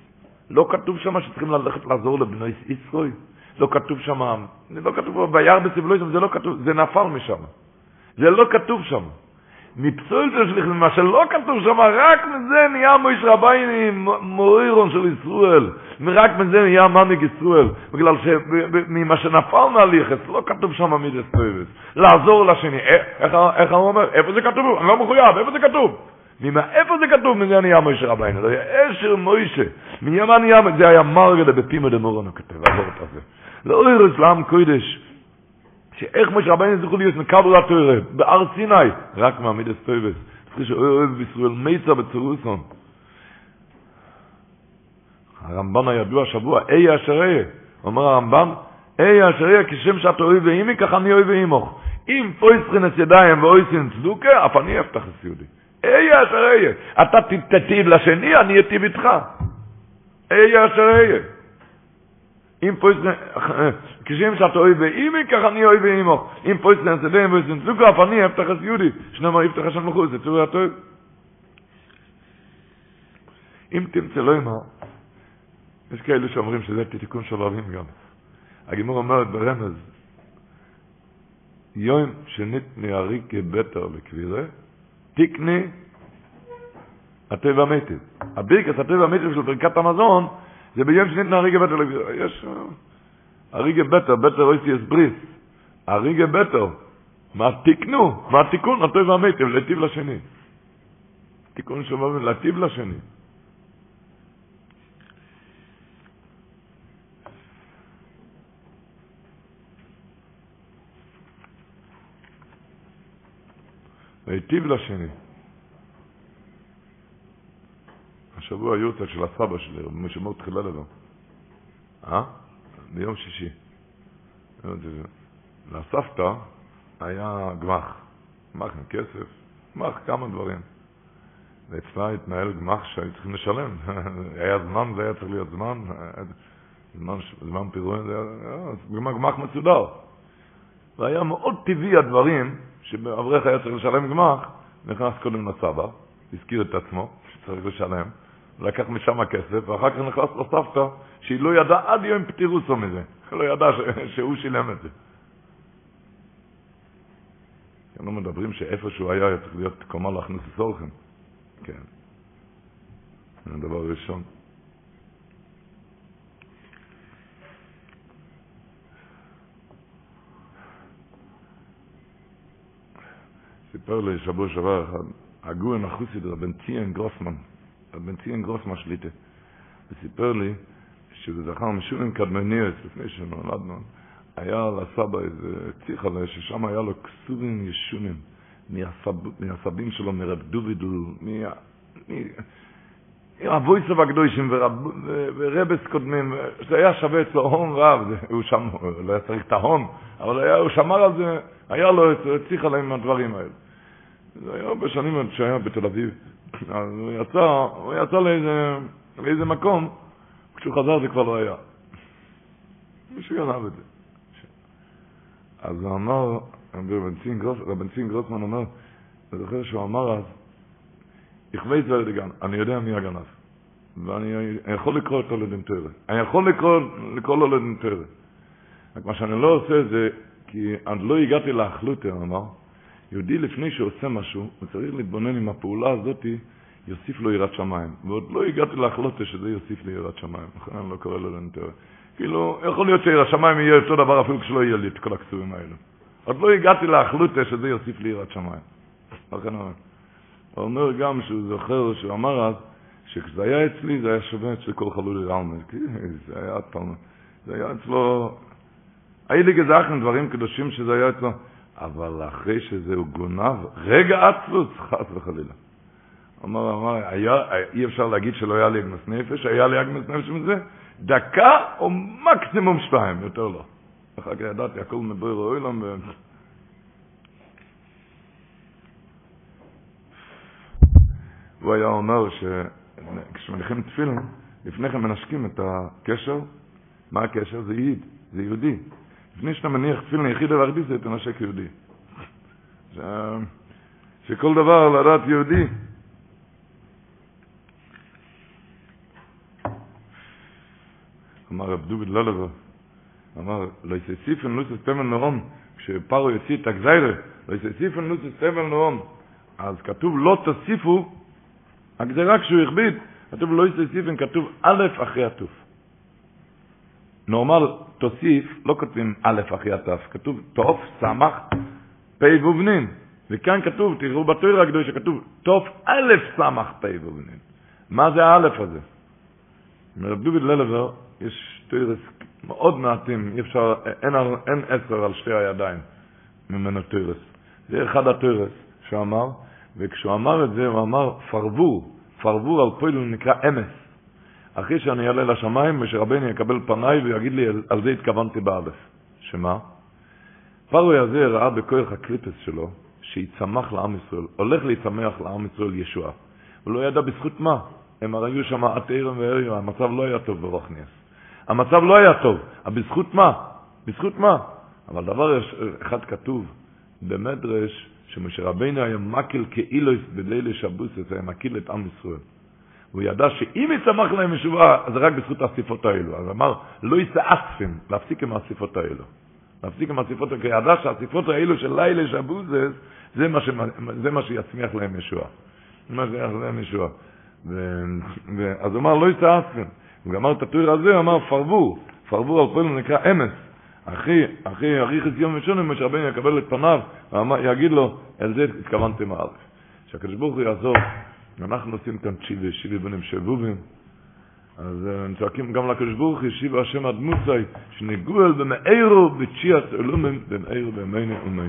לא כתוב שמה שצריכים ללכת לעזור לבני ישראל. לא כתוב שמה, לא כתוב ביער בסבלוי, זה לא כתוב, זה נפל משם. זה לא כתוב שם. מפסול תשליך, מה שלא כתוב שם, רק מזה נהיה מויש רבייני מורירון של ישראל. רק מזה נהיה מנהיג ישראל. בגלל שממה שנפל מהליכס, לא כתוב שם מידס טויבס. לעזור לשני. איך הוא אומר? איפה זה כתוב? אני לא מחויב, איפה זה כתוב? ממה, איפה זה כתוב? מזה נהיה מויש רבייני. זה היה אשר מוישה. ממה נהיה, זה היה מרגדה בפימה דמורון, הוא כתב, עזור את זה. לא אירס לעם קודש. שאיך משה רבנו זכו להיות מקבל התוירה, בהר סיני, רק מעמיד הסטויבס. צריך שאוהב ישראל נמצא בצרתן. הרמב"ן הידוע השבוע, אהיה אשר אהיה, אומר הרמב"ן, אהיה אשר אהיה, כשם שאתה הווה עמי, כך אני הווה עמך. אם פותחין את ידיהם ועושין צדקה, אף אני אפתח את ידי. אהיה אשר אהיה, אתה תטיב לשני, אני אטיב איתך. אהיה אשר אם פויס כשם שאתה הווה עמי, כך אני הווה עמו. אם פותחין ידם ועושין צדקה, אף אני אפתח את ידי. שנאמר יפתח השם לך את אוצרו הטוב. אם תמצא לא אמר, יש כאלה שאומרים שזה תיקון של אוהבים גם. הגימור אומרת ברמז, יום שניתני אריקי בטר לקבירה, תקני הטבע מיטיב. הבירקס הטבע מיטיב של ברכת המזון, זה ביום שניתני אריקי בטר. יש... הריגה בטר, בטר אויסי אס בריס. הריגה בטר. מה תיקנו? מה התיקון? הטוב והמיטב, להטיב לשני. תיקון שאומרים, להטיב לשני. להיטיב לשני. השבוע יורצה של הסבא שלי, משה מור תחילה לבוא. אה? ביום שישי. לסבתא היה גמח, גמח עם כסף, גמח כמה דברים. ואצלה התנהל גמח שהיו צריכים לשלם. היה זמן, זה היה צריך להיות זמן, זמן, זמן פירון, זה היה גמח מסודר. והיה מאוד טבעי הדברים שאברך היה צריך לשלם גמח, נכנס קודם לסבא, הזכיר את עצמו שצריך לשלם, לקח משם כסף, ואחר כך נכנס לסבתא, שהיא לא ידעה עד יום פטירוסו מזה. לא ידעה שהוא שילם את זה. הם מדברים שאיפה שהוא היה, היה צריך להיות קומה להכניס לסורכם. כן. זה הדבר הראשון. סיפר לי שבוע שעבר אחד, הגורן החוסיד, רבן ציין גרוסמן, רבן ציין גרוסמן שליטה, וסיפר לי שזה זכר משונים קדמניאס, לפני שנולדנו, היה לסבא איזה ציחלה, ששם היה לו כסורים ישונים, מהסבים שלו, מרב דובידל, מהבויסוב הקדושים ורבס קודמים, זה היה שווה אצלו הון רב, הוא שם, לא היה צריך את ההון, אבל היה, הוא שמר על זה, היה לו ציחלה עם הדברים האלה. זה היה בשנים שהיה בתל אביב, אז הוא יצא, הוא יצא לאיזה, לאיזה מקום, כשהוא חזר זה כבר לא היה. מישהו גנב את זה. אז הוא אמר, גרוס, רבנצין גרוסמן אומר, אני זוכר שהוא אמר אז, wer der Ganav, אני יודע מי הגנב. ואני יכול לקרוא אותו תרא. אני יכול לקרוא, לקרוא לו תרא. רק מה שאני לא עושה זה, כי עד לא הגעתי לאחלותה, הוא אמר, יהודי לפני שעושה משהו, הוא צריך להתבונן אם הפעולה הזאת יוסיף לו יראת שמיים. ועוד לא הגעתי לאחלותה שזה יוסיף לי יראת שמיים. לכן אני לא קורא לו תרא. כאילו, יכול להיות שיראת שמיים יהיה אותו דבר אפילו כשלא יהיה לי את כל הכסורים האלו. עוד לא הגעתי לאחלותה שזה יוסיף לי יראת שמיים. לכן הוא אומר. גם שהוא זוכר, שהוא אמר אז, שכשזה היה אצלי, זה היה שווה אצלי כל חלולי רלמד. זה היה פעם, זה היה אצלו, היו לי גזחן דברים קדושים שזה היה אצלו, אבל אחרי שזהו גונב, רגע עצלות, חס וחלילה. אמר, אמר, היה, אי אפשר להגיד שלא היה לי אגמס נפש, היה לי אגמס נפש מזה, דקה או מקסימום שתיים, יותר לא. אחר כך ידעתי, הכל מבויר אוילם, ו... הוא היה אומר שכשמניחים תפילין, לפני כן מנשקים את הקשר, מה הקשר? זה ייד, זה יהודי. לפני שאתה מניח תפילין יחיד על זה תנשק יהודי. שכל דבר לדעת יהודי. אמר רב דוד לולבר, אמר, לא יסיסיפן לוסס תבל נורום, כשפרו יוציא את הגזיירה, לא יסיסיפן לוסס תבל נורום, אז כתוב לא תוסיפו הגזירה כשהוא הכביד, כתוב לא יסיסיפן, כתוב א' אחרי התוף. נורמל תוסיף, לא כותבים א' אחרי התף, כתוב תוף, סמך, פ' ובנין. וכאן כתוב, תראו בתויר הקדוש, כתוב תוף א' סמך פ' ובנין. מה זה האלף הזה? מרב דוד ללבר, יש תוירס מאוד מעטים, אי אפשר, אין, אין עשר על שתי הידיים ממנו תוירס. זה אחד התוירס שהוא אמר, וכשהוא אמר את זה, הוא אמר פרבור, פרבור על פועל נקרא אמס. אחרי שאני אעלה לשמיים ושרבני יקבל פניי ויגיד לי, על זה התכוונתי באלף. שמה? פרוי הזה ראה בכוח הקריפס שלו, שיצמח לעם ישראל, הולך להצמח לעם ישראל ישועה. הוא לא ידע בזכות מה. הם היו שם עתירם ואריו, המצב לא היה טוב ברוכניאס. המצב לא היה טוב, אבל בזכות מה? בזכות מה? אבל דבר אחד כתוב במדרש, שמשה רבינו היה מקל כאילויס בלילה שבוסס, היה מקיל את עם ישראל. הוא ידע שאם יצמח להם ישועה, זה רק בזכות האסיפות האלו. אז אמר, לא יישא אספים, להפסיק עם האסיפות האלו. להפסיק עם האסיפות האלו, כי ידע שהאסיפות האלו של לילה שבוסס, זה מה, ש... זה מה שיצמיח להם ישועה. זה מה שיצמיח להם ישועה. ו... ו... אז הוא אמר, לא יישא אספים. הוא גמר את הטויר הזה, הוא אמר, פרבור. פרבור על פועל נקרא אמס. אחי, אחי, אריכס יום ושונים, משה רבינו יקבל את פניו, ויגיד לו, אל זה התכוונתם הארץ. שהקדוש ברוך הוא יעזור, אנחנו עושים כאן צ'יבי, שיבי בנים שבובים, אז צועקים גם לקדוש ברוך הוא, שיבה השם עד מוסי, שנגואל במאירו בתשיעת אלומים, במאירו במייני ומי.